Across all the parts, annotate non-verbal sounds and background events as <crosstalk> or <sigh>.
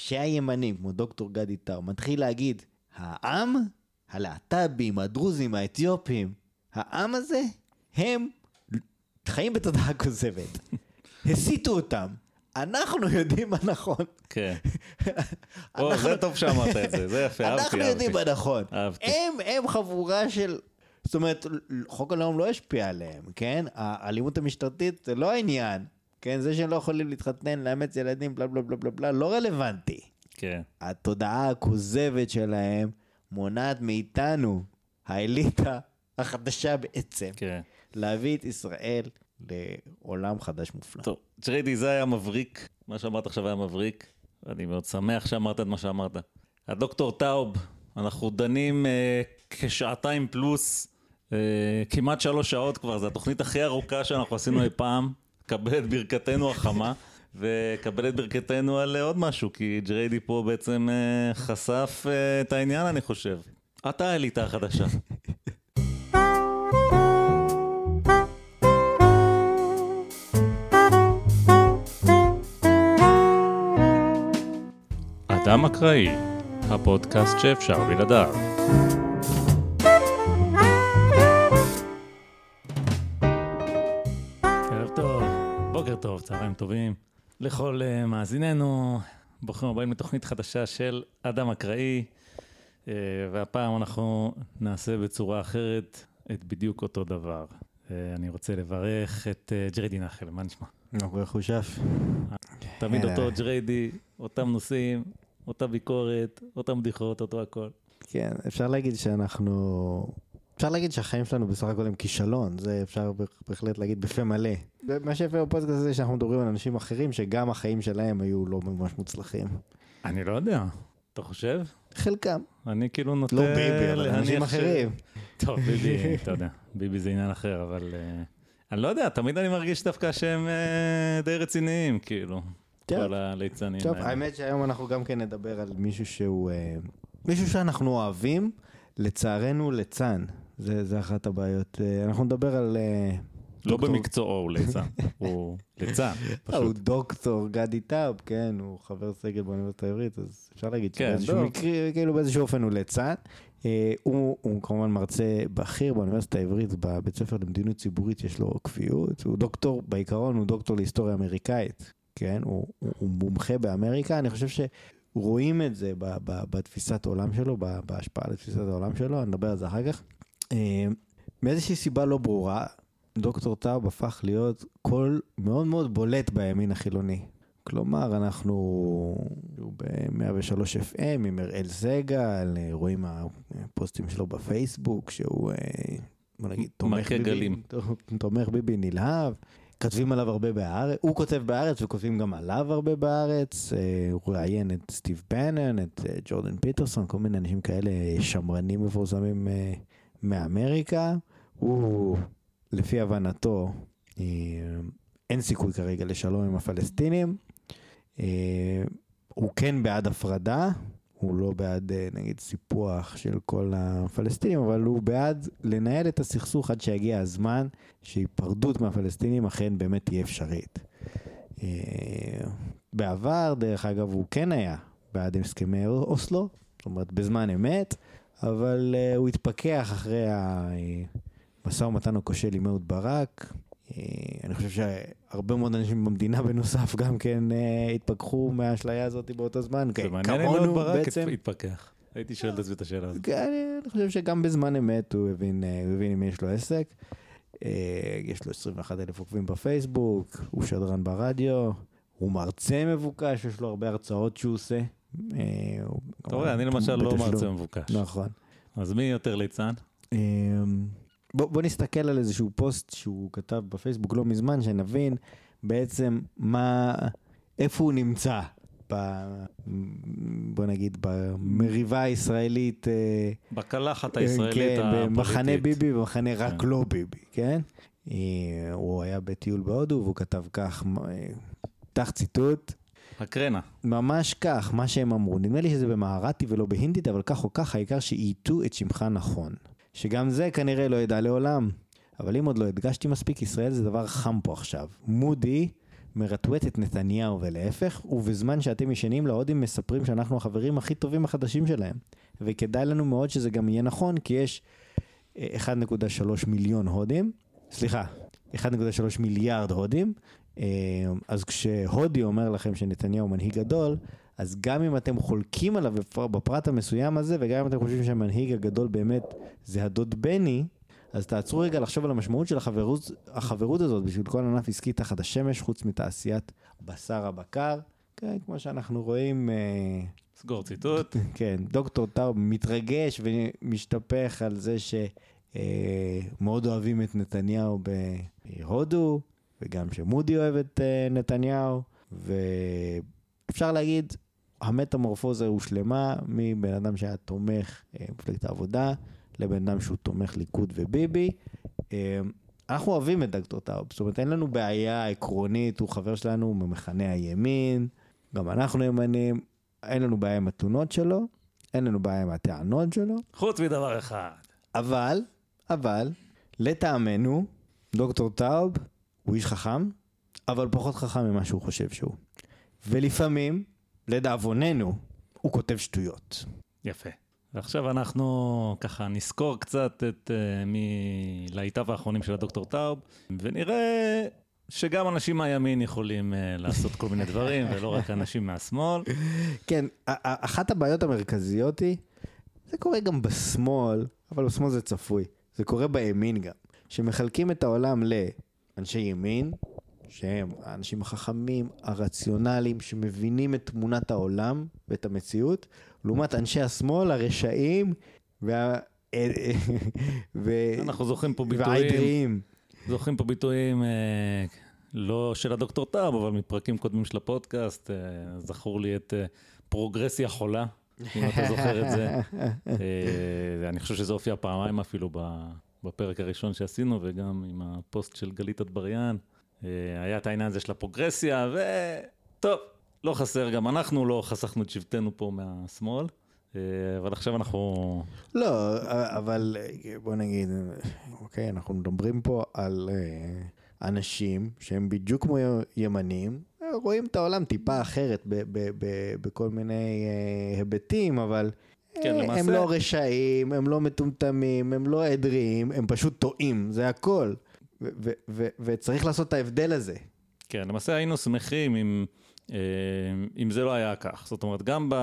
כשהימנים, כמו דוקטור גדי טאו, מתחיל להגיד, העם, הלהט"בים, הדרוזים, האתיופים, העם הזה, הם חיים בתודעה כוזבת. הסיתו אותם. אנחנו יודעים מה נכון. כן. <laughs> או, זה טוב שאמרת את זה, זה יפה, אהבתי, אנחנו אהבתי. יודעים מה נכון. אהבתי. הם, הם חבורה של... זאת אומרת, חוק הלאום לא השפיע עליהם, כן? האלימות המשטרתית זה לא העניין. כן, זה שהם לא יכולים להתחתן, לאמץ ילדים, בלה בלה בלה בלה בלה, לא רלוונטי. כן. התודעה הכוזבת שלהם מונעת מאיתנו, האליטה החדשה בעצם, כן. להביא את ישראל לעולם חדש מופלא. טוב, ג'ריידי, זה היה מבריק, מה שאמרת עכשיו היה מבריק. אני מאוד שמח שאמרת את מה שאמרת. הדוקטור טאוב, אנחנו דנים אה, כשעתיים פלוס, אה, כמעט שלוש שעות כבר, זו התוכנית הכי ארוכה שאנחנו עשינו אי פעם. קבל את ברכתנו החמה, וקבל את ברכתנו על אה, עוד משהו, כי ג'ריידי פה בעצם אה, חשף אה, את העניין, אני חושב. אתה האליטה החדשה. אדם אקראי, הפודקאסט שאפשר בלעדיו. צהריים טובים. לכל uh, מאזיננו, ברוכים הבאים לתוכנית חדשה של אדם אקראי, uh, והפעם אנחנו נעשה בצורה אחרת את בדיוק אותו דבר. Uh, אני רוצה לברך את ג'ריידי נחל, מה נשמע? אנחנו חושף. תמיד אה. אותו ג'ריידי, אותם נושאים, אותה ביקורת, אותם בדיחות, אותו הכל. כן, אפשר להגיד שאנחנו... אפשר להגיד שהחיים שלנו בסך הכל הם כישלון, זה אפשר בהחלט להגיד בפה מלא. מה שיפה בפודקאסט הזה שאנחנו מדברים על אנשים אחרים שגם החיים שלהם היו לא ממש מוצלחים. אני לא יודע, אתה חושב? חלקם, אני כאילו נוטה לא ביבי, אבל אנשים אחרים. טוב, ביבי, <laughs> אתה יודע, ביבי זה עניין אחר, אבל אה, אני לא יודע, תמיד אני מרגיש דווקא שהם אה, די רציניים, כאילו, טוב. כל הליצנים טוב, האלה. האמת שהיום אנחנו גם כן נדבר על מישהו שהוא... אה, מישהו שאנחנו אוהבים, לצערנו ליצן. זה, זה אחת הבעיות. אה, אנחנו נדבר על... אה, לא דוקטור- במקצועו הוא ליצן, <laughs> הוא ליצן, הוא פשוט. דוקטור גדי טאוב, כן, הוא חבר סגל באוניברסיטה העברית, אז אפשר להגיד כן, שבאיזשהו. מקרה, כאילו באיזשהו אופן הוא ליצן. אה, הוא, הוא כמובן מרצה בכיר באוניברסיטה העברית, בבית ספר למדיניות ציבורית יש לו קביעות, הוא דוקטור, בעיקרון הוא דוקטור להיסטוריה אמריקאית, כן, הוא, הוא, הוא מומחה באמריקה, אני חושב שרואים את זה ב, ב, בתפיסת העולם שלו, ב, בהשפעה על תפיסת העולם שלו, אני אדבר על זה אחר כך. אה, מאיזושהי סיבה לא ברורה, דוקטור טאוב הפך להיות קול מאוד מאוד בולט בימין החילוני. כלומר, אנחנו ב-103 FM עם אראל סגל, אה, רואים הפוסטים שלו בפייסבוק, שהוא, אה, בוא נגיד, תומך ביבי. תומך ביבי נלהב. כותבים עליו הרבה בהארץ, הוא כותב בהארץ וכותבים גם עליו הרבה בהארץ. אה, הוא ראיין את סטיב בנן, את ג'ורדן פיטרסון, כל מיני אנשים כאלה שמרנים מפורסמים מאמריקה. הוא, לפי הבנתו, אה, אין סיכוי כרגע לשלום עם הפלסטינים. אה, הוא כן בעד הפרדה, הוא לא בעד אה, נגיד סיפוח של כל הפלסטינים, אבל הוא בעד לנהל את הסכסוך עד שיגיע הזמן שהיפרדות מהפלסטינים אכן באמת תהיה אפשרית. בעבר, דרך אגב, הוא כן היה בעד הסכמי אוסלו, זאת אומרת בזמן אמת, אבל אה, הוא התפכח אחרי המשא ומתן הכושל עם אהוד ברק. אה, אני חושב שהרבה מאוד אנשים במדינה <laughs> בנוסף גם כן אה, התפכחו מהאשליה הזאת באותו זמן. זה כן, מעניין אם אהוד ברק בעצם. התפכח. הייתי שואל את עצמי את השאלה הזאת. כן, אני חושב שגם בזמן אמת הוא הבין, הוא הבין עם מי יש לו עסק. יש לו 21 אלף עוקבים בפייסבוק, הוא שדרן ברדיו, הוא מרצה מבוקש, יש לו הרבה הרצאות שהוא עושה. אה, אתה רואה, אני למשל לא. מרצה מבוקש. נכון. אז מי יותר ליצן? אמ, בוא, בוא נסתכל על איזשהו פוסט שהוא כתב בפייסבוק לא מזמן, שנבין בעצם מה, איפה הוא נמצא, ב, בוא נגיד, במריבה הישראלית, אה, בקלחת הישראלית כן, הפוליטית. במחנה ביבי ובמחנה רק כן. לא ביבי, כן? אה, הוא היה בטיול בהודו והוא כתב כך, אה, פתח ציטוט, הקרנה. ממש כך, מה שהם אמרו. נדמה לי שזה במערתי ולא בהינדית, אבל כך או כך, העיקר שאייתו את שמך נכון. שגם זה כנראה לא ידע לעולם. אבל אם עוד לא הדגשתי מספיק, ישראל זה דבר חם פה עכשיו. מודי מרטווט את נתניהו ולהפך, ובזמן שאתם ישנים להודים מספרים שאנחנו החברים הכי טובים החדשים שלהם. וכדאי לנו מאוד שזה גם יהיה נכון, כי יש 1.3 מיליון הודים, סליחה, 1.3 מיליארד הודים, אז כשהודי אומר לכם שנתניהו מנהיג גדול, אז גם אם אתם חולקים עליו בפרט המסוים הזה, וגם אם אתם חושבים שהמנהיג הגדול באמת זה הדוד בני, אז תעצרו רגע לחשוב על המשמעות של החברות, החברות הזאת בשביל כל ענף עסקי תחת השמש, חוץ מתעשיית בשר הבקר. כן, כמו שאנחנו רואים... אה, סגור ציטוט. <laughs> כן, דוקטור טאוב מתרגש ומשתפך על זה שמאוד אה, אוהבים את נתניהו בהודו, וגם שמודי אוהב את אה, נתניהו, ואפשר להגיד, המטמורפוזה הושלמה מבן אדם שהיה תומך מפלגת העבודה לבן אדם שהוא תומך ליכוד וביבי. אה, אנחנו אוהבים את דוקטור טאוב, זאת אומרת אין לנו בעיה עקרונית, הוא חבר שלנו ממחנה הימין, גם אנחנו ימנים, אין לנו בעיה עם התלונות שלו, אין לנו בעיה עם הטענות שלו. חוץ מדבר אחד. אבל, אבל, לטעמנו, דוקטור טאוב הוא איש חכם, אבל פחות חכם ממה שהוא חושב שהוא. ולפעמים, לדאבוננו, הוא כותב שטויות. יפה. ועכשיו אנחנו ככה נזכור קצת את uh, מלהיטיו האחרונים של הדוקטור טאוב, ונראה שגם אנשים מהימין יכולים uh, לעשות כל מיני דברים, ולא רק אנשים מהשמאל. כן, אחת הבעיות המרכזיות היא, זה קורה גם בשמאל, אבל בשמאל זה צפוי, זה קורה בימין גם, שמחלקים את העולם לאנשי ימין, שהם האנשים החכמים, הרציונליים, שמבינים את תמונת העולם ואת המציאות, לעומת אנשי השמאל, הרשעים וה... <laughs> ו... אנחנו זוכרים פה ביטויים, והעדריים. זוכרים פה ביטויים אה, לא של הדוקטור טאב, אבל מפרקים קודמים של הפודקאסט, אה, זכור לי את אה, פרוגרסיה חולה, אם אתה זוכר את זה. <laughs> אני חושב שזה הופיע פעמיים אפילו בפרק הראשון שעשינו, וגם עם הפוסט של גלית אטבריאן. אה, היה את העניין הזה של הפרוגרסיה, וטוב, לא חסר, גם אנחנו לא חסכנו את שבטנו פה מהשמאל, אה, אבל עכשיו אנחנו... לא, אבל בוא נגיד, אוקיי, אנחנו מדברים פה על אה, אנשים שהם בדיוק כמו ימנים, רואים את העולם טיפה אחרת בכל מיני היבטים, אבל... כן, למעשה... הם לא רשעים, הם לא מטומטמים, הם לא עדריים, הם פשוט טועים, זה הכל. וצריך לעשות את ההבדל הזה. כן, למעשה היינו שמחים אם, אה, אם זה לא היה כך. זאת אומרת, גם ב...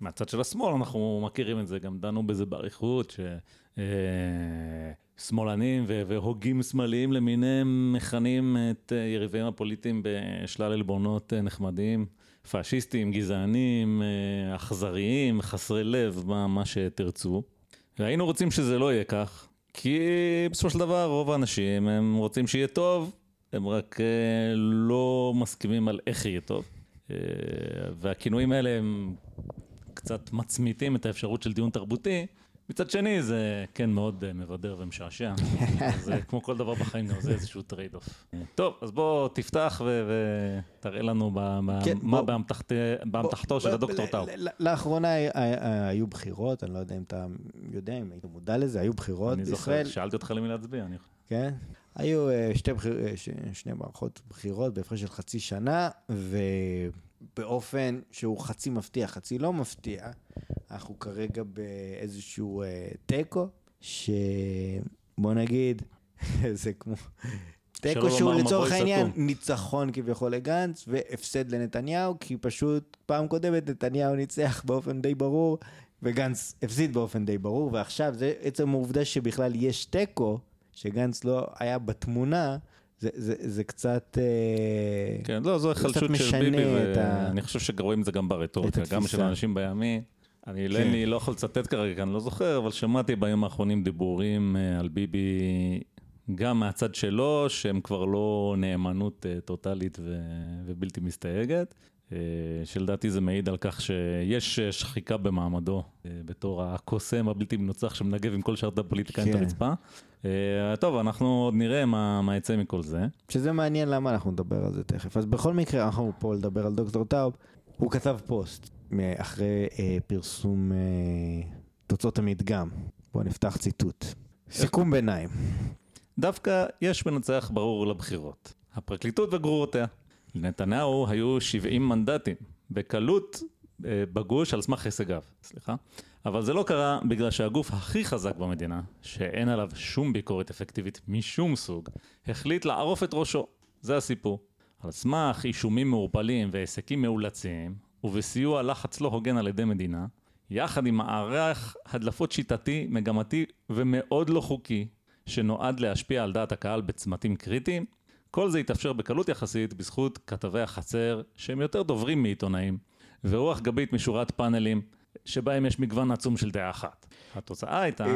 מהצד של השמאל אנחנו מכירים את זה, גם דנו בזה באריכות, ששמאלנים אה, והוגים שמאליים למיניהם מכנים את אה, יריביהם הפוליטיים בשלל עלבונות נחמדים, פאשיסטים, גזענים, אכזריים, חסרי לב, מה, מה שתרצו. והיינו רוצים שזה לא יהיה כך, כי בסופו של דבר רוב האנשים הם רוצים שיהיה טוב, הם רק אה, לא מסכימים על איך יהיה טוב. אה, והכינויים האלה הם קצת מצמיתים את האפשרות של דיון תרבותי. מצד שני זה כן מאוד אה, מבדר ומשעשע, <laughs> זה כמו כל דבר בחיים זה איזשהו trade off. טוב, אז בוא תפתח ותראה לנו כן, מה באמתחתו של הדוקטור טאו. לאחרונה היו בחירות, אני לא יודע אם אתה יודע, אם היית מודע לזה, היו בחירות בישראל. אני זוכר, שאלתי אותך למי להצביע. כן? היו אה, שני מערכות בחירות בהפרש של חצי שנה, ובאופן שהוא חצי מפתיע, חצי לא מפתיע. אנחנו כרגע באיזשהו אה, תיקו, שבוא נגיד, <laughs> זה כמו... תיקו שהוא לצורך העניין ניצחון כביכול לגנץ והפסד לנתניהו, כי פשוט פעם קודמת נתניהו ניצח באופן די ברור, וגנץ הפסיד באופן די ברור, ועכשיו זה עצם העובדה שבכלל יש תיקו, שגנץ לא היה בתמונה, זה, זה, זה קצת, אה, כן, לא, זו החלשות של ביבי, ואני ה... חושב שרואים את זה גם ברטוריקה, גם של אנשים בימין. אני לא, כן. לא יכול לצטט כרגע, כי אני לא זוכר, אבל שמעתי בימים האחרונים דיבורים אה, על ביבי, גם מהצד שלו, שהם כבר לא נאמנות אה, טוטאלית ו... ובלתי מסתייגת, שלדעתי זה מעיד על כך שיש שחיקה במעמדו בתור הקוסם הבלתי מנוצח שמנגב עם כל שאר הפוליטיקאים כן. את הרצפה. טוב, אנחנו עוד נראה מה, מה יצא מכל זה. שזה מעניין למה אנחנו נדבר על זה תכף. אז בכל מקרה, אנחנו פה לדבר על דוקטור טאוב, הוא כתב פוסט. אחרי אה, פרסום אה, תוצאות המדגם. בואו נפתח ציטוט. סיכום ביניים. דווקא יש מנצח ברור לבחירות. הפרקליטות וגרורותיה. לנתניהו היו 70 מנדטים, בקלות אה, בגוש על סמך הישגיו, סליחה. אבל זה לא קרה בגלל שהגוף הכי חזק במדינה, שאין עליו שום ביקורת אפקטיבית משום סוג, החליט לערוף את ראשו. זה הסיפור. על סמך אישומים מעורפלים והיסקים מאולצים, ובסיוע לחץ לא הוגן על ידי מדינה, יחד עם מערך הדלפות שיטתי, מגמתי ומאוד לא חוקי, שנועד להשפיע על דעת הקהל בצמתים קריטיים, כל זה התאפשר בקלות יחסית בזכות כתבי החצר, שהם יותר דוברים מעיתונאים, ורוח גבית משורת פאנלים, שבהם יש מגוון עצום של דעה אחת. התוצאה הייתה,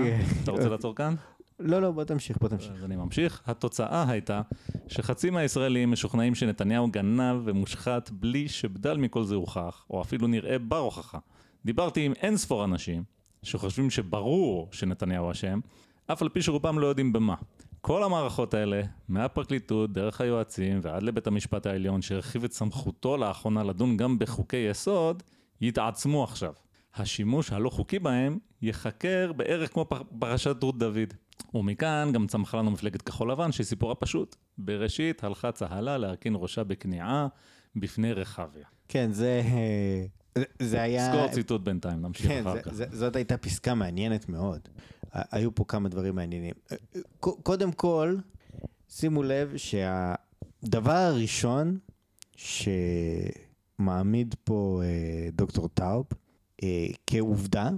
אתה רוצה לעצור כאן? לא, לא, בוא תמשיך, בוא תמשיך. אז אני ממשיך. התוצאה הייתה שחצי מהישראלים משוכנעים שנתניהו גנב ומושחת בלי שבדל מכל זה הוכח, או אפילו נראה בר הוכחה. דיברתי עם אין ספור אנשים שחושבים שברור שנתניהו אשם, אף על פי שרובם לא יודעים במה. כל המערכות האלה, מהפרקליטות, דרך היועצים ועד לבית המשפט העליון שהרחיב את סמכותו לאחרונה לדון גם בחוקי יסוד, יתעצמו עכשיו. השימוש הלא חוקי בהם ייחקר בערך כמו פרשת רות דוד. ומכאן גם צמחה לנו מפלגת כחול לבן שסיפורה פשוט. בראשית הלכה צהלה להרכין ראשה בכניעה בפני רחביה. כן, זה... זה היה... סגור ציטוט בינתיים, נמשיך כן, אחר זה, כך. זה, זאת הייתה פסקה מעניינת מאוד. היו פה כמה דברים מעניינים. קודם כל, שימו לב שהדבר הראשון שמעמיד פה אה, דוקטור טאוב אה, כעובדה,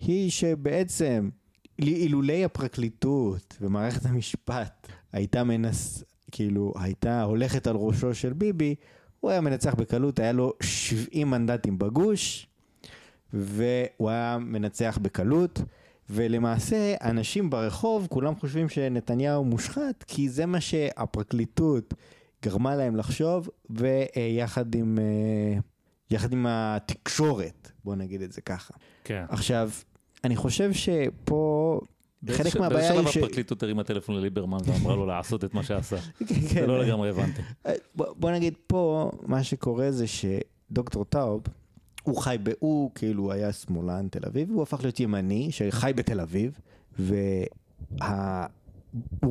היא שבעצם אילולי הפרקליטות ומערכת המשפט הייתה מנס... כאילו, הייתה הולכת על ראשו של ביבי, הוא היה מנצח בקלות, היה לו 70 מנדטים בגוש, והוא היה מנצח בקלות, ולמעשה אנשים ברחוב, כולם חושבים שנתניהו מושחת, כי זה מה שהפרקליטות גרמה להם לחשוב, ויחד עם, אה, יחד עם התקשורת, בוא נגיד את זה ככה. כן. עכשיו, אני חושב שפה... חלק מהבעיה היא ש... באיזה שלב הפרקליטות הרימה טלפון לליברמן ואמרה לו לעשות את מה שעשה. <laughs> זה לא לגמרי הבנתי. בוא נגיד פה, מה שקורה זה שדוקטור טאוב, הוא חי. הוא כאילו היה שמאלן תל אביב, הוא הפך להיות ימני שחי בתל אביב, והוא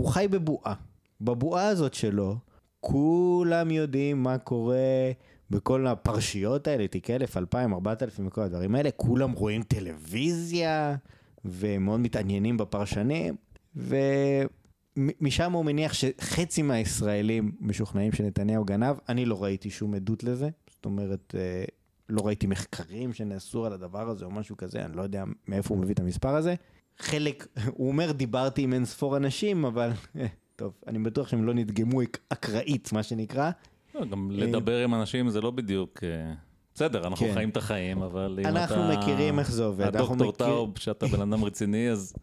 חי בבועה. בבועה הזאת שלו, כולם יודעים מה קורה בכל הפרשיות האלה, תיק אלף, אלפיים, ארבעת אלפים וכל הדברים האלה, כולם רואים טלוויזיה. ומאוד מתעניינים בפרשנים, ומשם הוא מניח שחצי מהישראלים משוכנעים שנתניהו גנב, אני לא ראיתי שום עדות לזה, זאת אומרת, אה, לא ראיתי מחקרים שנעשו על הדבר הזה או משהו כזה, אני לא יודע מאיפה הוא מביא את המספר הזה. חלק, הוא אומר, דיברתי עם אין ספור אנשים, אבל אה, טוב, אני בטוח שהם לא נדגמו אקראית, מה שנקרא. לא, גם לדבר עם אנשים זה לא בדיוק... בסדר, אנחנו כן. חיים את החיים, אבל אם אנחנו אתה... אנחנו מכירים איך זה עובד. הדוקטור מכיר... טאוב, שאתה בן אדם רציני, אז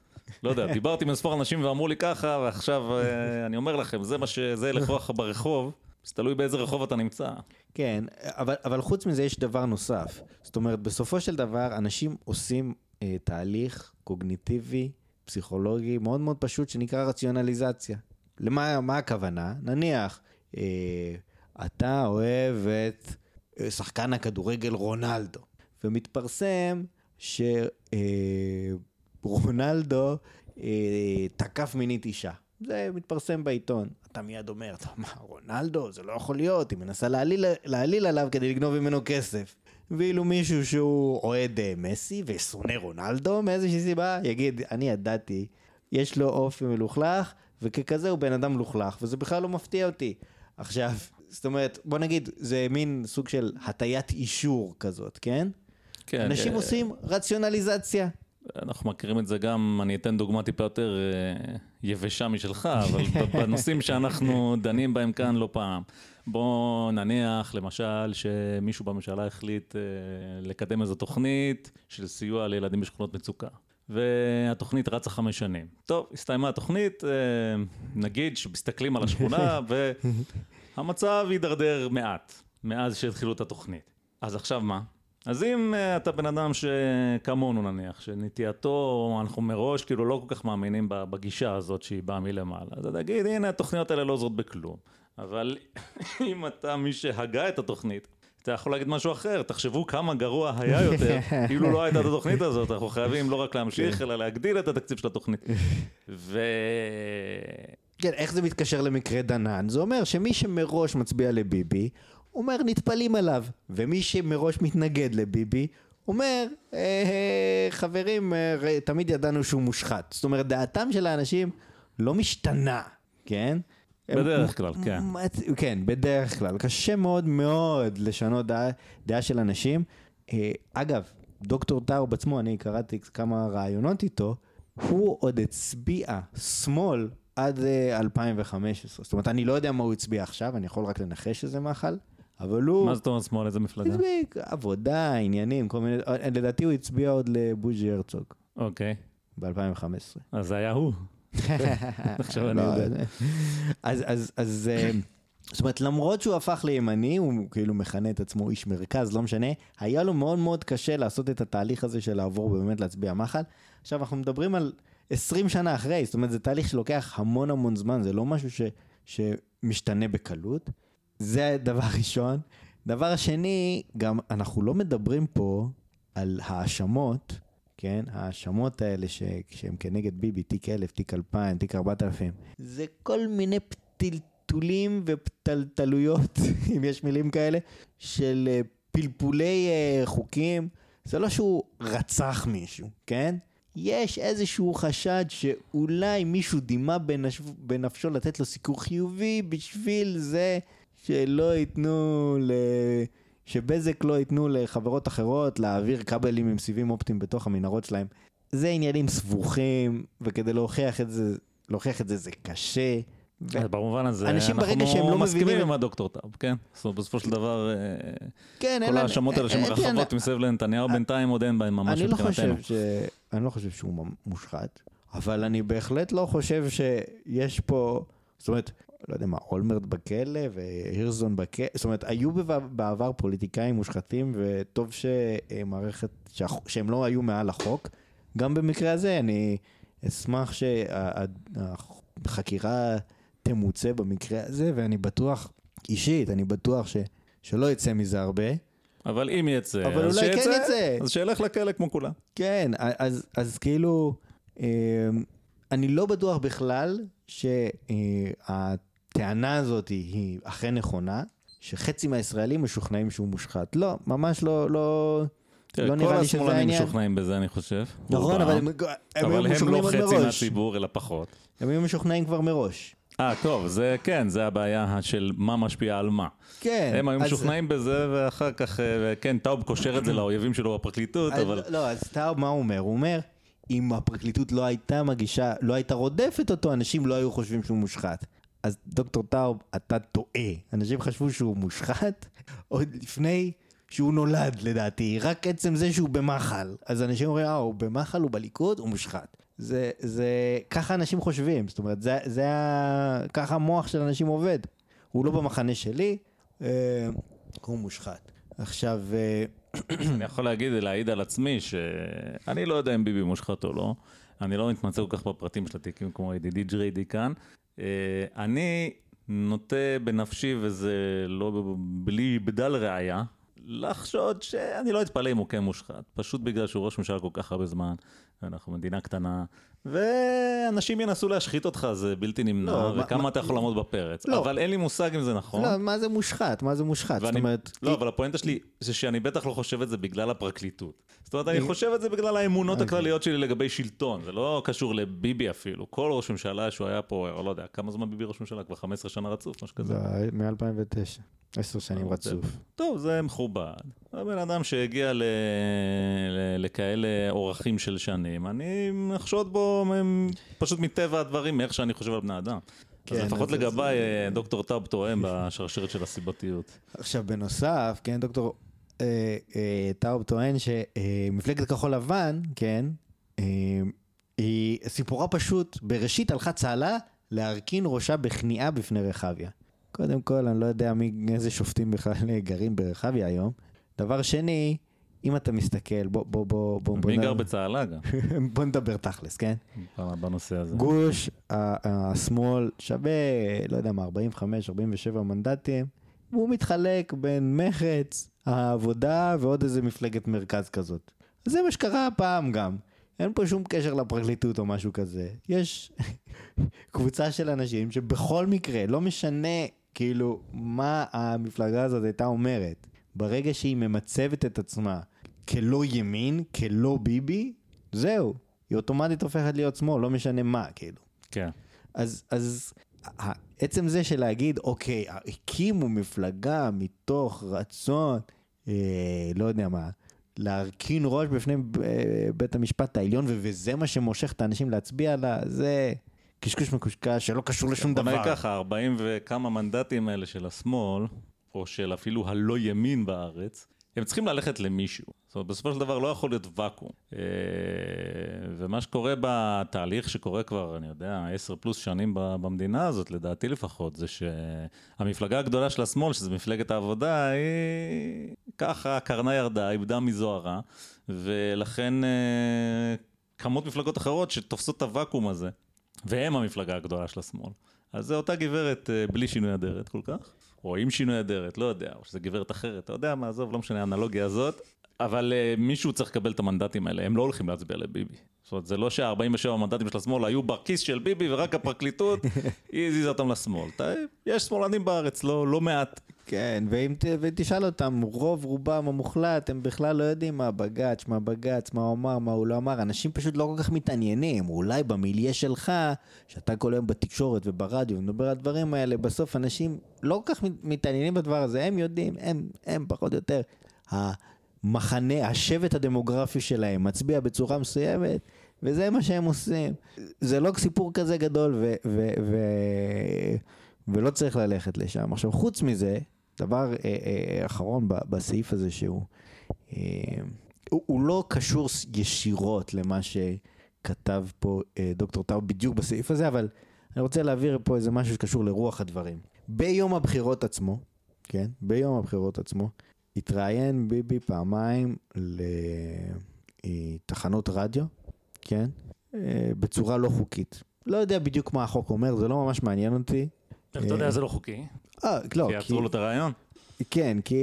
לא יודע, דיברתי עם מספר אנשים ואמרו לי ככה, ועכשיו אה, אני אומר לכם, זה מה ש... זה לכוח ברחוב, אז תלוי באיזה רחוב אתה נמצא. כן, אבל, אבל חוץ מזה יש דבר נוסף. זאת אומרת, בסופו של דבר, אנשים עושים אה, תהליך קוגניטיבי, פסיכולוגי, מאוד מאוד פשוט, שנקרא רציונליזציה. למה הכוונה? נניח, אה, אתה אוהב את... שחקן הכדורגל רונלדו, ומתפרסם שרונלדו אה, תקף מינית אישה. זה מתפרסם בעיתון. אתה מיד אומר, מה, רונלדו? זה לא יכול להיות, היא מנסה להעליל, להעליל עליו כדי לגנוב ממנו כסף. ואילו מישהו שהוא אוהד אה, מסי ושונא רונלדו מאיזושהי סיבה, יגיד, אני ידעתי, יש לו אופי מלוכלך, וככזה הוא בן אדם מלוכלך, וזה בכלל לא מפתיע אותי. עכשיו, זאת אומרת, בוא נגיד, זה מין סוג של הטיית אישור כזאת, כן? כן. אנשים אה, עושים רציונליזציה. אנחנו מכירים את זה גם, אני אתן דוגמה טיפה יותר אה, יבשה משלך, <laughs> אבל בנושאים שאנחנו דנים בהם כאן לא פעם. בוא נניח, למשל, שמישהו בממשלה החליט אה, לקדם איזו תוכנית של סיוע לילדים בשכונות מצוקה. והתוכנית רצה חמש שנים. טוב, הסתיימה התוכנית, אה, נגיד שמסתכלים על השכונה <laughs> והמצב הידרדר מעט מאז שהתחילו את התוכנית. אז עכשיו מה? אז אם uh, אתה בן אדם שכמונו נניח, שנטייתו, אנחנו מראש כאילו לא כל כך מאמינים בגישה הזאת שהיא באה מלמעלה, אז אתה תגיד, הנה התוכניות האלה לא עוזרות בכלום. אבל <laughs> אם אתה מי שהגה את התוכנית, אתה יכול להגיד משהו אחר, תחשבו כמה גרוע היה יותר, <laughs> אילו לא הייתה את התוכנית הזאת, אנחנו חייבים לא רק להמשיך, כן. אלא להגדיל את התקציב של התוכנית. <laughs> כן, איך זה מתקשר למקרה דנן? זה אומר שמי שמראש מצביע לביבי, אומר נטפלים עליו, ומי שמראש מתנגד לביבי, אומר, אה, אה, חברים, אה, תמיד ידענו שהוא מושחת. זאת אומרת, דעתם של האנשים לא משתנה, כן? בדרך כלל, כן. כן, בדרך כלל. קשה מאוד מאוד לשנות דעה, דעה של אנשים. אגב, דוקטור טאוב עצמו, אני קראתי כמה ראיונות איתו, הוא עוד הצביע שמאל עד 2015. זאת אומרת, אני לא יודע מה הוא הצביע עכשיו, אני יכול רק לנחש שזה מאכל. אבל הוא... מה זאת אומרת שמאל? איזה מפלגה? הצביע עבודה, עניינים, כל מיני... לדעתי הוא הצביע עוד לבוז'י הרצוג. אוקיי. ב-2015. אז זה היה הוא. <laughs> עכשיו אני לא, יודע. אז, אז, אז, אה, זאת אומרת, למרות שהוא הפך לימני, הוא כאילו מכנה את עצמו איש מרכז, לא משנה, היה לו מאוד מאוד קשה לעשות את התהליך הזה של לעבור ובאמת להצביע מחל. עכשיו, אנחנו מדברים על 20 שנה אחרי, זאת אומרת, זה תהליך שלוקח המון המון זמן, זה לא משהו ש, שמשתנה בקלות. זה <laughs> דבר ראשון. דבר שני, גם אנחנו לא מדברים פה על האשמות, כן? האשמות האלה ש... שהן כנגד ביבי, תיק 1000, תיק 2000, תיק 4000, זה כל מיני פטלטולים ופתלתלויות, <laughs> אם יש מילים כאלה, של אה, פלפולי אה, חוקים. זה לא שהוא רצח מישהו, כן? יש איזשהו חשד שאולי מישהו דימה בנפש... בנפשו לתת לו סיקור חיובי בשביל זה שלא ייתנו ל... שבזק לא ייתנו לחברות אחרות להעביר כבלים עם סיבים אופטיים בתוך המנהרות שלהם. זה עניינים סבוכים, וכדי להוכיח את זה, להוכיח את זה זה קשה. ו... במובן הזה, אנחנו לא מסכימים מבינים... עם הדוקטור טאב, כן? זאת אומרת, בסופו של דבר, אה, כן, כל ההאשמות האלה שמרחבות מסביב לנתניהו, בינתיים עוד אין בהם ממש לא מבחינתנו. אני לא חושב שהוא מושחת, אבל אני בהחלט לא חושב שיש פה, זאת אומרת, לא יודע מה, אולמרט בכלא והירזון בכלא, זאת אומרת, היו בעבר פוליטיקאים מושחתים, וטוב שמערכת, שהם לא היו מעל החוק. גם במקרה הזה, אני אשמח שהחקירה תמוצה במקרה הזה, ואני בטוח, אישית, אני בטוח ש, שלא יצא מזה הרבה. אבל אם יצא, אבל אז אולי כן יצא. אז שילך לכלא כמו כולם. כן, אז, אז כאילו, אמ, אני לא בטוח בכלל שהטענה הזאת היא אכן נכונה, שחצי מהישראלים משוכנעים שהוא מושחת. לא, ממש לא, לא, לא נראה לי שזה העניין. כל השמאלנים משוכנעים בזה, אני חושב. נכון, אבל הם, הם אבל הם לא חצי מהציבור, אלא פחות. הם היו משוכנעים כבר מראש. אה, טוב, זה כן, זה הבעיה של מה משפיע על מה. כן. הם היו משוכנעים בזה, ואחר כך, כן, טאוב קושר את זה לאויבים שלו בפרקליטות, אבל... לא, אז טאוב, מה הוא אומר? הוא אומר, אם הפרקליטות לא הייתה מגישה, לא הייתה רודפת אותו, אנשים לא היו חושבים שהוא מושחת. אז דוקטור טאוב, אתה טועה. אנשים חשבו שהוא מושחת עוד לפני שהוא נולד, לדעתי. רק עצם זה שהוא במחל. אז אנשים אומרים, אה, הוא במחל, הוא בליכוד, הוא מושחת. זה, זה, ככה אנשים חושבים. זאת אומרת, זה, זה ה... ככה המוח של אנשים עובד. הוא לא במחנה שלי, אה, הוא מושחת. עכשיו... אה, <clears throat> אני יכול להגיד, להעיד על עצמי, שאני לא יודע אם ביבי מושחת או לא. אני לא מתמצא כל כך בפרטים של התיקים כמו ידידי ג'ריידי כאן. אה, אני נוטה בנפשי, וזה לא בלי בדל ראייה, לחשוד שאני לא אתפלא אם הוא כן מושחת, פשוט בגלל שהוא ראש ממשלה כל כך הרבה זמן, ואנחנו מדינה קטנה, ואנשים ינסו להשחית אותך, זה בלתי נמנע, לא, וכמה מה, אתה יכול לעמוד בפרץ. לא. אבל אין לי מושג אם זה נכון. לא, מה זה מושחת? מה זה מושחת? ואני, זאת אומרת... לא, היא... אבל הפואנטה שלי זה שאני בטח לא חושב את זה בגלל הפרקליטות. זאת אומרת, אני חושב את זה בגלל האמונות אוקיי. הכלליות שלי לגבי שלטון, זה לא קשור לביבי אפילו. כל ראש ממשלה שהוא היה פה, או לא יודע, כמה זמן ביבי ראש ממשלה? כבר 15 שנה רצוף, משהו כזה. מ-2009, 10 שנים רצוף. טוב, זה מכובד. הבן אדם שהגיע ל... לכאלה אורחים של שנים, אני אחשוד בו פשוט מטבע הדברים, מאיך שאני חושב על בני אדם. כן, אז לפחות לגביי, זה... דוקטור טאב תואם בשרשרת של הסיבתיות. עכשיו, בנוסף, כן, דוקטור אה, אה, טאוב טוען שמפלגת אה, כחול לבן, כן, אה, היא סיפורה פשוט, בראשית הלכה צהלה להרכין ראשה בכניעה בפני רחביה. קודם כל, אני לא יודע מי, איזה שופטים בכלל גרים ברחביה היום. דבר שני, אם אתה מסתכל, בוא, בוא, בוא, בוא. מי גר בצהלה גם? <laughs> בוא נדבר תכלס, כן? בנושא הזה. גוש השמאל שווה, לא יודע מה, 45, 47 מנדטים, והוא מתחלק בין מחץ, העבודה ועוד איזה מפלגת מרכז כזאת. זה מה שקרה הפעם גם. אין פה שום קשר לפרקליטות או משהו כזה. יש <laughs> קבוצה של אנשים שבכל מקרה, לא משנה כאילו מה המפלגה הזאת הייתה אומרת, ברגע שהיא ממצבת את עצמה כלא ימין, כלא ביבי, זהו, היא אוטומטית הופכת להיות שמאל, לא משנה מה, כאילו. כן. אז, אז עצם זה של להגיד, אוקיי, הקימו מפלגה מתוך רצון, אה, לא יודע מה, להרכין ראש בפני אה, בית המשפט העליון, וזה מה שמושך את האנשים להצביע לה, זה קשקוש מקושקש שלא קשור לשום דבר. נגיד ככה, 40 וכמה מנדטים האלה של השמאל, או של אפילו הלא ימין בארץ, הם צריכים ללכת למישהו. זאת אומרת, בסופו של דבר לא יכול להיות ואקום. אה, ומה שקורה בתהליך שקורה כבר, אני יודע, עשר פלוס שנים במדינה הזאת, לדעתי לפחות, זה שהמפלגה הגדולה של השמאל, שזה מפלגת העבודה, היא ככה, קרנה ירדה, איבדה מזוהרה, ולכן אה, כמות מפלגות אחרות שתופסות את הוואקום הזה, והם המפלגה הגדולה של השמאל. אז זה אותה גברת אה, בלי שינוי אדרת כל כך. או עם שינוי אדרת, לא יודע, או שזה גברת אחרת, אתה יודע מה, עזוב, לא משנה האנלוגיה הזאת, אבל uh, מישהו צריך לקבל את המנדטים האלה, הם לא הולכים להצביע לביבי. זאת אומרת, זה לא שה-47 המנדטים של השמאל היו בכיס של ביבי ורק הפרקליטות, היא <laughs> הזיזה אותם לשמאל. יש שמאלנים בארץ, לא, לא מעט. כן, ואם ת, ותשאל אותם, רוב רובם המוחלט, הם בכלל לא יודעים מה בג"ץ, מה בג"ץ, מה הוא אמר, מה הוא לא אמר. אנשים פשוט לא כל כך מתעניינים. אולי במיליה שלך, שאתה כל היום בתקשורת וברדיו ומדבר על הדברים האלה, בסוף אנשים לא כל כך מתעניינים בדבר הזה. הם יודעים, הם, הם פחות או יותר. המחנה, השבט הדמוגרפי שלהם מצביע בצורה מסוימת, וזה מה שהם עושים. זה לא סיפור כזה גדול, ו... ו, ו ולא צריך ללכת לשם. עכשיו, חוץ מזה, דבר אה, אה, אחרון בסעיף הזה שהוא, אה, הוא, הוא לא קשור ישירות למה שכתב פה אה, דוקטור טאו בדיוק בסעיף הזה, אבל אני רוצה להעביר פה איזה משהו שקשור לרוח הדברים. ביום הבחירות עצמו, כן, ביום הבחירות עצמו, התראיין ביבי פעמיים לתחנות רדיו, כן, אה, בצורה לא חוקית. לא יודע בדיוק מה החוק אומר, זה לא ממש מעניין אותי. איך אתה יודע, זה לא חוקי. אה, לא. כי עצרו לו את הרעיון? כן, כי...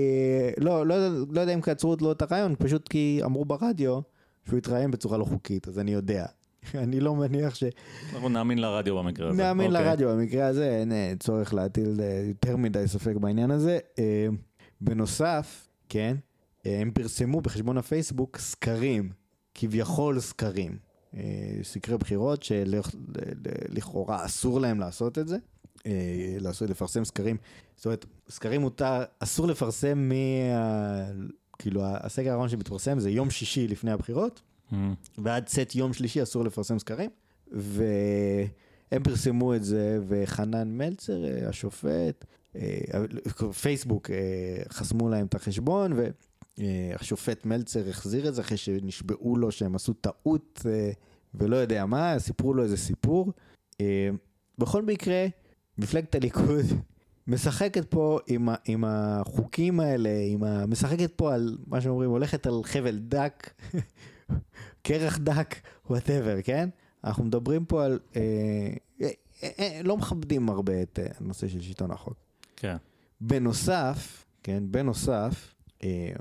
לא, לא, לא יודע אם עצרו לו את הרעיון, פשוט כי אמרו ברדיו שהוא התראיין בצורה לא חוקית, אז אני יודע. <laughs> אני לא מניח ש... אנחנו נאמין לרדיו במקרה הזה. נאמין okay. אוקיי. לרדיו במקרה הזה, אין אה, צורך להטיל אה, יותר מדי ספק בעניין הזה. אה, בנוסף, כן, הם פרסמו בחשבון הפייסבוק סקרים, כביכול סקרים, סקרי בחירות שלכאורה אסור להם לעשות את זה. אה, לעשות, לפרסם סקרים. זאת אומרת, סקרים מותר, אסור לפרסם מ... כאילו, הסקר האחרון שמתפרסם זה יום שישי לפני הבחירות, mm. ועד צאת יום שלישי אסור לפרסם סקרים. והם פרסמו את זה, וחנן מלצר, אה, השופט, אה, פייסבוק חסמו להם את החשבון, והשופט מלצר החזיר את זה אחרי שנשבעו לו שהם עשו טעות ולא יודע מה, סיפרו לו איזה סיפור. בכל מקרה, מפלגת הליכוד <laughs> משחקת פה עם, ה, עם החוקים האלה, עם ה, משחקת פה על מה שאומרים, הולכת על חבל דק, <laughs> קרח דק, whatever, כן? אנחנו מדברים פה על... אה, אה, אה, אה, לא מכבדים הרבה את אה, הנושא של שלטון החוק. כן. בנוסף, כן, בנוסף, אה,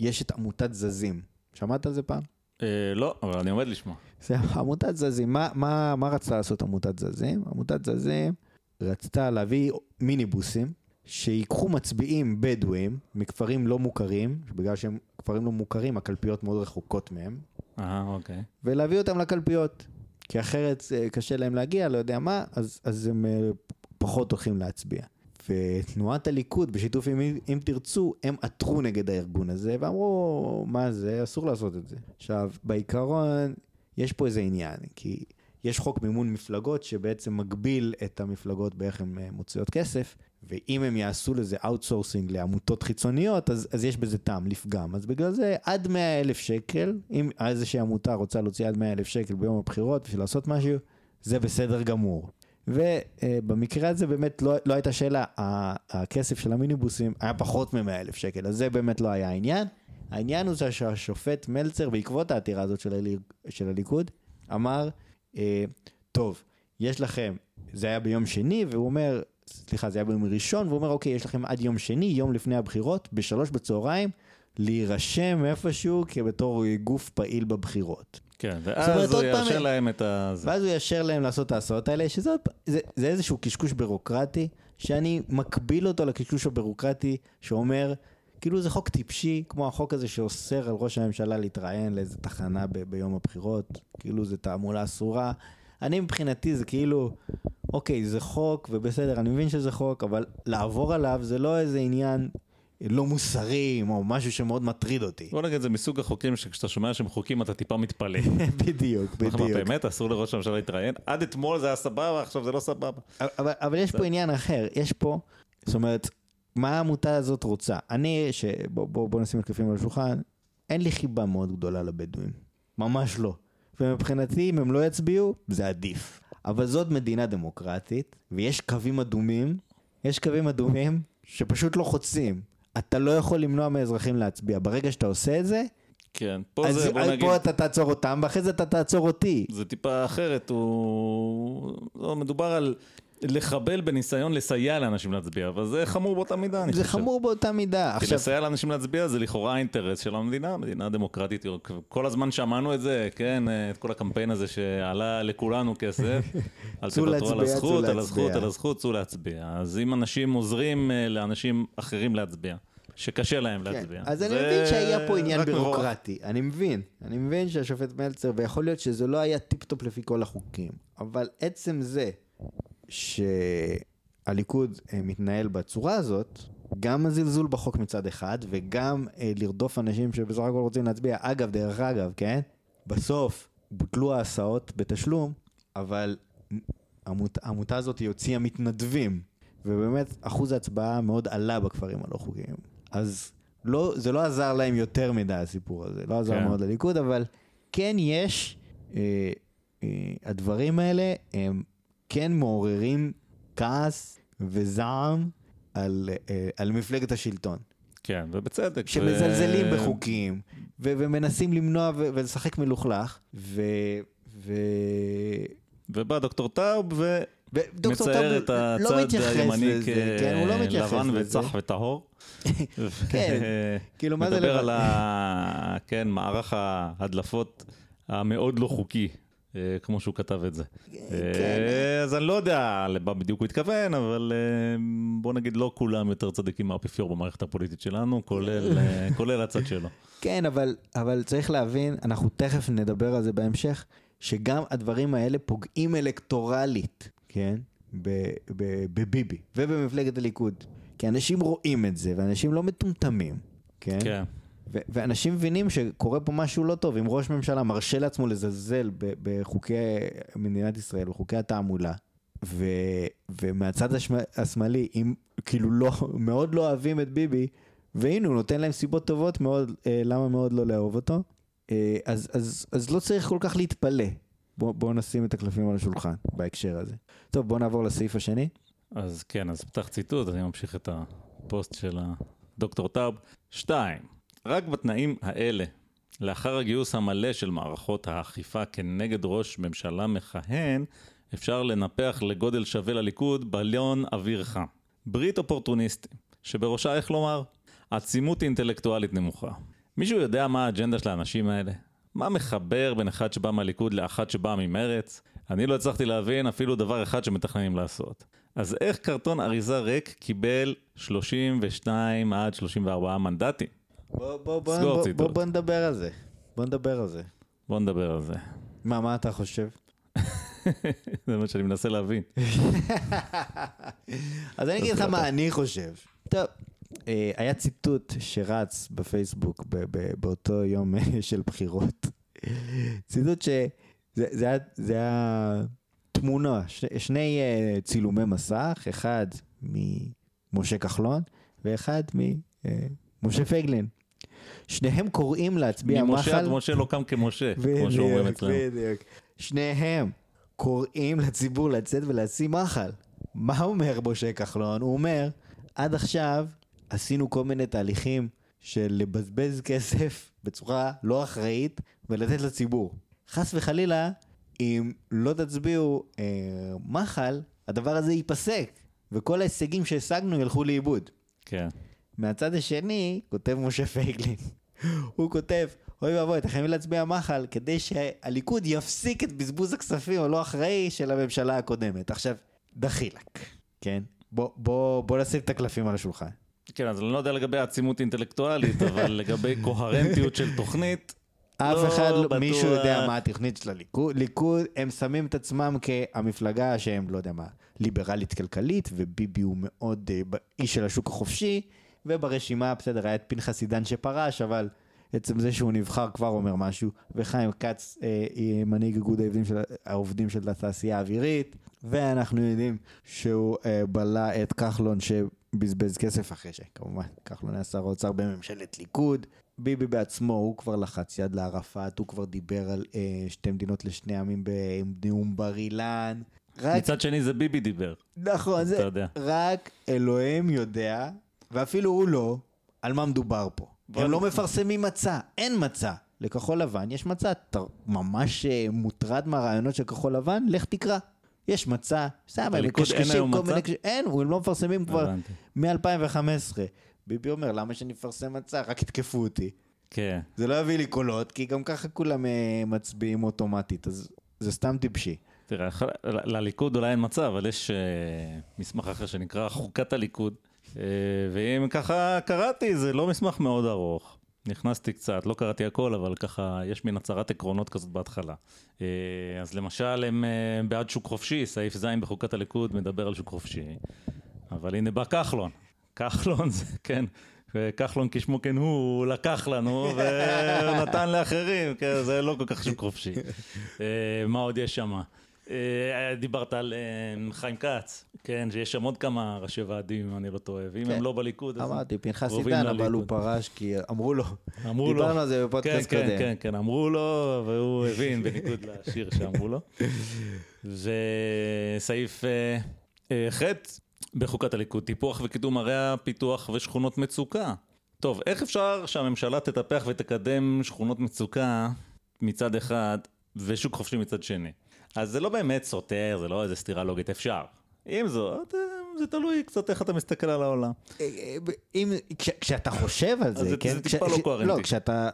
יש את עמותת זזים. שמעת על זה פעם? אה, לא, אבל אני עומד לשמוע. זה עמותת זזים. מה, מה, מה רצתה לעשות עמותת זזים? עמותת זזים... רצתה להביא מיניבוסים שיקחו מצביעים בדואים מכפרים לא מוכרים, בגלל שהם כפרים לא מוכרים, הקלפיות מאוד רחוקות מהם. אה, אוקיי. ולהביא אותם לקלפיות. כי אחרת אה, קשה להם להגיע, לא יודע מה, אז, אז הם אה, פחות הולכים להצביע. ותנועת הליכוד, בשיתוף עם אם תרצו, הם עתרו נגד הארגון הזה, ואמרו, מה זה, אסור לעשות את זה. עכשיו, בעיקרון, יש פה איזה עניין, כי יש חוק מימון מפלגות שבעצם מגביל את המפלגות באיך הן אה, מוציאות כסף, ואם הם יעשו לזה outsourcing לעמותות חיצוניות, אז, אז יש בזה טעם לפגם. אז בגלל זה עד 100 אלף שקל, אם איזושהי עמותה רוצה להוציא עד 100 אלף שקל ביום הבחירות בשביל לעשות משהו, זה בסדר גמור. ובמקרה הזה באמת לא, לא הייתה שאלה, הכסף של המיניבוסים היה פחות מ-100 אלף שקל, אז זה באמת לא היה העניין. העניין הוא שהשופט מלצר, בעקבות העתירה הזאת של, הליכוד, של הליכוד, אמר, אה, טוב, יש לכם, זה היה ביום שני, והוא אומר, סליחה, זה היה ביום ראשון, והוא אומר, אוקיי, יש לכם עד יום שני, יום לפני הבחירות, בשלוש בצהריים, להירשם איפשהו כבתור גוף פעיל בבחירות. כן, ואז הוא יאשר להם את ה... ואז הוא יאשר להם לעשות את ההסעות האלה, שזה זה, זה איזשהו קשקוש בירוקרטי, שאני מקביל אותו לקשקוש הבירוקרטי שאומר, כאילו זה חוק טיפשי, כמו החוק הזה שאוסר על ראש הממשלה להתראיין לאיזה תחנה ב- ביום הבחירות, כאילו זה תעמולה אסורה. אני מבחינתי זה כאילו, אוקיי, זה חוק, ובסדר, אני מבין שזה חוק, אבל לעבור עליו זה לא איזה עניין לא מוסרי, או משהו שמאוד מטריד אותי. בוא נגיד, זה מסוג החוקים שכשאתה שומע שהם חוקים אתה טיפה מתפלא. <laughs> בדיוק, בדיוק. באמת, אסור לראש הממשלה להתראיין? עד אתמול זה היה סבבה, עכשיו זה לא סבבה. אבל, אבל יש פה עניין אחר, יש פה, זאת אומרת, מה העמותה הזאת רוצה? אני, בוא, בוא, בוא נשים את על השולחן, אין לי חיבה מאוד גדולה לבדואים. ממש לא. ומבחינתי, אם הם לא יצביעו, זה עדיף. אבל זאת מדינה דמוקרטית, ויש קווים אדומים, יש קווים אדומים שפשוט לא חוצים. אתה לא יכול למנוע מאזרחים להצביע. ברגע שאתה עושה את זה, כן, פה זה, בוא נגיד... פה אתה תעצור אותם, ואחרי זה אתה תעצור אותי. זה טיפה אחרת, הוא... לא, מדובר על לחבל בניסיון לסייע לאנשים להצביע, אבל זה חמור באותה מידה, אני חושב. זה חמור באותה מידה. כי עכשיו... לסייע לאנשים להצביע זה לכאורה האינטרס של המדינה, מדינה דמוקרטית. כל הזמן שמענו את זה, כן, את כל הקמפיין הזה שעלה לכולנו כסף. <laughs> אל תוותרו על הזכות, על הזכות, על הזכות, צאו להצביע. אז אם אנשים עוזרים אה, לאנשים אחרים להצביע. שקשה להם כן. להצביע. אז אני מבין שהיה פה עניין בירוקרטי, אני מבין, אני מבין שהשופט מלצר, ויכול להיות שזה לא היה טיפ-טופ לפי כל החוקים, אבל עצם זה שהליכוד אה, מתנהל בצורה הזאת, גם הזלזול בחוק מצד אחד, וגם אה, לרדוף אנשים שבסך הכל רוצים להצביע. אגב, דרך אגב, כן? בסוף בוטלו ההסעות בתשלום, אבל העמות, העמותה הזאת הוציאה מתנדבים, ובאמת אחוז ההצבעה מאוד עלה בכפרים הלא חוקיים. אז לא, זה לא עזר להם יותר מדי הסיפור הזה, לא עזר כן. מאוד לליכוד, אבל כן יש, אה, אה, הדברים האלה הם כן מעוררים כעס וזעם על, אה, על מפלגת השלטון. כן, ובצדק. שמזלזלים ו... בחוקים, ו- ומנסים למנוע ו- ולשחק מלוכלך, ו... ו... ובא דוקטור טאוב ומצייר את הצד לא הימני כלבן לא וצח וטהור. <laughs> כן, <laughs> כאילו מה זה? מדבר על. <laughs> כן, מערך ההדלפות המאוד לא חוקי אה, כמו שהוא כתב את זה. כן. אה, אז אני לא יודע למה בדיוק הוא התכוון, אבל אה, בוא נגיד לא כולם יותר צדיקים מהאפיפיור במערכת הפוליטית שלנו, כולל הצד שלו. כן, אבל צריך להבין, אנחנו תכף נדבר על זה בהמשך, שגם הדברים האלה פוגעים אלקטורלית, כן? בביבי ובמפלגת הליכוד. כי אנשים רואים את זה, ואנשים לא מטומטמים, כן? כן. ואנשים מבינים שקורה פה משהו לא טוב, אם ראש ממשלה מרשה לעצמו לזלזל בחוקי מדינת ישראל, בחוקי התעמולה, ו, ומהצד השמאלי, אם כאילו לא, <laughs> מאוד לא אוהבים את ביבי, והנה הוא נותן להם סיבות טובות מאוד, אה, למה מאוד לא לאהוב אותו, אה, אז, אז, אז לא צריך כל כך להתפלא. בואו בוא נשים את הקלפים על השולחן בהקשר הזה. טוב, בואו נעבור לסעיף השני. אז כן, אז פתח ציטוט, אני ממשיך את הפוסט של הדוקטור טאוב. שתיים, רק בתנאים האלה, לאחר הגיוס המלא של מערכות האכיפה כנגד ראש ממשלה מכהן, אפשר לנפח לגודל שווה לליכוד בליון אוויר חם. ברית אופורטוניסטים, שבראשה, איך לומר, עצימות אינטלקטואלית נמוכה. מישהו יודע מה האג'נדה של האנשים האלה? מה מחבר בין אחד שבא מהליכוד לאחד שבא ממרץ? אני לא הצלחתי להבין אפילו דבר אחד שמתכננים לעשות. אז איך קרטון אריזה ריק קיבל 32 עד 34 מנדטים? בוא, בוא, בוא, בוא, בוא, בוא נדבר על זה. בוא נדבר על זה. בוא נדבר על זה. מה, מה אתה חושב? <laughs> זה מה שאני מנסה להבין. <laughs> אז אני אגיד לך מה אני חושב. טוב, היה ציטוט שרץ בפייסבוק באותו יום של בחירות. ציטוט שזה היה תמונה, שני אה, צילומי מסך, אחד ממשה כחלון ואחד ממשה פייגלין. שניהם קוראים להצביע מחל. ממשה עד משה לא קם כמשה, כמו שאומרים אצלנו. בדיוק. שניהם קוראים לציבור לצאת ולהשיא מחל. מה אומר משה כחלון? הוא אומר, עד עכשיו עשינו כל מיני תהליכים של לבזבז כסף <laughs> בצורה לא אחראית ולתת לציבור. חס וחלילה, אם לא תצביעו אה, מחל, הדבר הזה ייפסק, וכל ההישגים שהשגנו ילכו לאיבוד. כן. מהצד השני, כותב משה פייגלין, <laughs> הוא כותב, אוי ואבוי, אתם חייבים להצביע מחל כדי שהליכוד יפסיק את בזבוז הכספים הלא אחראי של הממשלה הקודמת. עכשיו, דחילק, כן? בוא, בוא, בוא נשים את הקלפים על השולחן. כן, אז אני לא יודע לגבי עצימות אינטלקטואלית, אבל <laughs> לגבי קוהרנטיות של תוכנית, אף לא אחד, לא, בטוח. מישהו יודע מה התוכנית של הליכוד. ליכוד, הם שמים את עצמם כהמפלגה שהם, לא יודע מה, ליברלית כלכלית, וביבי הוא מאוד אה, איש של השוק החופשי, וברשימה, בסדר, היה את פנחס עידן שפרש, אבל עצם זה שהוא נבחר כבר אומר משהו, וחיים כץ, אה, אה, מנהיג איגוד העובדים של, העובדים של התעשייה האווירית, ואנחנו יודעים שהוא אה, בלע את כחלון שבזבז כסף אחרי שכמובן כחלון היה שר האוצר בממשלת ליכוד. ביבי בעצמו, הוא כבר לחץ יד לערפאת, הוא כבר דיבר על אה, שתי מדינות לשני עמים בנאום בר אילן. רק, מצד שני זה ביבי דיבר. נכון, זה יודע. רק אלוהים יודע, ואפילו הוא לא, על מה מדובר פה. בוא הם לא מפרסמים מצע, אין מצע. לכחול לבן יש מצע, אתה ממש אה, מוטרד מהרעיונות של כחול לבן? לך תקרא. יש מצע, אין מקשקשים כל מצע? מיני... אין, הם לא מפרסמים כבר הבנתי. מ-2015. ביבי אומר, למה שאני אפרסם מצע? רק יתקפו אותי. כן. זה לא יביא לי קולות, כי גם ככה כולם אה, מצביעים אוטומטית, אז זה סתם טיפשי. תראה, לליכוד אולי אין מצב, אבל יש אה, מסמך אחר שנקרא חוקת הליכוד, אה, ואם ככה קראתי, זה לא מסמך מאוד ארוך. נכנסתי קצת, לא קראתי הכל, אבל ככה, יש מין הצהרת עקרונות כזאת בהתחלה. אה, אז למשל, הם אה, בעד שוק חופשי, סעיף ז' בחוקת הליכוד מדבר על שוק חופשי, אבל הנה בא כחלון. כחלון זה, כן, וכחלון כשמו כן הוא, הוא לקח לנו ונתן <laughs> לאחרים, כן, זה לא כל כך שוק חופשי. אה, מה עוד יש שם? אה, דיברת על אה, חיים כץ, כן, שיש שם עוד כמה ראשי ועדים, אם אני לא טועה, ואם כן. הם לא בליכוד, אז אמרתי, פנחס עידן, אבל הוא. פרש כי אמרו לו. אמרו לו. דיברנו על זה בפודקאסט כן, קודם. כן, כן, כן, אמרו לו, והוא הבין, בניגוד <laughs> לשיר שאמרו לו. וסעיף אה, ח' בחוקת הליכוד, טיפוח וקידום ערי הפיתוח ושכונות מצוקה. טוב, איך אפשר שהממשלה תטפח ותקדם שכונות מצוקה מצד אחד ושוק חופשי מצד שני? אז זה לא באמת סותר, זה לא איזה סתירה לוגית, אפשר. עם זאת, אה, זה תלוי קצת איך אתה מסתכל על העולם. אה, אה, אם, כש, כשאתה חושב על זה, זה- כן? זה כש- טיפה לא קוהרנטי. לא, כשאתה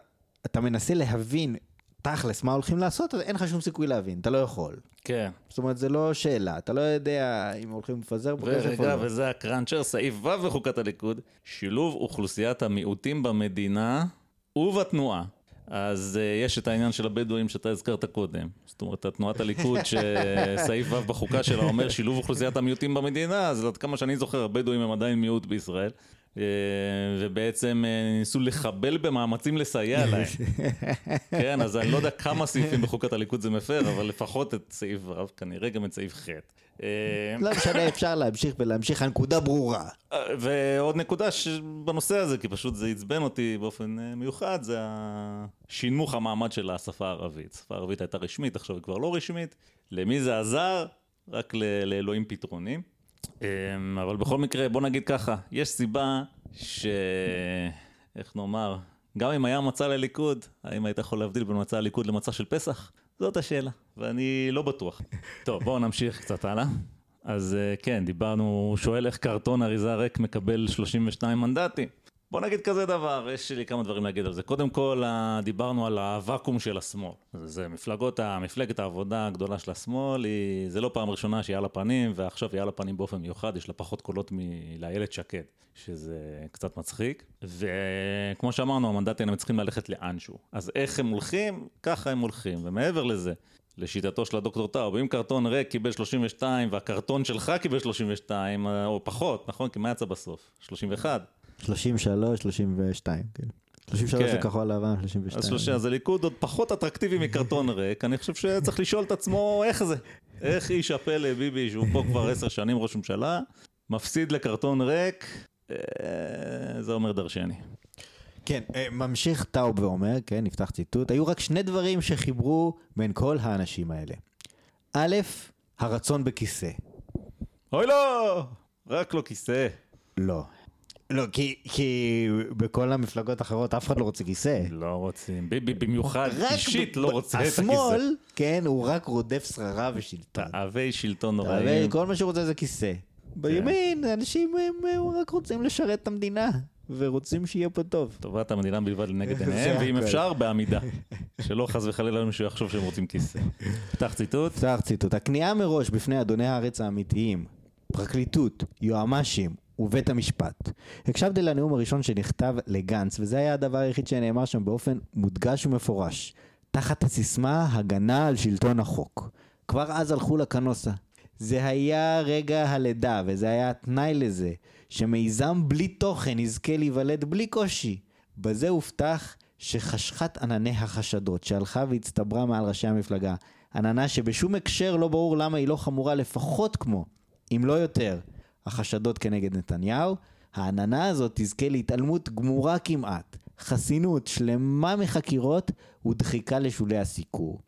אתה מנסה להבין תכלס מה הולכים לעשות, אז אין לך שום סיכוי להבין, אתה לא יכול. כן. זאת אומרת, זה לא שאלה, אתה לא יודע אם הולכים לפזר פה כסף או לא. וזה הקראנצ'ר, סעיף ו' בחוקת הליכוד, שילוב אוכלוסיית המיעוטים במדינה ובתנועה. אז uh, יש את העניין של הבדואים שאתה הזכרת קודם. זאת אומרת, תנועת הליכוד, <laughs> שסעיף ו' בחוקה שלה אומר שילוב אוכלוסיית המיעוטים במדינה, אז עד כמה שאני זוכר, הבדואים הם עדיין מיעוט בישראל. אה, ובעצם אה, ניסו לחבל במאמצים לסייע <laughs> להם. כן, אז אני לא יודע כמה סעיפים בחוקת הליכוד זה מפר, אבל לפחות את סעיף ו', כנראה גם את סעיף ח'. אה, לא משנה, אפשר להמשיך ולהמשיך, הנקודה ברורה. ועוד נקודה בנושא הזה, כי פשוט זה עצבן אותי באופן מיוחד, זה השינמוך המעמד של השפה הערבית. השפה הערבית הייתה רשמית, עכשיו היא כבר לא רשמית. למי זה עזר? רק לאלוהים פתרונים. אמ, אבל בכל מקרה, בוא נגיד ככה, יש סיבה ש... איך נאמר? גם אם היה מצע לליכוד, האם היית יכול להבדיל בין מצע הליכוד למצע של פסח? זאת השאלה, ואני לא בטוח. טוב, בואו נמשיך קצת הלאה. אז אה, כן, דיברנו, הוא שואל איך קרטון אריזה ריק מקבל 32 מנדטים. בוא נגיד כזה דבר, יש לי כמה דברים להגיד על זה. קודם כל, דיברנו על הוואקום של השמאל. זה, מפלגות, מפלגת העבודה הגדולה של השמאל, היא, זה לא פעם ראשונה שהיא על הפנים, ועכשיו היא על הפנים באופן מיוחד, יש לה פחות קולות מלאיילת שקד, שזה קצת מצחיק. וכמו שאמרנו, המנדטים הם צריכים ללכת לאנשהו. אז איך הם הולכים? ככה הם הולכים. ומעבר לזה, לשיטתו של הדוקטור טאוב, אם קרטון ריק קיבל 32 והקרטון שלך קיבל 32, או פחות, נכון? כי מה יצא בסוף? 31. 33, 32, כן. 33 כן. זה כחול לבן, 32. אז שלושה, אז הליכוד עוד פחות אטרקטיבי מקרטון ריק, אני חושב שצריך לשאול את עצמו איך זה. איך איש הפלא ביבי, שהוא פה כבר עשר שנים ראש ממשלה, מפסיד לקרטון ריק, אה, זה אומר דרשני. כן, אה, ממשיך טאוב ואומר, כן, נפתח ציטוט, היו רק שני דברים שחיברו בין כל האנשים האלה. א', הרצון בכיסא. אוי לא! רק לא כיסא. לא. לא, כי, כי בכל המפלגות האחרות אף אחד לא רוצה כיסא. לא רוצים. ביבי במיוחד אישית לא רוצה את הכיסא. השמאל, כן, הוא רק רודף שררה ושלטון. תאבי שלטון נוראים. כל מה שהוא רוצה זה כיסא. כן. בימין, אנשים הם, הם רק רוצים לשרת את המדינה. ורוצים שיהיה פה טוב. טובת המדינה בלבד לנגד <laughs> עיניהם, ואם. אפשר, בעמידה. <laughs> שלא חס וחלילה מישהו יחשוב שהם רוצים כיסא. פתח ציטוט. פתח ציטוט. הכניעה מראש בפני אדוני הארץ האמיתיים, פרקליטות, יועמ"שים ובית המשפט. הקשבתי לנאום הראשון שנכתב לגנץ, וזה היה הדבר היחיד שנאמר שם באופן מודגש ומפורש. תחת הסיסמה הגנה על שלטון החוק. כבר אז הלכו לקנוסה. זה היה רגע הלידה, וזה היה התנאי לזה, שמיזם בלי תוכן יזכה להיוולד בלי קושי. בזה הובטח שחשכת ענני החשדות, שהלכה והצטברה מעל ראשי המפלגה, עננה שבשום הקשר לא ברור למה היא לא חמורה לפחות כמו, אם לא יותר, החשדות כנגד נתניהו, העננה הזאת תזכה להתעלמות גמורה כמעט, חסינות שלמה מחקירות ודחיקה לשולי הסיקור.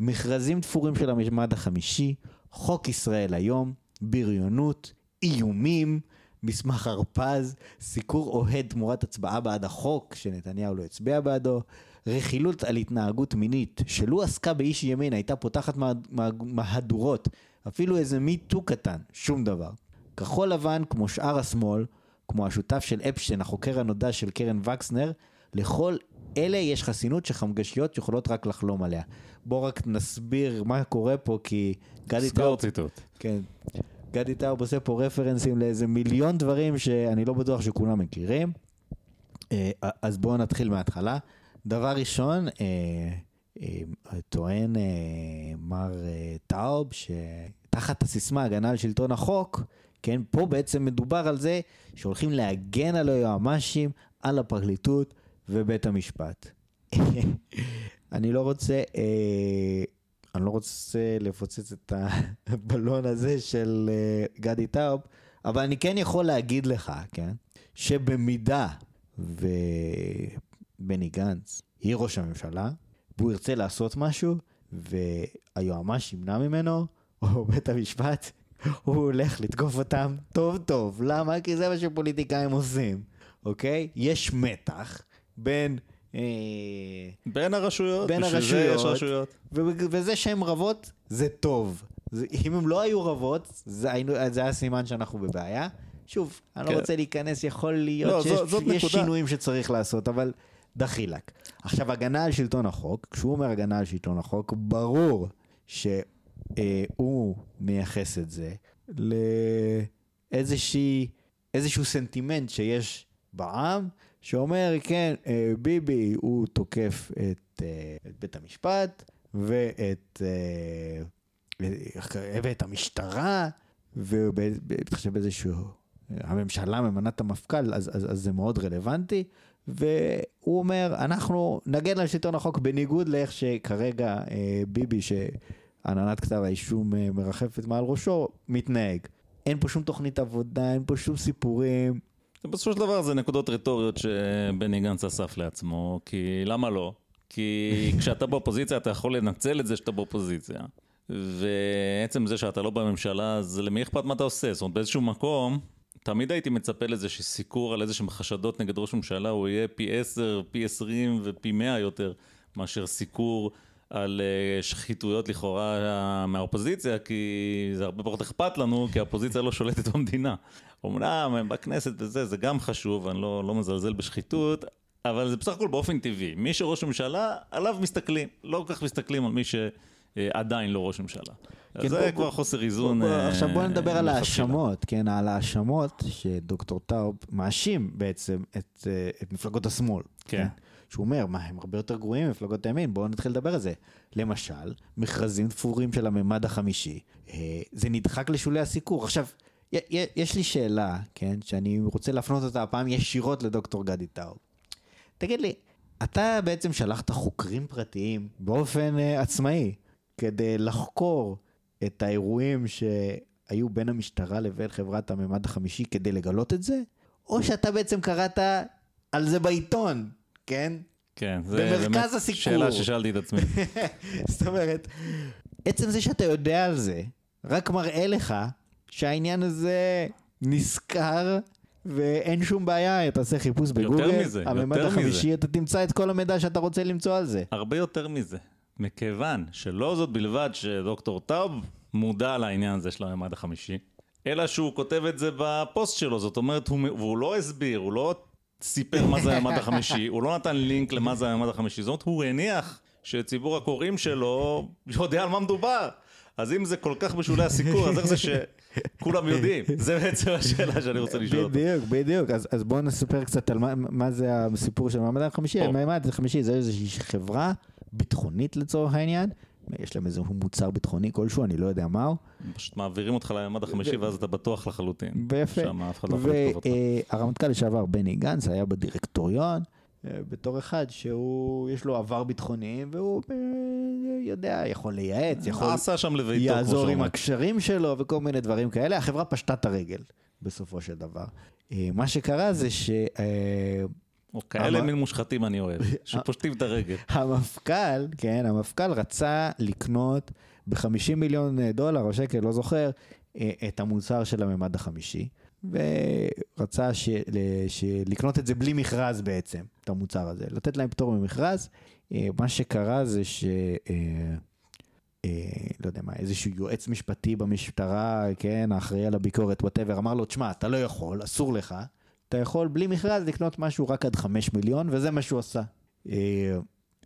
מכרזים תפורים של הממד החמישי, חוק ישראל היום, בריונות, איומים, מסמך הרפז, סיקור אוהד תמורת הצבעה בעד החוק שנתניהו לא הצביע בעדו, רכילות על התנהגות מינית שלו עסקה באיש ימין הייתה פותחת מה- מה- מהדורות, אפילו איזה מיטו קטן, שום דבר. כחול לבן, כמו שאר השמאל, כמו השותף של אפשטיין, החוקר הנודע של קרן וקסנר, לכל אלה יש חסינות שחמגשיות יכולות רק לחלום עליה. בואו רק נסביר מה קורה פה, כי גדי סגור טאוב, ציטוט. כן, גדי טאוב עושה פה רפרנסים לאיזה מיליון דברים שאני לא בטוח שכולם מכירים. אה, אז בואו נתחיל מההתחלה. דבר ראשון, אה, אה, טוען מר טאוב שתחת הסיסמה הגנה על שלטון החוק, כן, פה בעצם מדובר על זה שהולכים להגן על היועמ"שים, על הפרקליטות ובית המשפט. <laughs> אני לא רוצה, אה, אני לא רוצה לפוצץ את הבלון הזה של אה, גדי טאוב, אבל אני כן יכול להגיד לך, כן, שבמידה ובני גנץ יהיה ראש הממשלה, והוא ירצה לעשות משהו, והיועמ"ש ימנע ממנו, או בית המשפט, הוא הולך לתקוף אותם טוב טוב. למה? כי זה מה שפוליטיקאים עושים, אוקיי? יש מתח בין... אה, בין הרשויות, בין זה יש הרשויות. רשויות. וזה שהן רבות, זה טוב. זה, אם הן לא היו רבות, זה, היינו, זה היה סימן שאנחנו בבעיה. שוב, אני כן. לא רוצה להיכנס, יכול להיות לא, שיש זו- זאת יש. שינויים שצריך לעשות, אבל דחילק. עכשיו, הגנה על שלטון החוק, כשהוא אומר הגנה על שלטון החוק, ברור שהוא מייחס את זה לאיזושהי, איזשהו סנטימנט שיש בעם, שאומר, כן, אה, ביבי הוא תוקף את, אה, את בית המשפט ואת, אה, ואת המשטרה, ובהתחשב באיזשהו, הממשלה ממנה את המפכ"ל, אז, אז, אז זה מאוד רלוונטי, והוא אומר, אנחנו נגן על שלטון החוק בניגוד לאיך שכרגע אה, ביבי, שעננת כתב האישום אה, מרחפת מעל ראשו, מתנהג. אין פה שום תוכנית עבודה, אין פה שום סיפורים. בסופו של דבר זה נקודות רטוריות שבני גנץ אסף לעצמו, כי למה לא? כי <laughs> כשאתה באופוזיציה אתה יכול לנצל את זה שאתה באופוזיציה. ועצם זה שאתה לא בממשלה, אז למי אכפת מה אתה עושה? זאת אומרת, באיזשהו מקום, תמיד הייתי מצפה לזה שסיקור על איזה שהם חשדות נגד ראש ממשלה, הוא יהיה פי 10, פי 20 ופי 100 יותר, מאשר סיקור על אה, שחיתויות לכאורה אה, מהאופוזיציה, כי זה הרבה פחות אכפת לנו, כי האופוזיציה לא שולטת <laughs> במדינה. אמנם הם בכנסת וזה, זה גם חשוב, אני לא, לא מזלזל בשחיתות, אבל זה בסך הכל באופן טבעי. מי שראש ממשלה, עליו מסתכלים. לא כל כך מסתכלים על מי שעדיין לא ראש ממשלה. כן, זה בוא- כבר חוסר איזון. בוא, בוא, אה, עכשיו בוא נדבר על. ההאשמות, כן, על ההאשמות שדוקטור טאוב מאשים בעצם את, את מפלגות השמאל. כן. שהוא אומר, מה, הם הרבה יותר גרועים ממפלגות הימין, בואו נתחיל לדבר על זה. למשל, מכרזים תפורים של הממד החמישי, אה, זה נדחק לשולי הסיקור. עכשיו, יש לי שאלה, כן, שאני רוצה להפנות אותה הפעם ישירות לדוקטור גדי טאוב. תגיד לי, אתה בעצם שלחת חוקרים פרטיים באופן uh, עצמאי כדי לחקור את האירועים שהיו בין המשטרה לבין חברת הממד החמישי כדי לגלות את זה? או שאתה בעצם קראת על זה בעיתון, כן? כן, זה במרכז באמת הסיקור. שאלה ששאלתי את עצמי. <laughs> זאת אומרת, עצם זה שאתה יודע על זה, רק מראה לך שהעניין הזה נסקר ואין שום בעיה, תעשה חיפוש בגוגל, מזה, הממד יותר החמישי, מזה. אתה תמצא את כל המידע שאתה רוצה למצוא על זה. הרבה יותר מזה. מכיוון שלא זאת בלבד שדוקטור טאוב מודע לעניין הזה של הממד החמישי, אלא שהוא כותב את זה בפוסט שלו, זאת אומרת, הוא, והוא לא הסביר, הוא לא סיפר מה זה הממד החמישי, הוא לא נתן לינק למה זה הממד החמישי, זאת אומרת, הוא הניח שציבור הקוראים שלו יודע על מה מדובר. אז אם זה כל כך בשולי הסיקור, אז איך זה שכולם יודעים? זה בעצם השאלה שאני רוצה לשאול אותה. בדיוק, בדיוק. אז, אז בואו נספר קצת על מה, מה זה הסיפור של המעמד החמישי. המעמד החמישי זה איזושהי חברה ביטחונית לצורך העניין. יש להם איזה מוצר ביטחוני כלשהו, אני לא יודע מהו. פשוט מעבירים אותך לממד החמישי ואז אתה בטוח לחלוטין. ויפה. שם אף אחד לא יכול לתקוף אותך. והרמטכ"ל לשעבר בני גנץ היה בדירקטוריון, אה, בתור אחד שהוא, יש לו עבר ביטחוני, והוא אה, יודע, יכול לייעץ, יכול עשה שם לביתו, יעזור עם. הקשרים שלו וכל מיני דברים כאלה. החברה פשטה את הרגל, בסופו של דבר. אה, מה שקרה זה או כאלה אבל- מין מושחתים אני אוהב, <laughs> שפושטים את הרגל. שהמפכ"ל, כן, המפכ"ל רצה לקנות ב-50 מיליון דולר או שקל, לא זוכר, אה, את המוצר של הממד החמישי. ורצה ש... ש... לקנות את זה בלי מכרז בעצם, את המוצר הזה, לתת להם פטור ממכרז. אה, מה שקרה זה ש... אה, אה, לא יודע מה, איזשהו יועץ משפטי במשטרה, כן, האחראי על הביקורת, whatever, אמר לו, תשמע, אתה לא יכול, אסור לך, אתה יכול בלי מכרז לקנות משהו רק עד 5 מיליון, וזה מה שהוא עשה. אה,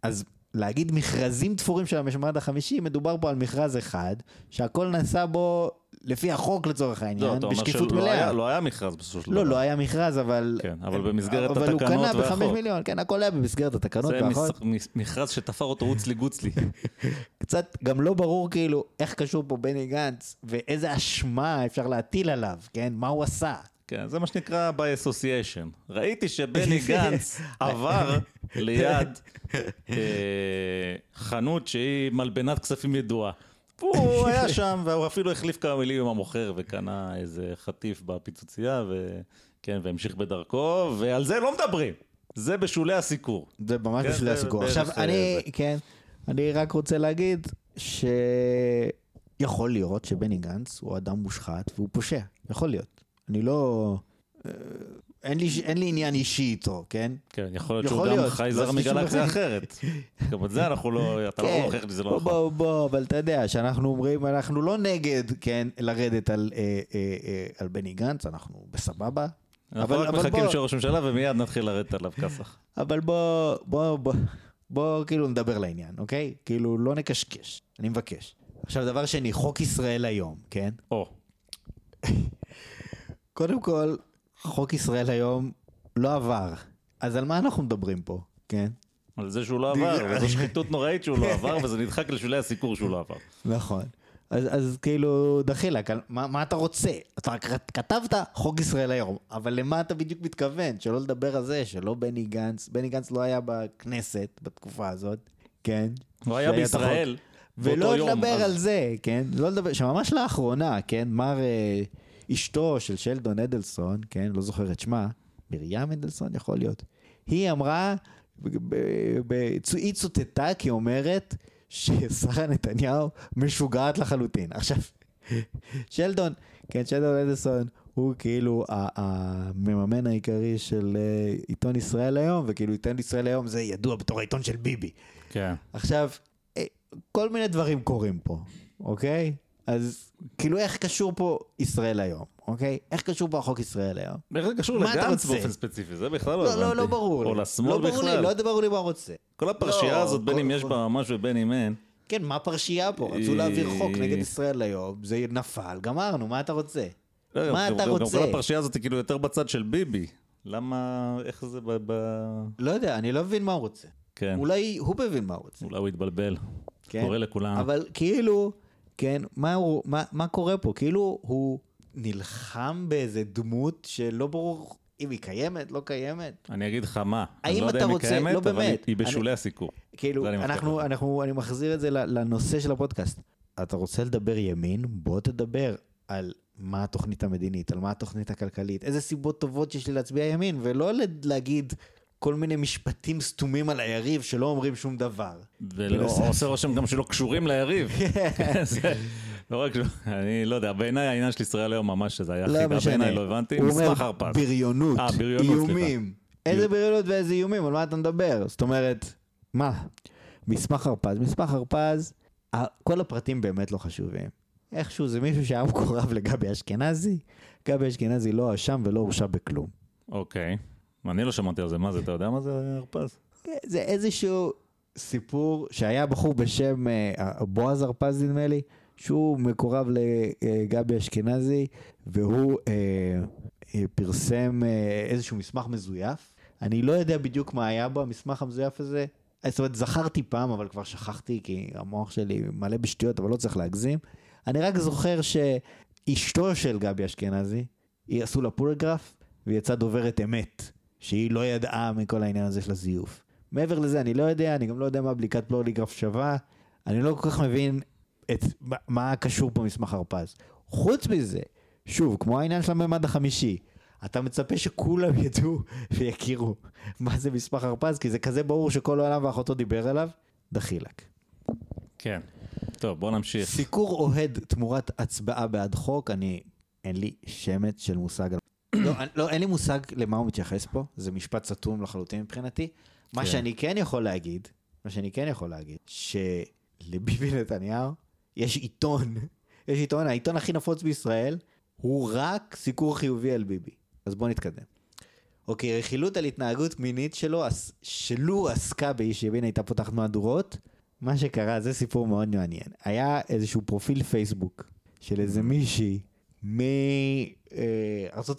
אז להגיד מכרזים תפורים של המשמעת החמישי, מדובר פה על מכרז אחד, שהכל נעשה בו לפי החוק לצורך לא, העניין, אומר בשקיפות שלא היה- מלאה. לא היה מכרז בסופו של דבר. לא, לא היה מכרז, אבל... כן, אבל במסגרת אבל הוא התקנות קנה בחמש והחוק. מיליון, כן, הכל היה במסגרת התקנות זה והחוק. מס- מכרז שתפר אותו רוצלי גוצלי. <laughs> קצת גם לא ברור כאילו איך קשור פה בני גנץ ואיזה אשמה אפשר להטיל עליו, כן? מה הוא עשה? כן, זה מה שנקרא by association. ראיתי שבני <laughs> גנץ עבר ליד אה, חנות שהיא מלבנת כספים ידועה. הוא היה <laughs> שם, והוא אפילו החליף כמה מילים עם המוכר וקנה איזה חטיף בפיצוצייה, וכן, והמשיך בדרכו, ועל זה לא מדברים. זה בשולי הסיקור. זה ממש כן, הסיכור. בערך, עכשיו, אה, אני, זה. כן, אני רק רוצה להגיד שיכול להיות שבני גנץ הוא אדם מושחת והוא פושע. יכול להיות. אני לא... אה, אין לי, אין לי עניין אישי איתו, כן? כן, יכול להיות יכול שהוא גם להיות, חי לא זר עשיתי שום מגלקסיה. אחרת. <laughs> גם את זה אנחנו לא, אתה לא כן. מוכיח לי שזה לא בוא, נכון. בוא, בוא, אבל אתה יודע שאנחנו אומרים, אנחנו לא נגד, כן, לרדת על, אה, אה, אה, על בני גנץ, אנחנו בסבבה. אנחנו אבל- רק אבל מחכים בוא- שראש ממשלה ומיד נתחיל לרדת עליו כסח. <laughs> אבל בוא, בוא, בוא, בוא כאילו נדבר לעניין, אוקיי? כאילו לא נקשקש, אני מבקש. עכשיו דבר שני, חוק ישראל היום, כן? או, <laughs> קודם כל, חוק ישראל היום לא עבר. אז על מה אנחנו מדברים פה, כן? על זה שהוא לא עבר, וזו שחיתות נוראית שהוא לא עבר, וזה נדחק לשולי הסיקור שהוא לא עבר. נכון. אז, אז כאילו, דחילק, מה, מה אתה רוצה? אתה רק כתבת חוק ישראל היום, אבל למה אתה בדיוק מתכוון? שלא לדבר על זה, שלא בני גנץ, בני גנץ לא היה בכנסת בתקופה הזאת, כן? הוא היה. בישראל ולא יום. לדבר אז- על זה, כן? לא לדבר, שממש לאחרונה, כן? מר אה, אשתו של שלדון אדלסון, כן? לא זוכר את שמה, מרים אדלסון יכול להיות. היא אמרה, היא צוטטה כי אומרת ששרה נתניהו משוגעת לחלוטין. עכשיו, שלדון, כן, שלדון אדלסון הוא כאילו המממן העיקרי של אה, עיתון ישראל היום, וכאילו עיתון ישראל היום זה ידוע בתור העיתון של ביבי. כן. עכשיו, אה, כל מיני דברים קורים פה, אוקיי? אז כאילו איך קשור פה ישראל היום, אוקיי? איך קשור פה החוק ישראל היום? איך זה קשור לגנץ רוצה? באופן ספציפי? זה בכלל לא לא, הבנתי. לא, לא ברור לי. או לשמאל לא בכלל. לא ברור לי מה רוצה. כל הפרשייה לא, הזאת, בין אם יש בה ממש ובין אם אין, כן, מה הפרשייה פה? רצו להעביר חוק נגד ישראל היום, זה נפל, גמרנו, מה אתה רוצה? לא, מה אתה גם- גם רוצה? כל הפרשייה הזאת היא כאילו יותר בצד של ביבי. למה, איך זה. ב- לא יודע, אני לא מבין מה הוא רוצה. כן, אולי הוא מבין מה הוא רוצה. אולי הוא התבלבל. כן? קורא לכולם. אבל כאילו, כן, מה, הוא, מה, מה קורה פה? כאילו הוא נלחם באיזה דמות שלא ברור אם היא קיימת, לא קיימת. אני אגיד לך מה, אני לא יודע אם היא רוצה- קיימת, לא, אבל באמת. היא- היא אני- בשולי הסיקור. כאילו, אני אנחנו. אנחנו, אני מחזיר את זה לנושא של הפודקאסט. אתה רוצה לדבר ימין? בוא תדבר על מה התוכנית המדינית, על מה התוכנית הכלכלית, איזה סיבות טובות יש לי להצביע ימין, ולא להגיד כל מיני משפטים סתומים על היריב שלא אומרים שום דבר. ולא עושה רושם גם שלא קשורים ליריב. <laughs> <laughs> זה- לא רק, אני לא יודע, בעיניי העניין של ישראל היום ממש, שזה היה לא חידה. בעיניי, לא הבנתי, הוא אומר מסמך הרפז. בריונות, אה, איומים. איזה בריונות ואיזה איומים, על מה אתה מדבר? זאת אומרת, מה? מסמך הרפז, מסמך הרפז, כל הפרטים באמת לא חשובים. איכשהו זה מישהו שהיה מקורב לגבי אשכנזי, גבי אשכנזי לא אשם ולא הורשע בכלום. אוקיי, אני לא שמעתי על זה, מה זה, אתה יודע מה זה הרפז? זה איזשהו סיפור שהיה בחור בשם אה, בועז הרפז נדמה לי, שהוא מקורב לגבי אשכנזי, והוא אה, אה, פרסם אה, איזשהו מסמך מזויף. אני לא יודע בדיוק מה היה בו, המסמך המזויף הזה. זאת אומרת, זכרתי פעם, אבל כבר שכחתי, כי המוח שלי מלא בשטויות, אבל לא צריך להגזים. אני רק זוכר שאשתו של גבי אשכנזי, היא עשו לה פוליגרף, והיא יצאה דוברת אמת, שהיא לא ידעה מכל העניין הזה של הזיוף. מעבר לזה, אני לא יודע, אני גם לא יודע מה בדיקת פוליגרף שווה. אני לא כל כך מבין את מה- מה קשור פה מסמך הרפז. חוץ מזה, שוב, כמו העניין של הממד החמישי, אתה מצפה שכולם ידעו ויכירו מה זה מסמך הרפז, כי זה כזה ברור שכל העולם ואחותו דיבר עליו, דחילק. כן. טוב, בוא נמשיך. סיקור אוהד תמורת הצבעה בעד חוק, אני, אין לי שמץ של מושג על... לא, לא, אין לי מושג למה הוא מתייחס פה, זה משפט סתום לחלוטין מבחינתי. מה כן. שאני כן יכול להגיד, מה שאני כן יכול להגיד, שלביבי נתניהו יש עיתון, יש עיתון, העיתון הכי נפוץ בישראל, הוא רק סיקור חיובי על ביבי. אז בואו נתקדם. אוקיי, רכילות על התנהגות מינית שלו, שלו עסקה באיש ימין הייתה פותחת מהדורות, מה שקרה, זה סיפור מאוד מעניין. היה איזשהו פרופיל פייסבוק של איזה מישהי מארצות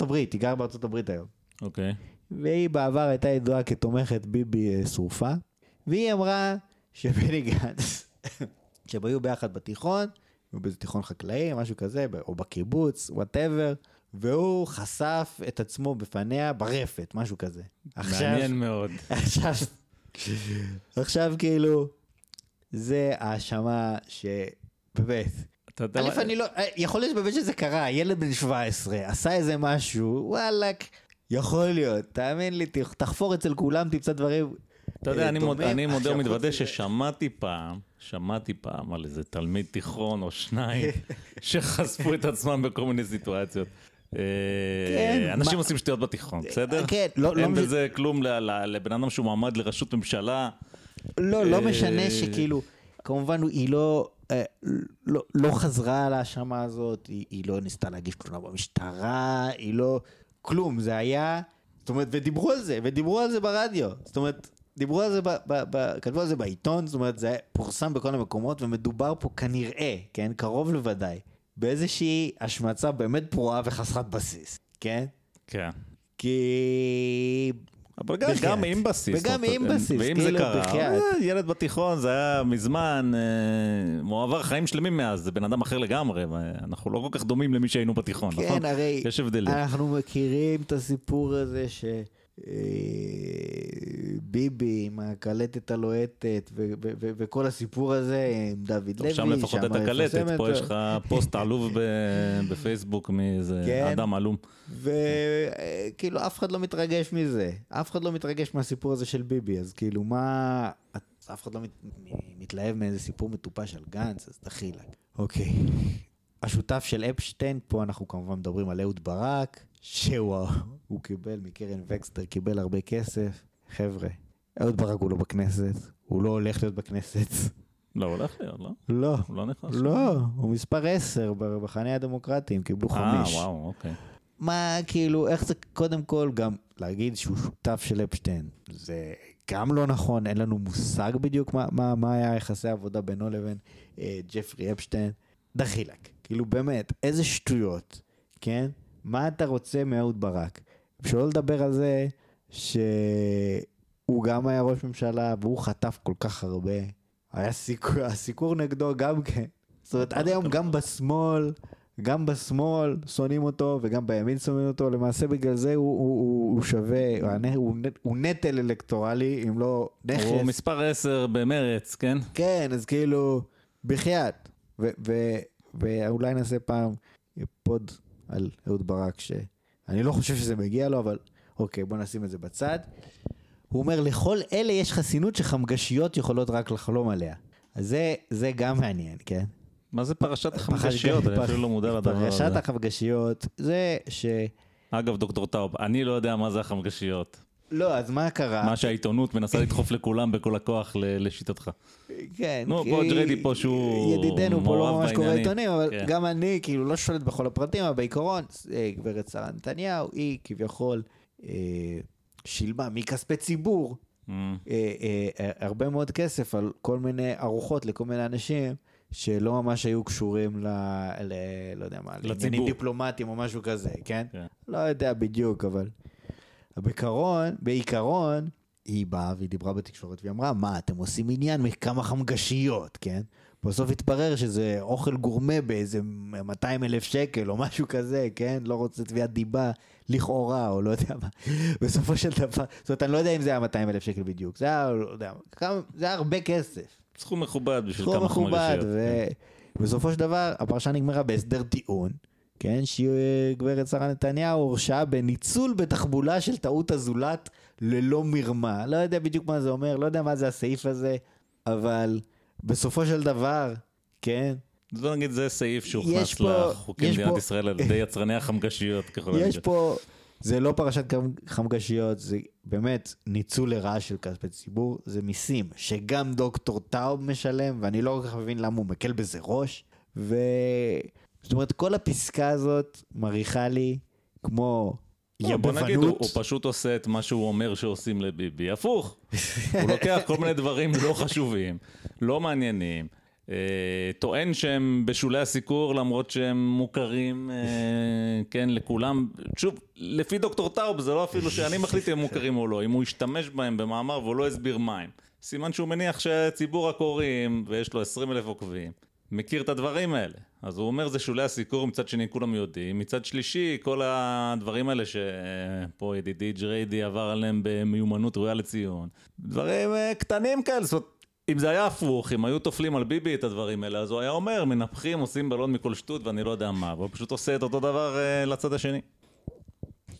הברית, היא גרה הברית היום. אוקיי. והיא בעבר הייתה ידועה כתומכת ביבי אה, שרופה, והיא אמרה שבני גנץ, <laughs> שהם היו ביחד בתיכון, היו באיזה תיכון חקלאי, משהו כזה, או בקיבוץ, whatever, והוא חשף את עצמו בפניה ברפת, משהו כזה. עכשיו, מעניין מאוד. <laughs> עכשיו, עכשיו כאילו, זה האשמה שבאמת, אתה יודע א', מה- אני לא, אה, יכול להיות באמת שזה קרה, ילד בן 17 עשה איזה משהו, וואלאק, יכול להיות, תאמין לי, תחפור אצל כולם, תמצא דברים. אתה יודע, אה, אני מוד-. אני מודה ומתוודה ששמעתי פעם, שמעתי פעם על איזה תלמיד תיכון או שניים <laughs> שחשפו את עצמם בכל מיני סיטואציות. אה, כן, אנשים מה- עושים שטויות בתיכון, בסדר? כן, לא- לא אין מש- בזה כלום ל- ל- לבן אדם שהוא מועמד לראשות ממשלה. לא, לא משנה שכאילו, כמובן היא לא, לא, לא חזרה על ההאשמה הזאת, היא, היא לא ניסתה להגיש תלונה במשטרה, היא לא, כלום, זה היה, זאת אומרת, ודיברו על זה, ודיברו על זה ברדיו, זאת אומרת, דיברו על זה, ב, ב, ב, כתבו על זה בעיתון, זאת אומרת, זה פורסם בכל המקומות, ומדובר פה כנראה, כן, קרוב לוודאי, באיזושהי השמצה באמת פרועה וחסרת בסיס, כן? כן. כי... אבל גם, בחייאת. גם עם בסיס. וגם עם בסיס, ואם זה כאילו, קרה, בחייאת. אה, ילד בתיכון זה היה מזמן, אה, הוא עבר חיים שלמים מאז, זה בן אדם אחר לגמרי, ואנחנו לא כל כך דומים למי שהיינו בתיכון, נכון? כן, הרי יש הבדלים. אנחנו מכירים את הסיפור הזה ש... ביבי עם הקלטת הלוהטת ו- ו- ו- וכל הסיפור הזה עם דוד לוי. שם לפחות את הקלטת, פה יש. לך פוסט <laughs> עלוב ב- בפייסבוק מאיזה כן. אדם עלום. וכאילו אף אחד לא מתרגש מזה, אף אחד לא מתרגש מהסיפור הזה של ביבי, אז כאילו מה, אף אחד לא מתלהב מאיזה סיפור מטופש על גנץ, אז דחילק. אוקיי. השותף של אפשטיין, פה אנחנו כמובן מדברים על אהוד ברק, שהוא הוא קיבל מקרן וקסטר, קיבל הרבה כסף. חבר'ה, אהוד ברק הוא לא בכנסת, הוא לא הולך להיות בכנסת. לא, הוא הולך להיות, לא? לא, הוא לא נכנס? לא, הוא מספר 10 במחנה הדמוקרטים, קיבלו אה, חמש. וואו, אוקיי. מה, כאילו, איך זה, קודם כל, גם להגיד שהוא שותף של אפשטיין, זה גם לא נכון, אין לנו מושג בדיוק מה, מה, מה היה יחסי העבודה בינו לבין אה, ג'פרי אפשטיין. דחילק, כאילו באמת, איזה שטויות, כן? מה אתה רוצה מאהוד ברק? שלא לדבר על זה שהוא גם היה ראש ממשלה והוא חטף כל כך הרבה. היה סיקור, הסיקור נגדו גם כן. זאת אומרת, עד היום גם בשמאל, גם בשמאל שונאים אותו וגם בימין שונאים אותו, למעשה בגלל זה הוא, הוא, הוא, הוא שווה, הוא, הוא, הוא נטל אלקטורלי, אם לא נכס. הוא מספר 10 במרץ, כן? כן, אז כאילו, בחייאת. ואולי נעשה פעם פוד על אהוד ברק, שאני לא חושב שזה מגיע לו, אבל אוקיי, בוא נשים את זה בצד. הוא אומר, לכל אלה יש חסינות שחמגשיות יכולות רק לחלום עליה. אז זה, זה גם מעניין, כן? מה זה פרשת החמגשיות? אני אפילו לא מודע לדבר פרשת הזה. החמגשיות, זה ש... אגב, דוקטור טאוב, אני לא יודע מה זה החמגשיות. לא, אז מה קרה? מה שהעיתונות מנסה לדחוף לכולם בכל הכוח לשיטתך. כן, נו, פה ג'ריידי פה שהוא ידידנו פה לא ממש קורא. עיתונים, אבל כן. גם אני כאילו לא שולט בכל הפרטים, אבל בעיקרון, אה, גברת שרה נתניהו, היא כביכול אה, שילמה מכספי ציבור Mm. אה, אה, אה, הרבה מאוד כסף על כל מיני ארוחות לכל מיני אנשים שלא ממש היו קשורים ל... ל לא יודע מה, לעניינים. דיפלומטיים או משהו כזה, כן? כן. לא יודע בדיוק, אבל... בעיקרון, בעיקרון, היא באה והיא דיברה בתקשורת והיא אמרה, מה, אתם עושים עניין מכמה חמגשיות, כן? בסוף התברר שזה אוכל גורמה באיזה 200 אלף שקל או משהו כזה, כן? לא רוצה תביעת דיבה לכאורה, או לא יודע מה. <laughs> בסופו של דבר, זאת אומרת, אני לא יודע אם זה היה 200 אלף שקל בדיוק, זה היה, לא יודע, כמה, זה היה הרבה כסף. סכום מכובד בשביל כמה מכובד, חמגשיות. כן. ובסופו של דבר הפרשה נגמרה בהסדר טיעון, כן, שגברת שרה נתניהו הורשעה בניצול בתחבולה של טעות הזולת ללא מרמה. לא יודע בדיוק מה זה אומר, לא יודע מה זה הסעיף הזה, אבל בסופו של דבר, כן, בוא נגיד זה סעיף יש שהוכנס לחוקי יש מדינת פה- ישראל על ידי יצרני החמגשיות ככל יש הנראה. פה, זה לא פרשת חמ- חמגשיות, זה באמת ניצול לרעה של כספי ציבור, זה מיסים שגם דוקטור טאוב משלם, ואני לא כל כך מבין למה הוא מקל בזה ראש, ו... זאת אומרת, כל הפסקה הזאת מריחה לי כמו לא, בוא נגיד, הוא, יבבנות. הוא פשוט עושה את מה שהוא אומר שעושים לביבי, הפוך. <laughs> הוא לוקח כל מיני דברים לא חשובים, לא מעניינים, אה, טוען שהם בשולי הסיקור למרות שהם מוכרים, אה, כן, לכולם. שוב, לפי דוקטור טאוב זה לא אפילו שאני מחליט אם הם מוכרים או לא, אם הוא השתמש בהם במאמר והוא לא הסביר מה הם. סימן שהוא מניח שציבור הקוראים, ויש לו 20 אלף עוקבים, מכיר את הדברים האלה. אז הוא אומר זה שולי הסיקור, מצד שני כולם יודעים, מצד שלישי כל הדברים האלה שפה ידידי ג'ריידי עבר עליהם במיומנות ראויה לציון. דברים אה, קטנים כאלה, זאת אומרת, אם זה היה הפוך, אם היו טופלים על ביבי את הדברים האלה, אז הוא היה אומר, מנפחים, עושים בלון מכל שטות ואני לא יודע מה, והוא פשוט עושה את אותו דבר אה, לצד השני.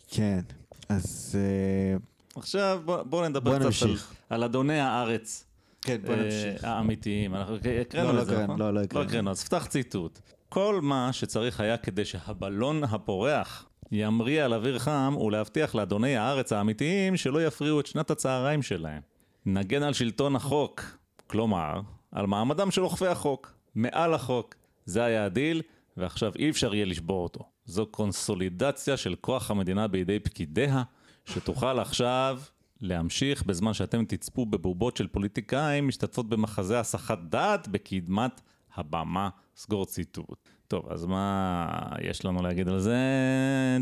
כן, אז... אה, עכשיו בוא, בוא נדבר בוא קצת על, נמשיך. על אדוני הארץ. כן, בוא נמשיך. האמיתיים, אנחנו הקראנו לא, לא את זה, נכון? לא, לא לא הקראנו. הקראנו, אז פתח ציטוט. כל מה שצריך היה כדי שהבלון הפורח ימריא על אוויר חם ולהבטיח לאדוני הארץ האמיתיים שלא יפריעו את שנת הצהריים שלהם. נגן על שלטון החוק, כלומר, על מעמדם של אוכפי החוק, מעל החוק. זה היה הדיל, ועכשיו אי אפשר יהיה לשבור אותו. זו קונסולידציה של כוח המדינה בידי פקידיה, שתוכל עכשיו להמשיך בזמן שאתם תצפו בבובות של פוליטיקאים משתתפות במחזה הסחת דעת בקדמת הבמה. סגור ציטוט. טוב, אז מה יש לנו להגיד על זה,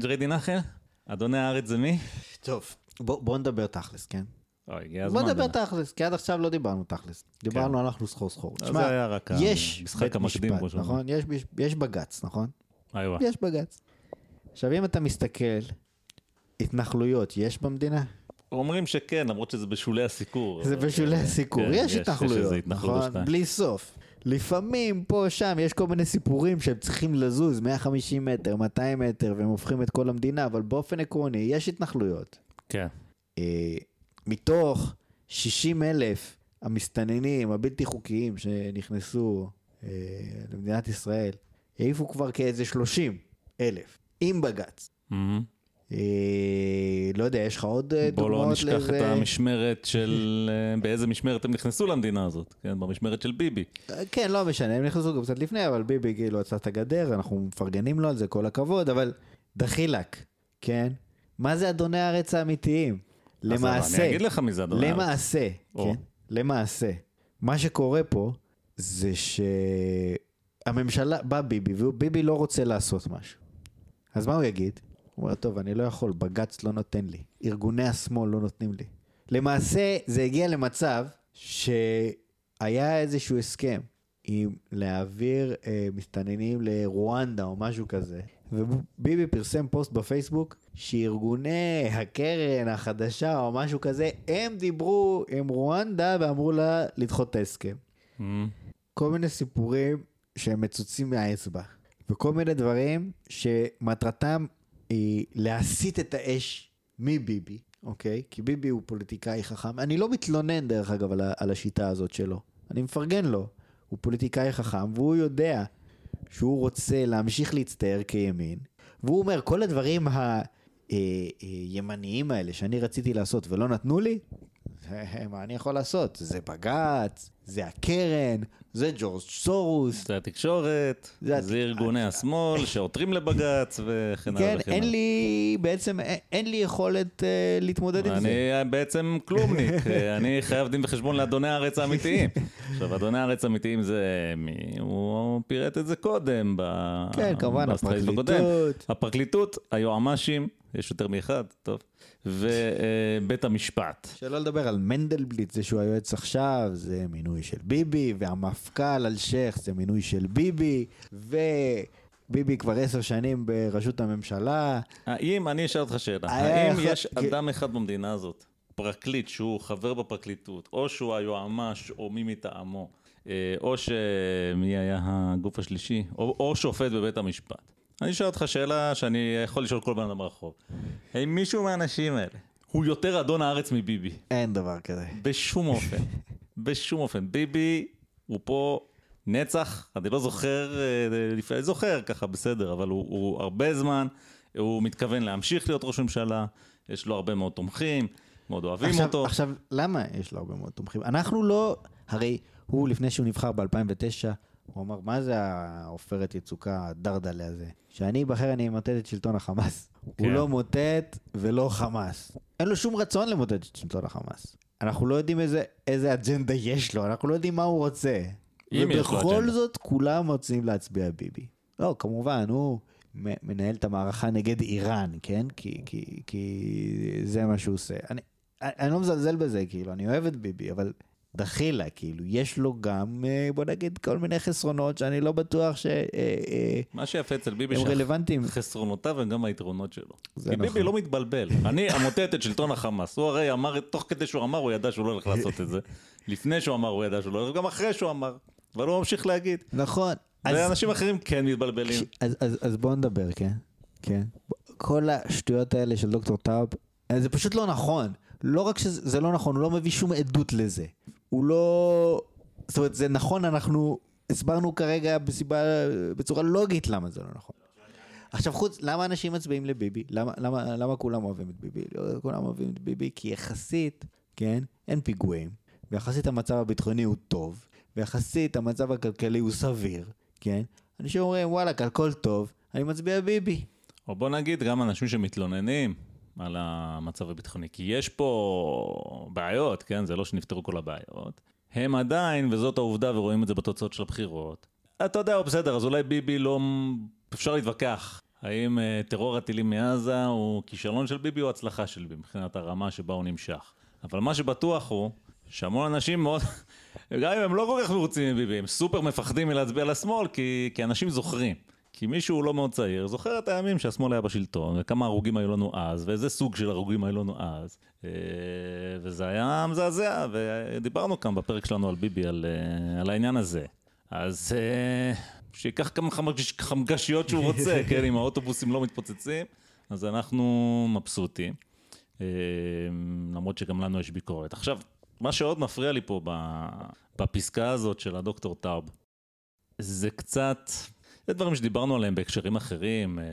ג'ריידי נחל? אדוני הארץ זה מי? טוב, בוא בוא נדבר תכלס, כן? אוי, הגיע הזמן. בוא נדבר. תכלס, כי עד עכשיו לא דיברנו תכלס. דיברנו אנחנו סחור סחור. תשמע, זה היה רק יש המשחק המקדים, משפט. נכון? יש יש בג"ץ, נכון? איווה. יש בג"ץ. עכשיו, אם אתה מסתכל, התנחלויות יש במדינה? אומרים שכן, למרות שזה בשולי הסיקור. זה בשולי הסיקור, כן, יש התנחלויות, או נכון? בלי סוף. לפעמים פה שם יש כל מיני סיפורים שהם צריכים לזוז 150 מטר, 200 מטר, והם הופכים את כל המדינה, אבל באופן עקרוני יש התנחלויות. כן. אה, מתוך 60 אלף המסתננים הבלתי חוקיים שנכנסו אה, למדינת ישראל, העיפו כבר כאיזה 30 אלף, עם בג"ץ. מהמם. אה, לא יודע, יש לך עוד אה, בוא דוגמאות לא לזה? נשכח את המשמרת של... אה, באיזה משמרת הם נכנסו למדינה הזאת, כן? במשמרת של ביבי. אה, כן, לא משנה, הם נכנסו גם קצת לפני, אבל ביבי כאילו עצר את הגדר, אנחנו מפרגנים לו על זה, כל הכבוד, אבל דחילק, כן? מה זה אדוני הארץ האמיתיים? למעשה, אני אגיד לך מי זה אדוני הארץ. למעשה, או. כן? למעשה, מה שקורה פה זה שהממשלה, בא ביבי, וביבי לא רוצה לעשות משהו. אז מה הוא יגיד? הוא אומר, טוב, אני לא יכול, בג"ץ לא נותן לי, ארגוני השמאל לא נותנים לי. למעשה, זה הגיע למצב שהיה איזשהו הסכם עם להעביר אה, מסתננים לרואנדה או משהו כזה, וביבי פרסם פוסט בפייסבוק שארגוני הקרן החדשה או משהו כזה, הם דיברו עם רואנדה ואמרו לה לדחות את ההסכם. מהמם. כל מיני סיפורים שהם מצוצים מהאצבע, וכל מיני דברים שמטרתם היא להסיט את האש מביבי, אוקיי? כי ביבי הוא פוליטיקאי חכם. אני לא מתלונן, דרך אגב, על, על השיטה הזאת שלו. אני מפרגן לו. הוא פוליטיקאי חכם, והוא יודע שהוא רוצה להמשיך להצטייר כימין, והוא אומר, כל הדברים הימניים האלה שאני רציתי לעשות ולא נתנו לי, <laughs> מה אני יכול לעשות? זה בג"ץ, זה הקרן, זה ג'ורג' סורוס. זה התקשורת, זה זה, ארגוני השמאל שעותרים לבג"ץ וכן הלאה כן, וכן אין. לי, בעצם, אין- אין לי יכולת אה, להתמודד עם זה. אני בעצם כלומניק, <laughs> אני חייב דין וחשבון לאדוני הארץ האמיתיים. <laughs> עכשיו, אדוני הארץ האמיתיים זה מי? הוא פירט את זה קודם, ב- כן, כמובן, הקודם. הפרקליטות. הפרקליטות, היועמ"שים, יש יותר מאחד, טוב, ובית המשפט. שלא לדבר על מנדלבליט, זה שהוא היועץ עכשיו, זה מינוי של ביבי, והמפכ"ל אלשיך זה מינוי של ביבי, וביבי כבר עשר שנים בראשות הממשלה. האם, אני אשאל אותך שאלה, היה האם יש. אדם אחד במדינה הזאת, פרקליט שהוא חבר בפרקליטות, או שהוא היועמ"ש או מי מטעמו, אה, או שמי היה הגוף השלישי, או, או שופט בבית המשפט. אני אשאל אותך שאלה שאני יכול לשאול כל בן אדם ברחוב. האם מישהו מהאנשים האלה הוא יותר אדון הארץ מביבי? אין דבר כזה. בשום אופן. <laughs> בשום אופן. ביבי הוא פה נצח, אני לא זוכר, אה, לפעמים זוכר ככה, בסדר, אבל הוא, הוא הרבה זמן, הוא מתכוון להמשיך להיות ראש ממשלה, יש לו הרבה מאוד תומכים, מאוד אוהבים עכשיו, אותו. עכשיו, למה יש לו הרבה מאוד תומכים? אנחנו לא, הרי הוא לפני שהוא נבחר ב-2009, הוא אמר, מה זה העופרת יצוקה הדרדלה הזה? שאני אבחר אני אמוטט את שלטון החמאס. הוא כן. לא מוטט ולא חמאס. אין לו שום רצון למוטט את שלטון החמאס. אנחנו לא יודעים איזה, איזה אג'נדה יש לו, אנחנו לא יודעים מה הוא רוצה. ובכל. זאת כולם רוצים להצביע ביבי. לא, כמובן, הוא מנהל את המערכה נגד איראן, כן? כי, כי, כי זה מה שהוא עושה. אני, אני לא מזלזל בזה, כאילו, אני אוהב את ביבי, אבל דחילה, כאילו, יש לו גם, אה, בוא נגיד, כל מיני חסרונות שאני לא בטוח שהם מה שיפה אצל ביבי, רלוונטיים. חסרונותיו הם גם היתרונות שלו. כי נכון. ביבי לא מתבלבל. אני אמוטט את שלטון החמאס. הוא הרי אמר, תוך כדי שהוא אמר, הוא ידע שהוא לא הולך לעשות את זה. לפני שהוא אמר, הוא ידע שהוא לא הולך, וגם אחרי שהוא אמר. אבל הוא ממשיך להגיד. נכון. אז- ואנשים אחרים כן מתבלבלים. אז, אז, אז בואו נדבר, כן? כן. כל השטויות האלה של דוקטור טאוב, אה, זה פשוט לא נכון. לא רק שזה זה לא נכון, הוא לא מביא שום עדות לזה. הוא לא... זאת אומרת, זה נכון, אנחנו הסברנו כרגע בסיבה, בצורה לוגית למה זה לא נכון. עכשיו חוץ, למה אנשים מצביעים לביבי? למה, למה, למה כולם אוהבים את ביבי? לא, כולם אוהבים את ביבי כי יחסית, כן, אין פיגועים, ויחסית המצב הביטחוני הוא טוב, ויחסית המצב הכלכלי הוא סביר, כן? אנשים אומרים, וואלה, הכל טוב, אני מצביע ביבי. או בוא נגיד גם אנשים שמתלוננים על המצב הביטחוני, כי יש פה בעיות, כן? זה לא שנפתרו כל הבעיות. הם עדיין, וזאת העובדה, ורואים את זה בתוצאות של הבחירות. אתה יודע, בסדר, אז אולי ביבי לא... אפשר להתווכח. האם אה, טרור הטילים מעזה הוא כישלון של ביבי או הצלחה של ביבי, מבחינת הרמה שבה הוא נמשך. אבל מה שבטוח הוא שהמון אנשים מאוד, <laughs> גם אם הם לא כל כך מרוצים מביבי, הם סופר מפחדים מלהצביע לשמאל, כי, כי אנשים זוכרים. כי מישהו לא מאוד צעיר, זוכר את הימים שהשמאל היה בשלטון, וכמה הרוגים היו לנו אז, ואיזה סוג של הרוגים היו לנו אז. אה, וזה היה מזעזע, ודיברנו כאן בפרק שלנו על ביבי, על, אה, על העניין הזה. אז אה, שייקח כמה חמגש, חמגשיות שהוא רוצה, <laughs> כן, אם האוטובוסים לא מתפוצצים, אז אנחנו מבסוטים. למרות שגם לנו יש ביקורת. עכשיו, מה שעוד מפריע לי פה בפסקה הזאת של הדוקטור טאוב, זה קצת, זה דברים שדיברנו עליהם בהקשרים אחרים, אה,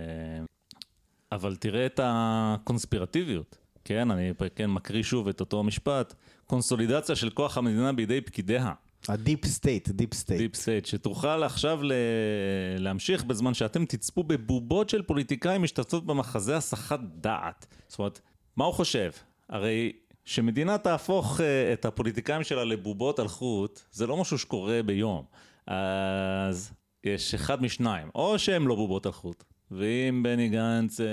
אבל תראה את הקונספירטיביות. כן, אני כן מקריא שוב את אותו משפט, קונסולידציה של כוח המדינה בידי פקידיה. ה deep state, deep state. deep state, שתוכל עכשיו ל... להמשיך בזמן שאתם תצפו בבובות של פוליטיקאים משתתפות במחזה הסחת דעת. זאת אומרת, מה הוא חושב? הרי שמדינה תהפוך אה, את הפוליטיקאים שלה לבובות על חוט, זה לא משהו שקורה ביום. אז יש אחד משניים, או שהם לא בובות על חוט, ואם בני גנץ אה,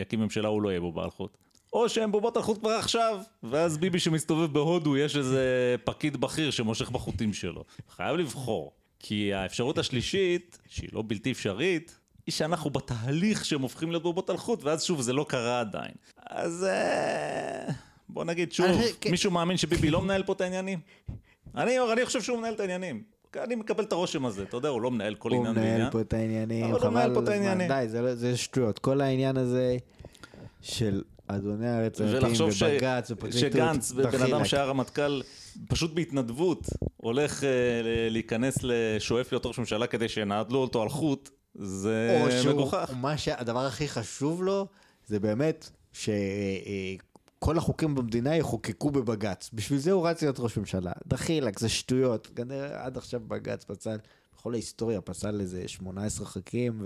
יקים ממשלה הוא לא יהיה בובה על חוט. או שהם בובות על חוט כבר עכשיו, ואז ביבי שמסתובב בהודו יש איזה פקיד בכיר שמושך בחוטים שלו. חייב לבחור. כי האפשרות השלישית, שהיא לא בלתי אפשרית, היא שאנחנו בתהליך שהם הופכים להיות בובות על חוט, ואז שוב, זה לא קרה עדיין. אז אה, בוא נגיד שוב, אני- כן. מישהו מאמין שביבי לא מנהל פה את העניינים? אני, אני חושב שהוא מנהל את העניינים. אני מקבל את הרושם הזה, אתה יודע, הוא לא מנהל כל הוא עניין ועניין. מנהל פה את העניינים, אבל הוא מנהל פה את. העניינים. די, זה לא- זה שטויות. כל העניין הזה של אדוני הארץ ולחשוב. ובג"ץ ופרקליטות. שגנץ, בן אדם. שהיה רמטכ"ל, פשוט בהתנדבות, הולך אה, להיכנס לשואף להיות ראש ממשלה כדי שינהלו אותו על חוט, זה או שהוא, מגוחך. מה שהדבר הכי חשוב לו, זה באמת כל החוקים במדינה יחוקקו בבג"ץ. בשביל זה הוא רץ להיות ראש ממשלה. דחילק, זה שטויות. כנראה עד עכשיו בג"ץ פסל, בכל ההיסטוריה פסל איזה 18 חוקים,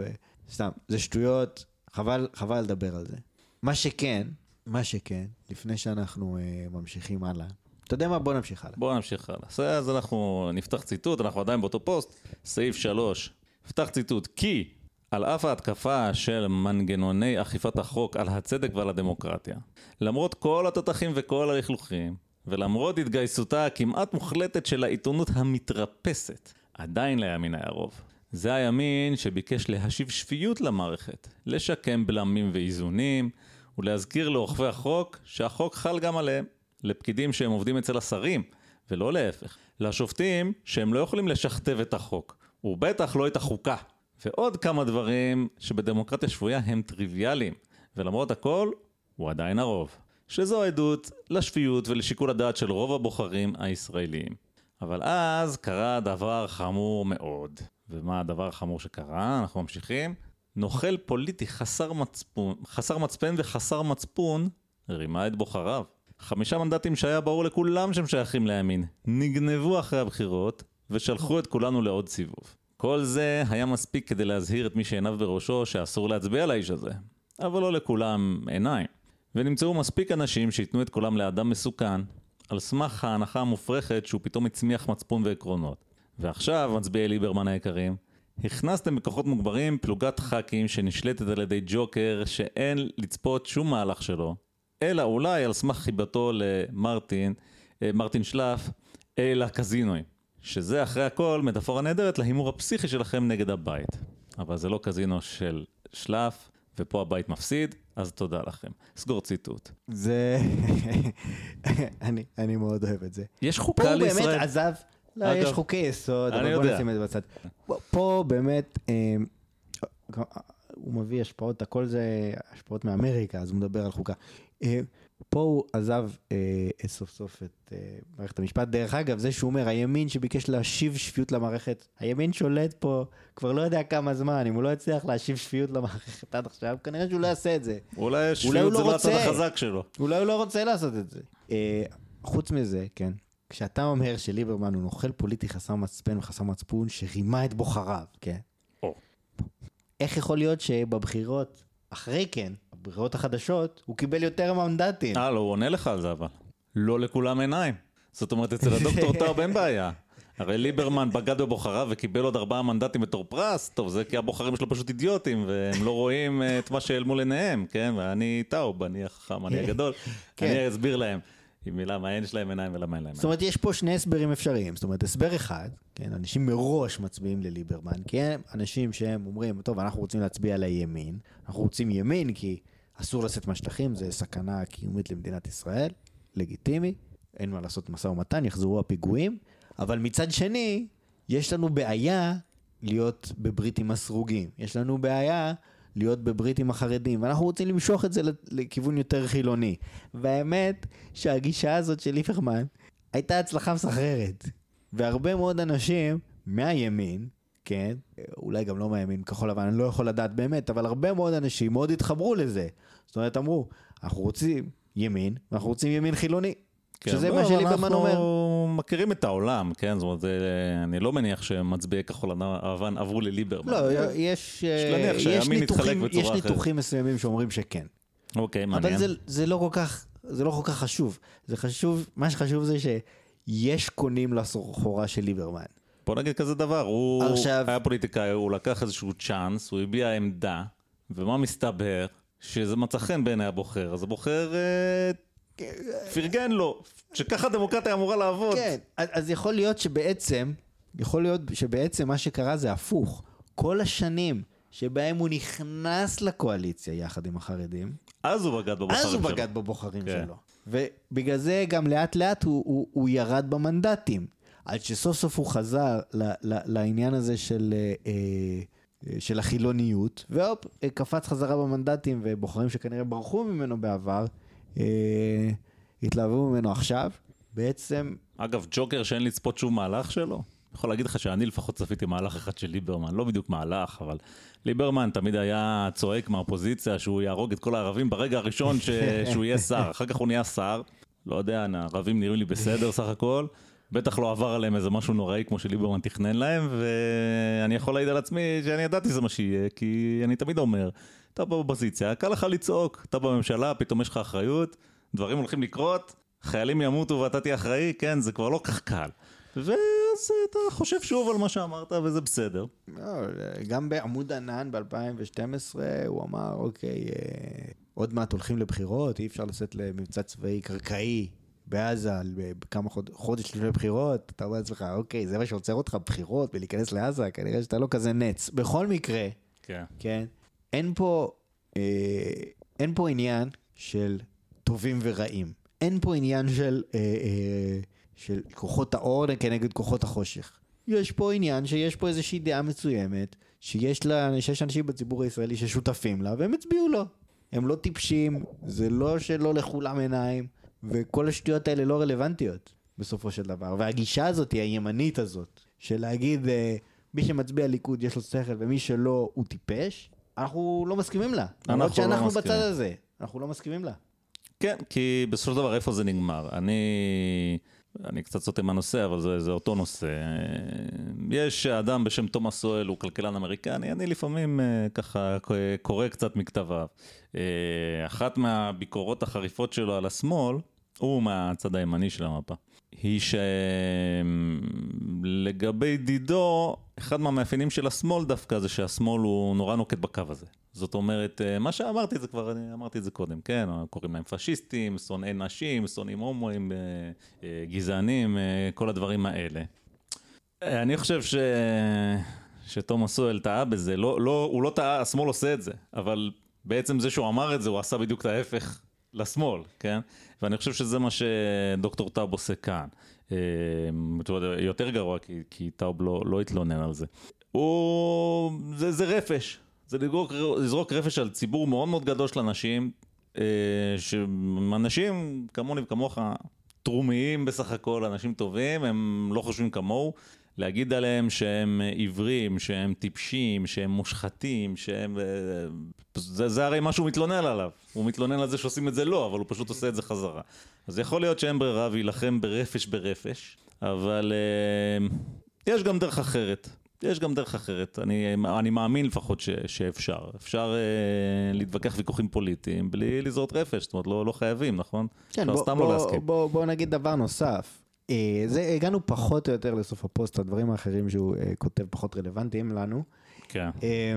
וסתם, זה שטויות, חבל, חבל לדבר על זה. מה שכן, מה שכן, לפני שאנחנו אה, ממשיכים הלאה, אתה יודע מה? בוא נמשיך הלאה. בואו נמשיך הלאה. אז אנחנו נפתח ציטוט, אנחנו עדיין באותו פוסט, סעיף 3. נפתח ציטוט, כי על אף ההתקפה של מנגנוני אכיפת החוק על הצדק ועל הדמוקרטיה, למרות כל התותחים וכל הלכלוכים, ולמרות התגייסותה הכמעט מוחלטת של העיתונות המתרפסת, עדיין לימין היה רוב. זה הימין שביקש להשיב שפיות למערכת, לשקם בלמים ואיזונים, ולהזכיר לאוכפי החוק שהחוק חל גם עליהם. לפקידים שהם עובדים אצל השרים, ולא להפך. לשופטים שהם לא יכולים לשכתב את החוק, ובטח לא את החוקה. ועוד כמה דברים שבדמוקרטיה שפויה הם טריוויאליים, ולמרות הכל, הוא עדיין הרוב. שזו עדות לשפיות ולשיקול הדעת של רוב הבוחרים הישראלים. אבל אז קרה דבר חמור מאוד. ומה הדבר החמור שקרה? אנחנו ממשיכים. נוכל פוליטי חסר מצפון, חסר מצפן וחסר מצפון רימה את בוחריו. חמישה מנדטים שהיה ברור לכולם שהם שייכים לימין, נגנבו אחרי הבחירות ושלחו את כולנו לעוד סיבוב. כל זה היה מספיק כדי להזהיר את מי שעיניו בראשו שאסור להצביע לאיש הזה. אבל לא לכולם עיניים. ונמצאו מספיק אנשים שייתנו את קולם לאדם מסוכן, על סמך ההנחה המופרכת שהוא פתאום הצמיח מצפון ועקרונות. ועכשיו, מצביעי ליברמן היקרים, הכנסתם בכוחות מוגברים פלוגת ח"כים שנשלטת על ידי ג'וקר שאין לצפות שום מהלך שלו, אלא אולי על סמך חיבתו למרטין, אה, מרטין שלף, אל הקזינואים. שזה אחרי הכל מטאפורה נהדרת להימור הפסיכי שלכם נגד הבית. אבל זה לא קזינו של שלף, ופה הבית מפסיד, אז תודה לכם. סגור ציטוט. זה... <laughs> אני, אני מאוד אוהב את זה. יש חוקה לישראל. פה הוא באמת עזב, לא, אגב, יש חוקי יסוד, אבל בוא נשים את זה בצד. פה באמת, אה, הוא מביא השפעות, הכל זה השפעות מאמריקה, אז הוא מדבר על חוקה. אה, פה הוא עזב אה, סוף סוף את אה, מערכת המשפט. דרך אגב, זה שהוא אומר, הימין שביקש להשיב שפיות למערכת, הימין שולט פה כבר לא יודע כמה זמן, אם הוא לא יצליח להשיב שפיות למערכת עד עכשיו, כנראה שהוא לא יעשה את זה. אולי שפיות זה לא הצד החזק שלו. אולי הוא לא רוצה לעשות את זה. אה, חוץ מזה, כן, כשאתה אומר שליברמן הוא נוכל פוליטי חסר מצפן וחסר מצפון, שרימה את בוחריו, כן? או. איך יכול להיות שבבחירות, אחרי כן, בבחירות החדשות, הוא קיבל יותר מנדטים. אה, לא, הוא עונה לך על זה אבל. לא לכולם עיניים. זאת אומרת, אצל הדוקטור <laughs> טאוב אין בעיה. הרי ליברמן בגד בבוחריו וקיבל עוד ארבעה מנדטים בתור פרס, טוב, זה כי הבוחרים שלו פשוט אידיוטים, והם לא רואים אה, את מה שאל מול עיניהם, כן? ואני טאוב, אני החכם, אני הגדול, <laughs> כן. אני אסביר להם. עם למה אין שלהם עיניים ולמה אין להם עיניים. זאת אומרת, יש פה שני הסברים אפשריים. זאת אומרת, הסבר אחד, כן, אנשים מראש מצביעים לליברמן, כי הם אנשים שהם אומרים, טוב, אנחנו רוצים להצביע לימין, אנחנו רוצים ימין כי אסור לשאת מהשטחים, זה סכנה קיומית למדינת ישראל, לגיטימי, אין מה לעשות משא ומתן, יחזרו הפיגועים, אבל מצד שני, יש לנו בעיה להיות בברית עם הסרוגים. יש לנו בעיה להיות בברית עם החרדים, ואנחנו רוצים למשוך את זה לכיוון יותר חילוני. והאמת שהגישה הזאת של ליברמן הייתה הצלחה מסחררת. והרבה מאוד אנשים מהימין, כן, אולי גם לא מהימין כחול לבן, אני לא יכול לדעת באמת, אבל הרבה מאוד אנשים מאוד התחברו לזה. זאת אומרת, אמרו, אנחנו רוצים ימין, ואנחנו רוצים ימין חילוני. כן, שזה לא, מה שליברמן אומר. אנחנו מכירים את העולם, כן? זאת אומרת, זה, אני לא מניח שמצביעי כחול לבן עברו לליברמן. לא, יש, יש, יש, ניתוחים, יש ניתוחים מסוימים שאומרים שכן. אוקיי, מעניין. אבל זה, זה לא כל כך, זה לא כל כך חשוב. זה חשוב, מה שחשוב זה שיש קונים לסחורה של ליברמן. בוא נגיד כזה דבר, הוא עכשיו... היה פוליטיקאי, הוא לקח איזשהו צ'אנס, הוא הביע עמדה, ומה מסתבר? שזה מצא חן בעיני הבוחר, אז הבוחר אה, פרגן לו, שככה דמוקרטיה אמורה לעבוד. כן, אז יכול להיות שבעצם, יכול להיות שבעצם מה שקרה זה הפוך. כל השנים שבהם הוא נכנס לקואליציה יחד עם החרדים, אז הוא בגד בבוחרים שלו. אז הוא בגד בבוחרים כן. שלו. ובגלל זה גם לאט לאט הוא, הוא, הוא ירד במנדטים. עד שסוף סוף הוא חזר ל, ל, לעניין הזה של, אה, אה, של החילוניות, והופ, אה, קפץ חזרה במנדטים, ובוחרים שכנראה ברחו ממנו בעבר, התלהבו ממנו עכשיו. בעצם... אגב, ג'וקר שאין לצפות שום מהלך שלו? יכול להגיד לך שאני לפחות צפיתי מהלך אחד של ליברמן, לא בדיוק מהלך, אבל ליברמן תמיד היה צועק מהאופוזיציה שהוא יהרוג את כל הערבים ברגע הראשון ש... <laughs> שהוא יהיה שר, אחר כך הוא נהיה שר, לא יודע, הערבים נראים לי בסדר סך הכל. בטח לא עבר עליהם איזה משהו נוראי כמו שליברמן תכנן להם, ואני יכול להעיד על עצמי שאני ידעתי שזה מה שיהיה, כי אני תמיד אומר, אתה באופוזיציה, קל לך לצעוק, אתה בממשלה, פתאום יש לך אחריות, דברים הולכים לקרות, חיילים ימותו ואתה תהיה אחראי, כן, זה כבר לא כך קל. ואז אתה חושב שוב על מה שאמרת, וזה בסדר. לא, גם בעמוד ענן ב-2012 הוא אמר, אוקיי, אה, עוד מעט הולכים לבחירות, אי אפשר לצאת למבצע צבאי קרקעי בעזה כמה חוד... חודש לפני בחירות, אתה אומר לעצמך, אוקיי, זה מה שעוצר אותך בחירות ולהיכנס לעזה, כנראה שאתה לא כזה נץ. בכל מקרה, כן, כן אין פה, אה, אין פה עניין של טובים ורעים. אין פה עניין של, אה, אה, של כוחות האור כנגד כוחות החושך. יש פה עניין שיש פה איזושהי דעה מסוימת, שיש, לה, שיש אנשים בציבור הישראלי ששותפים לה, והם הצביעו לו. הם לא טיפשים, זה לא שלא לכולם עיניים. וכל השטויות האלה לא רלוונטיות בסופו של דבר. והגישה הזאת, הימנית הזאת, של להגיד אה, מי שמצביע ליכוד יש לו שכל ומי שלא הוא טיפש, אנחנו לא מסכימים לה. למרות לא שאנחנו מסכימים. בצד הזה, אנחנו לא מסכימים לה. כן, כי בסופו של דבר איפה זה נגמר? אני, אני קצת סוטה מהנושא, אבל זה, זה אותו נושא. יש אדם בשם תומאס סואל, הוא כלכלן אמריקני, אני לפעמים אה, ככה קורא קצת מכתביו. אה, אחת מהביקורות החריפות שלו על השמאל, הוא מהצד הימני של המפה, היא שלגבי דידו, אחד מהמאפיינים של השמאל דווקא זה שהשמאל הוא נורא נוקט בקו הזה. זאת אומרת, אה, מה שאמרתי זה כבר, אני אמרתי את זה קודם, כן? קוראים להם פשיסטים, שונאי נשים, שונאים הומואים, אה, אה, גזענים, כל הדברים האלה. אני חושב ש... שתומאס סואל טעה בזה, לא, לא, הוא לא טעה, השמאל עושה את זה, אבל בעצם זה שהוא אמר את זה, הוא עשה בדיוק את ההפך לשמאל, כן? ואני חושב שזה מה שדוקטור טאוב עושה כאן. יותר גרוע, כי, כי טאוב לא, לא התלונן על זה. הוא... זה, זה רפש, זה לזרוק, לזרוק רפש על ציבור מאוד מאוד גדול של אנשים, אה, שאנשים כמוני וכמוך, תרומיים בסך הכל, אנשים טובים, הם לא חושבים כמוהו. להגיד עליהם שהם עיוורים, שהם טיפשים, שהם מושחתים, שהם... אה, זה, זה הרי מה שהוא מתלונן עליו. הוא מתלונן על זה שעושים את זה לא, אבל הוא פשוט עושה את זה חזרה. אז יכול להיות שאין ברירה ויילחם ברפש ברפש, אבל אה, יש גם דרך אחרת. יש גם דרך אחרת, אני, אני מאמין לפחות ש, שאפשר. אפשר אה, להתווכח ויכוחים פוליטיים בלי לזרות רפש, זאת אומרת לא, לא חייבים, נכון? כן, בוא, בוא, לא להסכים. בוא, בוא נגיד דבר נוסף. אה, זה, הגענו פחות או יותר לסוף הפוסט, הדברים האחרים שהוא אה, כותב פחות רלוונטיים לנו. כן. אה,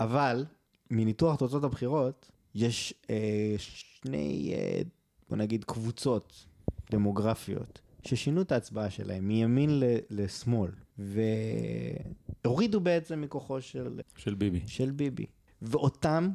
אבל מניתוח תוצאות הבחירות, יש שני, בוא נגיד, קבוצות דמוגרפיות ששינו את ההצבעה שלהם מימין ל- לשמאל, והורידו בעצם מכוחו של, של ביבי. של ביבי. ואותם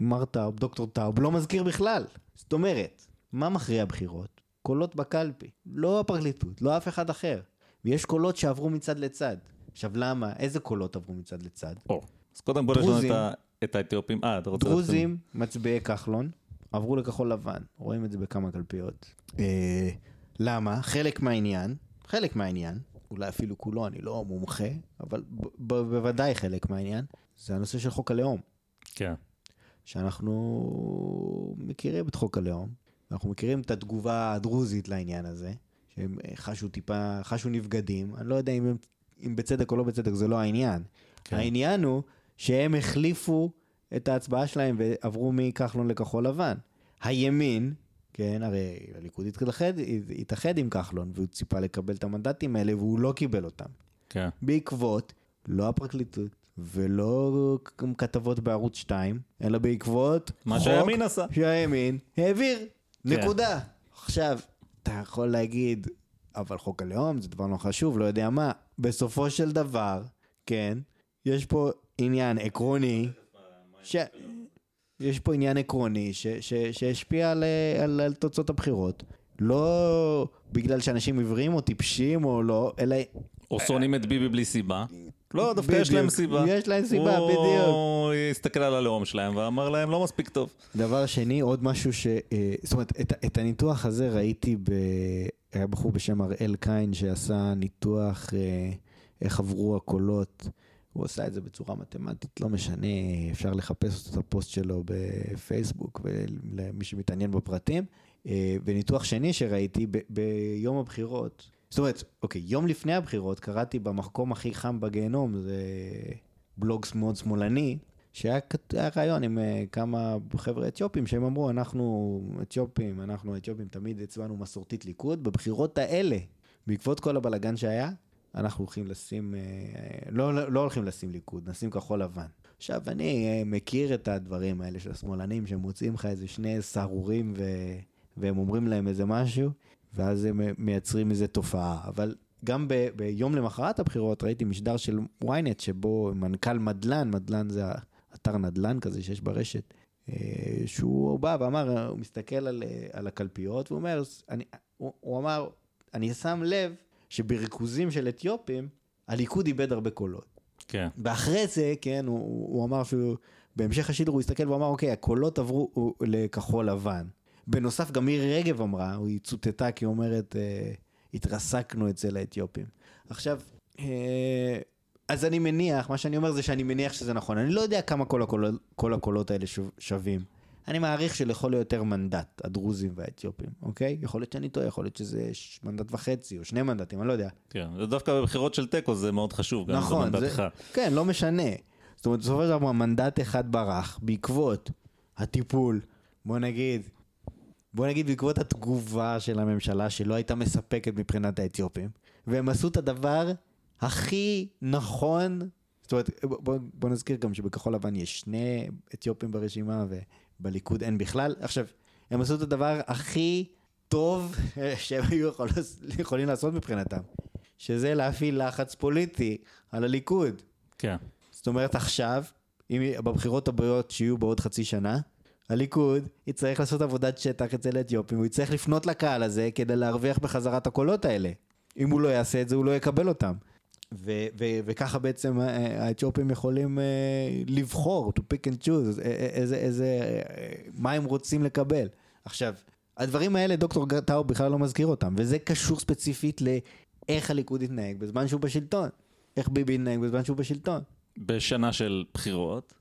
מר טאוב, דוקטור טאוב, לא מזכיר בכלל. זאת אומרת, מה מכריע בחירות? קולות בקלפי. לא הפרקליטות, לא אף אחד אחר. ויש קולות שעברו מצד לצד. עכשיו למה? איזה קולות עברו מצד לצד? או, אז קודם כל יש לנו דרוזים. את, ה, את האתיופים. אה, אתה רוצה... דרוזים, מצביעי כחלון, עברו לכחול לבן. רואים את זה בכמה קלפיות. אה, למה? חלק מהעניין, חלק מהעניין, אולי אפילו כולו, אני לא מומחה, אבל ב- ב- בוודאי חלק מהעניין, זה הנושא של חוק הלאום. כן. שאנחנו מכירים את חוק הלאום, אנחנו מכירים את התגובה הדרוזית לעניין הזה, שהם אה, חשו טיפה, חשו נבגדים, אני לא יודע אם, הם, אם בצדק או לא בצדק, זה לא העניין. כן. כן. העניין הוא שהם החליפו את ההצבעה שלהם ועברו מכחלון לכחול לבן. הימין, כן, הרי הליכוד התאחד, התאחד עם כחלון והוא ציפה לקבל את המנדטים האלה והוא לא קיבל אותם. כן. בעקבות לא הפרקליטות ולא כתבות בערוץ 2, אלא בעקבות מה חוק שהימין עשה. שהימין העביר. כן. נקודה. עכשיו, אתה יכול להגיד, אבל חוק הלאום זה דבר לא חשוב, לא יודע מה. בסופו של דבר, כן, יש פה עניין עקרוני, ש... יש פה עניין עקרוני ש... ש... שהשפיע על, על, על תוצאות הבחירות. לא בגלל שאנשים עיוורים או טיפשים או לא, אלא או שונאים את ביבי בלי סיבה. לא, דווקא יש להם. סיבה. יש להם סיבה, בדיוק. הוא הסתכל על הלאום שלהם ואמר להם, לא מספיק טוב. דבר שני, עוד משהו ש... אה, זאת אומרת, את, את הניתוח הזה ראיתי ב... היה בחור בשם אראל קין שעשה ניתוח אה, איך עברו הקולות. הוא עשה את זה בצורה מתמטית, לא משנה, אפשר לחפש את הפוסט שלו בפייסבוק ולמי שמתעניין בפרטים. אה, וניתוח שני שראיתי ב- ביום הבחירות, זאת אומרת, אוקיי, יום לפני הבחירות קראתי במקום הכי חם בגיהנום, זה בלוג מאוד שמאלני, שהיה רעיון עם אה, כמה חבר'ה אתיופים שהם אמרו, אנחנו אתיופים, אנחנו אתיופים תמיד הצבענו מסורתית ליכוד, בבחירות האלה, בעקבות כל הבלגן שהיה, אנחנו הולכים לשים, אה, לא, לא, לא הולכים לשים ליכוד, נשים כחול לבן. עכשיו, אני אה, מכיר את הדברים האלה של השמאלנים, שמוצאים לך איזה שני סהרורים ו... והם אומרים להם איזה משהו, ואז הם מייצרים איזה תופעה. אבל גם ב... ביום למחרת הבחירות ראיתי משדר של ynet, שבו מנכ"ל מדלן, מדלן זה אתר נדל"ן כזה שיש ברשת, אה, שהוא בא ואמר, הוא מסתכל על, אה, על הקלפיות, והוא אומר, אני, הוא, הוא אמר, אני שם לב שבריכוזים של אתיופים, הליכוד איבד הרבה קולות. כן. ואחרי זה, כן, הוא, הוא אמר שהוא, בהמשך השידור הוא הסתכל ואמר, אוקיי, הקולות עברו לכחול לבן. בנוסף, גם מירי רגב אמרה, היא צוטטה כי היא אומרת, אה, התרסקנו אצל האתיופים. עכשיו, אה, אז אני מניח, מה שאני אומר זה שאני מניח שזה נכון. אני לא יודע כמה כל הקולות, כל הקולות האלה שו- שווים. אני מעריך שלכל היותר מנדט, הדרוזים והאתיופים, אוקיי? יכול להיות שאני טועה, יכול להיות שזה מנדט וחצי או שני מנדטים, אני לא יודע. כן, זה דווקא בבחירות של תיקו זה מאוד חשוב, גם נכון, זה, אחד. כן, לא משנה. זאת אומרת, בסופו של דבר מנדט אחד ברח בעקבות הטיפול, בוא נגיד, בוא נגיד בעקבות התגובה של הממשלה שלא הייתה מספקת מבחינת האתיופים, והם עשו את הדבר הכי נכון, זאת אומרת, בוא, בוא נזכיר גם שבכחול לבן יש שני אתיופים ברשימה ובליכוד אין בכלל. עכשיו, הם עשו את הדבר הכי טוב <laughs> שהם היו יכול, יכולים לעשות מבחינתם, שזה להפעיל לחץ פוליטי על הליכוד. כן. זאת אומרת עכשיו, אם בבחירות הבאות שיהיו בעוד חצי שנה, הליכוד יצטרך לעשות עבודת שטח אצל האתיופים, הוא יצטרך לפנות לקהל הזה כדי להרוויח בחזרה את הקולות האלה. אם הוא לא יעשה את זה, הוא לא יקבל אותם. ו- ו- וככה בעצם אה, האתיופים יכולים אה, לבחור, to pick and choose, איזה, איזה, אה, מה הם רוצים לקבל. עכשיו, הדברים האלה דוקטור טאו בכלל לא מזכיר אותם, וזה קשור ספציפית לאיך הליכוד יתנהג בזמן שהוא בשלטון. איך ביבי יתנהג בזמן שהוא בשלטון. בשנה של בחירות,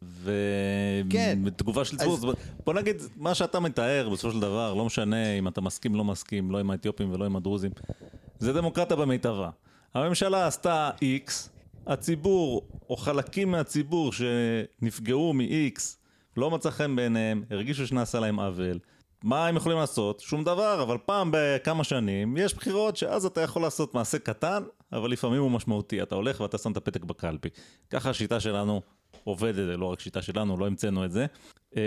כן. ובתגובה של ציבור, אז- בוא נגיד, מה שאתה מתאר בסופו של דבר, לא משנה אם אתה מסכים, לא מסכים, לא עם האתיופים ולא עם הדרוזים, זה דמוקרטיה במיטבה. הממשלה עשתה איקס, הציבור, או חלקים מהציבור שנפגעו מ-X, לא מצא חן בעיניהם, הרגישו שנעשה להם עוול. מה הם יכולים לעשות? שום דבר, אבל פעם בכמה שנים יש בחירות שאז אתה יכול לעשות מעשה קטן, אבל לפעמים הוא משמעותי. אתה הולך ואתה שם את הפתק בקלפי. ככה השיטה שלנו עובדת, זה לא רק שיטה שלנו, לא המצאנו את זה. אה,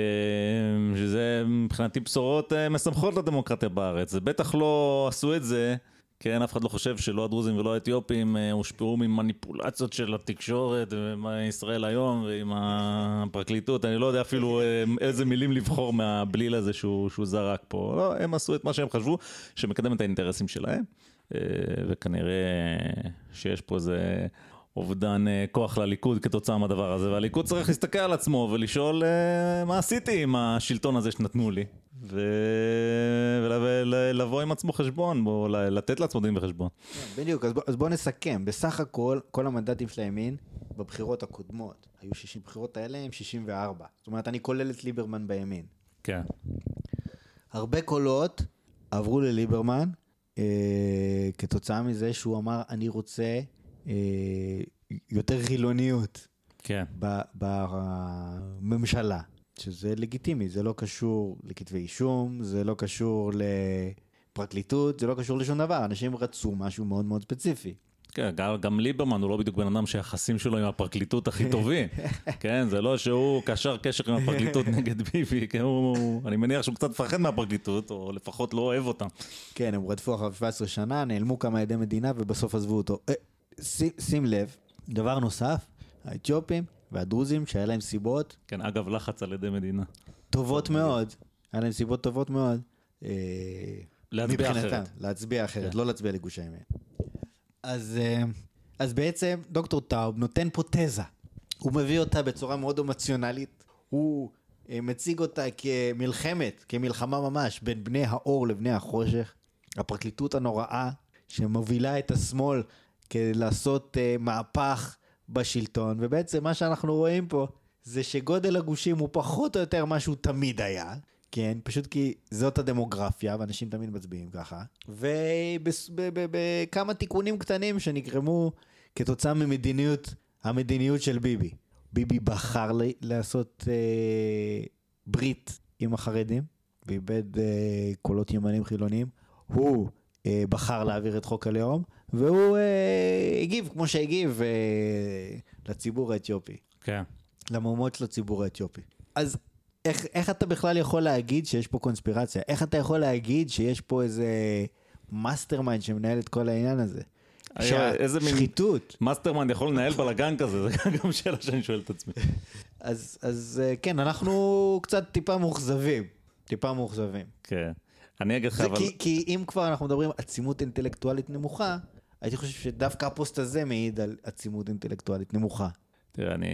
שזה מבחינתי בשורות אה, משמחות לדמוקרטיה בארץ. זה בטח לא עשו את זה. כן, אף אחד לא חושב שלא הדרוזים ולא האתיופים אה, הושפעו ממניפולציות של התקשורת וישראל היום ועם הפרקליטות, אני לא יודע אפילו איזה מילים לבחור מהבליל הזה שהוא, שהוא זרק פה. לא, הם עשו את מה שהם חשבו, שמקדם את האינטרסים שלהם, וכנראה שיש פה איזה אובדן אה, כוח לליכוד כתוצאה מהדבר הזה, והליכוד צריך להסתכל על עצמו ולשאול אה, מה עשיתי עם השלטון הזה שנתנו לי. ולבוא עם עצמו חשבון, ל- לתת לעצמו דין וחשבון. בדיוק, אז בוא, אז בוא נסכם. בסך הכל, כל המנדטים של הימין בבחירות הקודמות, היו 60, בחירות האלה הם 64. זאת אומרת, אני כולל את ליברמן בימין. כן. הרבה קולות עברו לליברמן, אה, כתוצאה מזה שהוא אמר, אני רוצה אה, יותר חילוניות כן. בממשלה, שזה לגיטימי, זה לא קשור לכתבי אישום, זה לא קשור לפרקליטות, זה לא קשור לשום דבר, אנשים רצו משהו מאוד מאוד ספציפי. כן, גם, ליברמן הוא לא בדיוק בן אדם שהיחסים שלו עם הפרקליטות הכי טובים. <laughs> כן, זה לא שהוא קשר קשר עם הפרקליטות <laughs> נגד ביבי, כן, הוא, אני מניח שהוא קצת מפחד מהפרקליטות, או לפחות לא אוהב אותם. כן, הם רדפו אחריו 17 שנה, נעלמו כמה עדי מדינה ובסוף עזבו אותו. אה, שים, לב, דבר נוסף, האתיופים והדרוזים שהיה להם סיבות כן, אגב, לחץ על ידי מדינה. טובות מאוד, היה להם סיבות טובות מאוד. אה, להצביע אחרת. להצביע אחרת, כן. לא להצביע לגוש הימין. אז, אה, אז בעצם דוקטור טאוב נותן פה תזה. הוא מביא אותה בצורה מאוד אמוציונלית. הוא אה, מציג אותה כמלחמת, כמלחמה ממש, בין בני האור לבני החושך. הפרקליטות הנוראה שמובילה את השמאל כדי לעשות uh, מהפך בשלטון, ובעצם מה שאנחנו רואים פה זה שגודל הגושים הוא פחות או יותר מה שהוא תמיד היה, כן, פשוט כי זאת הדמוגרפיה, ואנשים תמיד מצביעים ככה, ובכמה תיקונים קטנים שנגרמו כתוצאה ממדיניות, המדיניות של ביבי. ביבי בחר לי, לעשות אה, ברית עם החרדים, ואיבד אה, קולות ימנים חילוניים. הוא אה, בחר להעביר את חוק הלאום, והוא אה, הגיב כמו שהגיב אה, לציבור האתיופי. כן. למהומות של הציבור האתיופי. אז איך, איך אתה בכלל יכול להגיד שיש פה קונספירציה? איך אתה יכול להגיד שיש פה איזה mastermind שמנהל את כל העניין הזה? איזה מין שחיתות. mastermind יכול לנהל בלאגן כזה, זה גם שאלה שאני שואל את עצמי. <laughs> אז, אז אה, כן, אנחנו קצת טיפה מאוכזבים. טיפה מאוכזבים. כן. אני אגיד לך, אבל... כי, כי אם כבר אנחנו מדברים עצימות אינטלקטואלית נמוכה, הייתי חושב שדווקא הפוסט הזה מעיד על עצימות אינטלקטואלית נמוכה. תראה, אני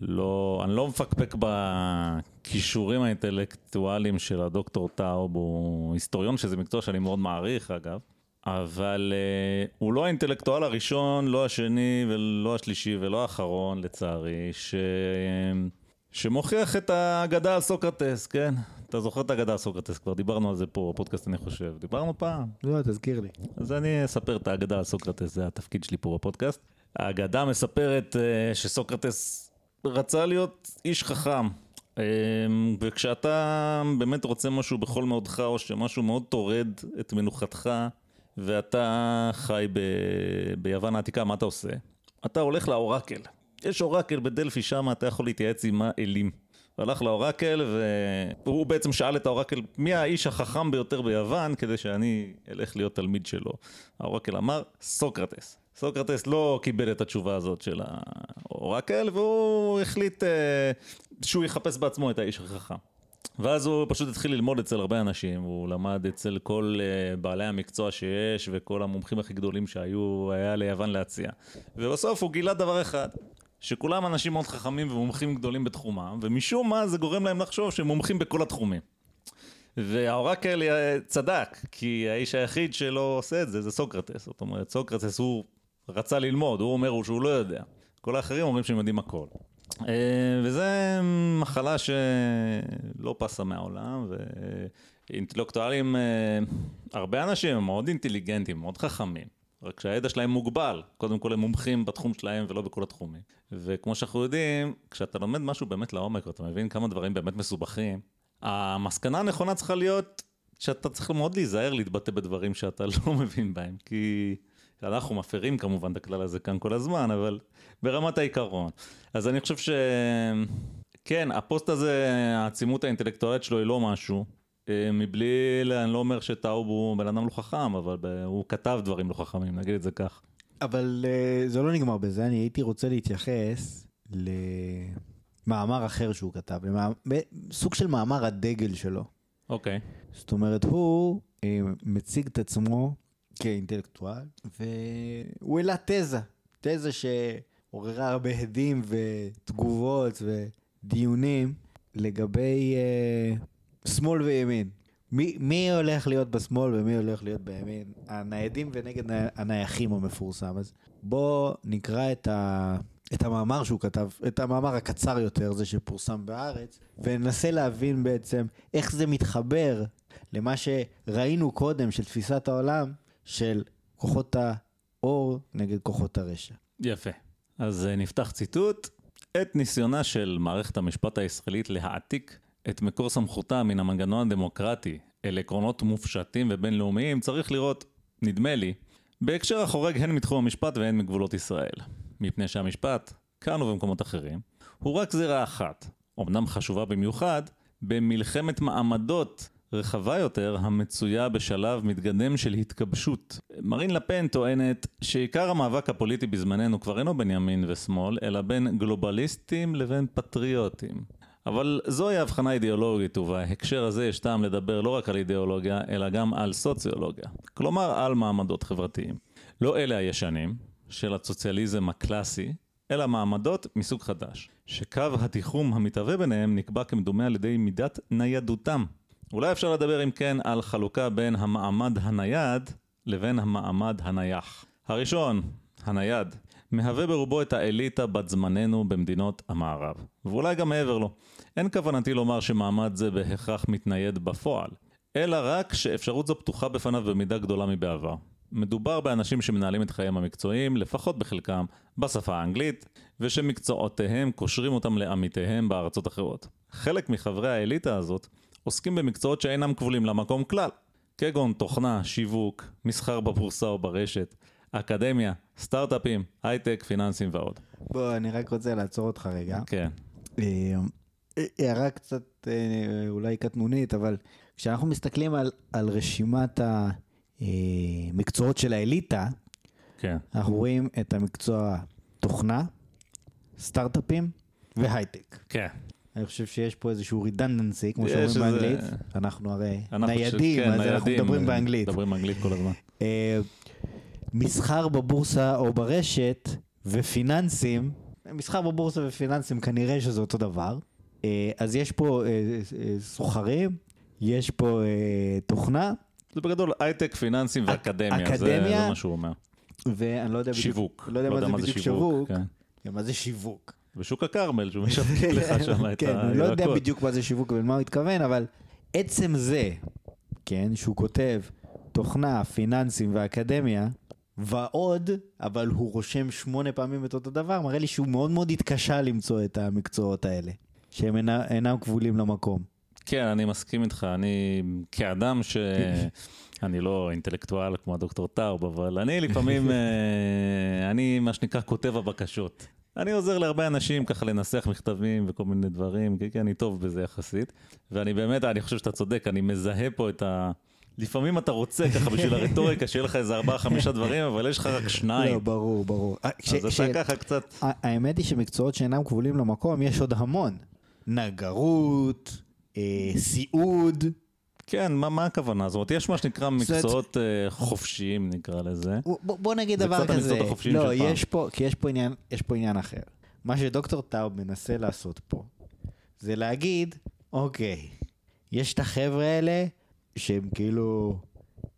לא, אני לא מפקפק בכישורים האינטלקטואליים של הדוקטור טאוב, הוא היסטוריון שזה מקצוע שאני מאוד מעריך אגב, אבל uh, הוא לא האינטלקטואל הראשון, לא השני ולא השלישי ולא האחרון לצערי, ש... שמוכיח את האגדה על סוקרטס, כן? אתה זוכר את האגדה על סוקרטס, כבר דיברנו על זה פה בפודקאסט אני חושב, דיברנו פעם. לא, תזכיר לי. אז אני אספר את האגדה על סוקרטס, זה התפקיד שלי פה בפודקאסט. האגדה מספרת uh, שסוקרטס רצה להיות איש חכם. Um, וכשאתה באמת רוצה משהו בכל מאודך, או שמשהו מאוד טורד את מנוחתך, ואתה חי ב... ביוון העתיקה, מה אתה עושה? אתה הולך לאורקל. יש אורקל בדלפי, שם אתה יכול להתייעץ עם האלים. והלך לאורקל, והוא בעצם שאל את האורקל, מי האיש החכם ביותר ביוון, כדי שאני אלך להיות תלמיד שלו. האורקל אמר, סוקרטס. סוקרטס לא קיבל את התשובה הזאת של האורקל, והוא החליט uh, שהוא יחפש בעצמו את האיש החכם. ואז הוא פשוט התחיל ללמוד אצל הרבה אנשים, הוא למד אצל כל uh, בעלי המקצוע שיש וכל המומחים הכי גדולים שהיו, היה ליוון להציע. ובסוף הוא גילה דבר אחד, שכולם אנשים מאוד חכמים ומומחים גדולים בתחומם, ומשום מה זה גורם להם לחשוב שהם מומחים בכל התחומים. והאורקל אה, צדק, כי האיש היחיד שלא עושה את זה זה סוקרטס. זאת אומרת, סוקרטס הוא רצה ללמוד, הוא אומר שהוא לא יודע. כל האחרים אומרים שהם יודעים הכל. אה, וזה מחלה שלא פסה מהעולם, ואינטלקטואלים, אה, הרבה אנשים הם מאוד אינטליגנטים, מאוד חכמים. רק שהידע שלהם מוגבל, קודם כל הם מומחים בתחום שלהם ולא בכל התחומים. וכמו שאנחנו יודעים, כשאתה לומד משהו באמת לעומק ואתה מבין כמה דברים באמת מסובכים, המסקנה הנכונה צריכה להיות שאתה צריך מאוד להיזהר להתבטא בדברים שאתה <laughs> לא מבין בהם, כי אנחנו מפרים כמובן את הכלל הזה כאן כל הזמן, אבל ברמת העיקרון. אז אני חושב שכן, הפוסט הזה, העצימות האינטלקטואלית שלו היא לא משהו. אה, מבלי, אני לא אומר שטאוב הוא בן אדם לא חכם, אבל הוא כתב דברים לא חכמים, נגיד את זה כך. אבל uh, זה לא נגמר בזה, אני הייתי רוצה להתייחס למאמר אחר שהוא כתב, למאמר, סוג של מאמר הדגל שלו. אוקיי. Okay. זאת אומרת, הוא uh, מציג את עצמו כאינטלקטואל, והוא העלה תזה, תזה שעוררה הרבה הדים ותגובות ודיונים לגבי uh, שמאל וימין. מי, מי הולך להיות בשמאל ומי הולך להיות בימין? הניידים ונגד הנייחים המפורסם. אז בואו נקרא את, ה, את המאמר שהוא כתב, את המאמר הקצר יותר, זה שפורסם בארץ, וננסה להבין בעצם איך זה מתחבר למה שראינו קודם של תפיסת העולם של כוחות האור נגד כוחות הרשע. יפה. אז אה, נפתח ציטוט. את ניסיונה של מערכת המשפט הישראלית להעתיק את מקור סמכותה מן המנגנון הדמוקרטי אל עקרונות מופשטים ובינלאומיים צריך לראות, נדמה לי, בהקשר החורג הן מתחום המשפט והן מגבולות ישראל. מפני שהמשפט, כאן ובמקומות אחרים, הוא רק זירה אחת, אמנם חשובה במיוחד, במלחמת מעמדות רחבה יותר המצויה בשלב מתקדם של התגבשות. מרין לפן טוענת שעיקר המאבק הפוליטי בזמננו כבר אינו בין ימין ושמאל, אלא בין גלובליסטים לבין פטריוטים. אבל זוהי הבחנה אידיאולוגית, ובהקשר הזה יש טעם לדבר לא רק על אידיאולוגיה, אלא גם על סוציולוגיה. כלומר, על מעמדות חברתיים. לא אלה הישנים, של הסוציאליזם הקלאסי, אלא מעמדות מסוג חדש, שקו התיחום המתהווה ביניהם נקבע כמדומה על ידי מידת ניידותם. אולי אפשר לדבר אם כן על חלוקה בין המעמד הנייד לבין המעמד הנייח. הראשון, הנייד, מהווה ברובו את האליטה בת זמננו במדינות המערב, ואולי גם מעבר לו. אין כוונתי לומר שמעמד זה בהכרח מתנייד בפועל, אלא רק שאפשרות זו פתוחה בפניו במידה גדולה מבעבר. מדובר באנשים שמנהלים את חייהם המקצועיים, לפחות בחלקם, בשפה האנגלית, ושמקצועותיהם קושרים אותם לעמיתיהם בארצות אחרות. חלק מחברי האליטה הזאת עוסקים במקצועות שאינם כבולים למקום כלל, כגון תוכנה, שיווק, מסחר בבורסה או ברשת, אקדמיה, סטארט-אפים, הייטק, פיננסים ועוד. בוא, אני רק רוצה לעצור אותך רגע. כן. אה, הערה קצת אה, אולי קטנונית, אבל כשאנחנו מסתכלים על, על רשימת המקצועות של האליטה, כן. אנחנו רואים את המקצוע תוכנה, סטארט-אפים והייטק. כן. אני חושב שיש פה איזשהו רידנדנסי, כמו שאומרים איזה- באנגלית. אנחנו הרי אנחנו ניידים, כן, אז אנחנו ניידים, מדברים אה, באנגלית. מדברים אנגלית כל הזמן. אה, מסחר בבורסה או ברשת ופיננסים, מסחר בבורסה ופיננסים כנראה שזה אותו דבר. אה, אז יש פה סוחרים, יש פה תוכנה, זה בגדול הייטק, פיננסים ואקדמיה, זה- אקדמיה, זה מה שהוא אומר. ואני לא יודע בדיוק, שיווק. לא יודע מה זה בדיוק שיווק, כן. גם מה זה שיווק. ושוק הכרמל, שהוא <laughs> משווק לך שם את כן, אני לא יודע הירקות. בדיוק מה זה שיווק ולמה הוא התכוון, אבל עצם זה, כן, שהוא כותב תוכנה, פיננסים ואקדמיה, ועוד, אבל הוא רושם שמונה פעמים את אותו דבר, מראה לי שהוא מאוד מאוד התקשה למצוא את המקצועות האלה, שהם אינה, אינם כבולים למקום. כן, אני מסכים איתך. אני כאדם ש... <laughs> אני לא אינטלקטואל כמו הדוקטור טאוב, אבל אני לפעמים, <laughs> אה, אני מה שנקרא כותב הבקשות. אני עוזר להרבה אנשים ככה לנסח מכתבים וכל מיני דברים, כי כי אני טוב בזה יחסית. ואני באמת, אני חושב שאתה צודק, אני מזהה פה את ה... לפעמים אתה רוצה ככה בשביל <laughs> הרטוריקה, שיהיה לך איזה ארבעה חמישה דברים, אבל יש לך רק לא, שניים. ברור, ברור. אה, אז אתה ככה קצת... האמת היא שמקצועות שאינם כבולים למקום, יש עוד המון. נגרות, אה, סיעוד, כן, מה, מה הכוונה? זאת אומרת, יש מה שנקרא מקצועות אה, חופשיים, נקרא לזה. בוא, בוא נגיד זה דבר קצת כזה, המקצועות החופשיים לא, של פעם. יש פה, כי יש פה עניין, יש פה עניין אחר. מה שדוקטור טאוב מנסה לעשות פה, זה להגיד, אוקיי, יש את החבר'ה האלה, שהם כאילו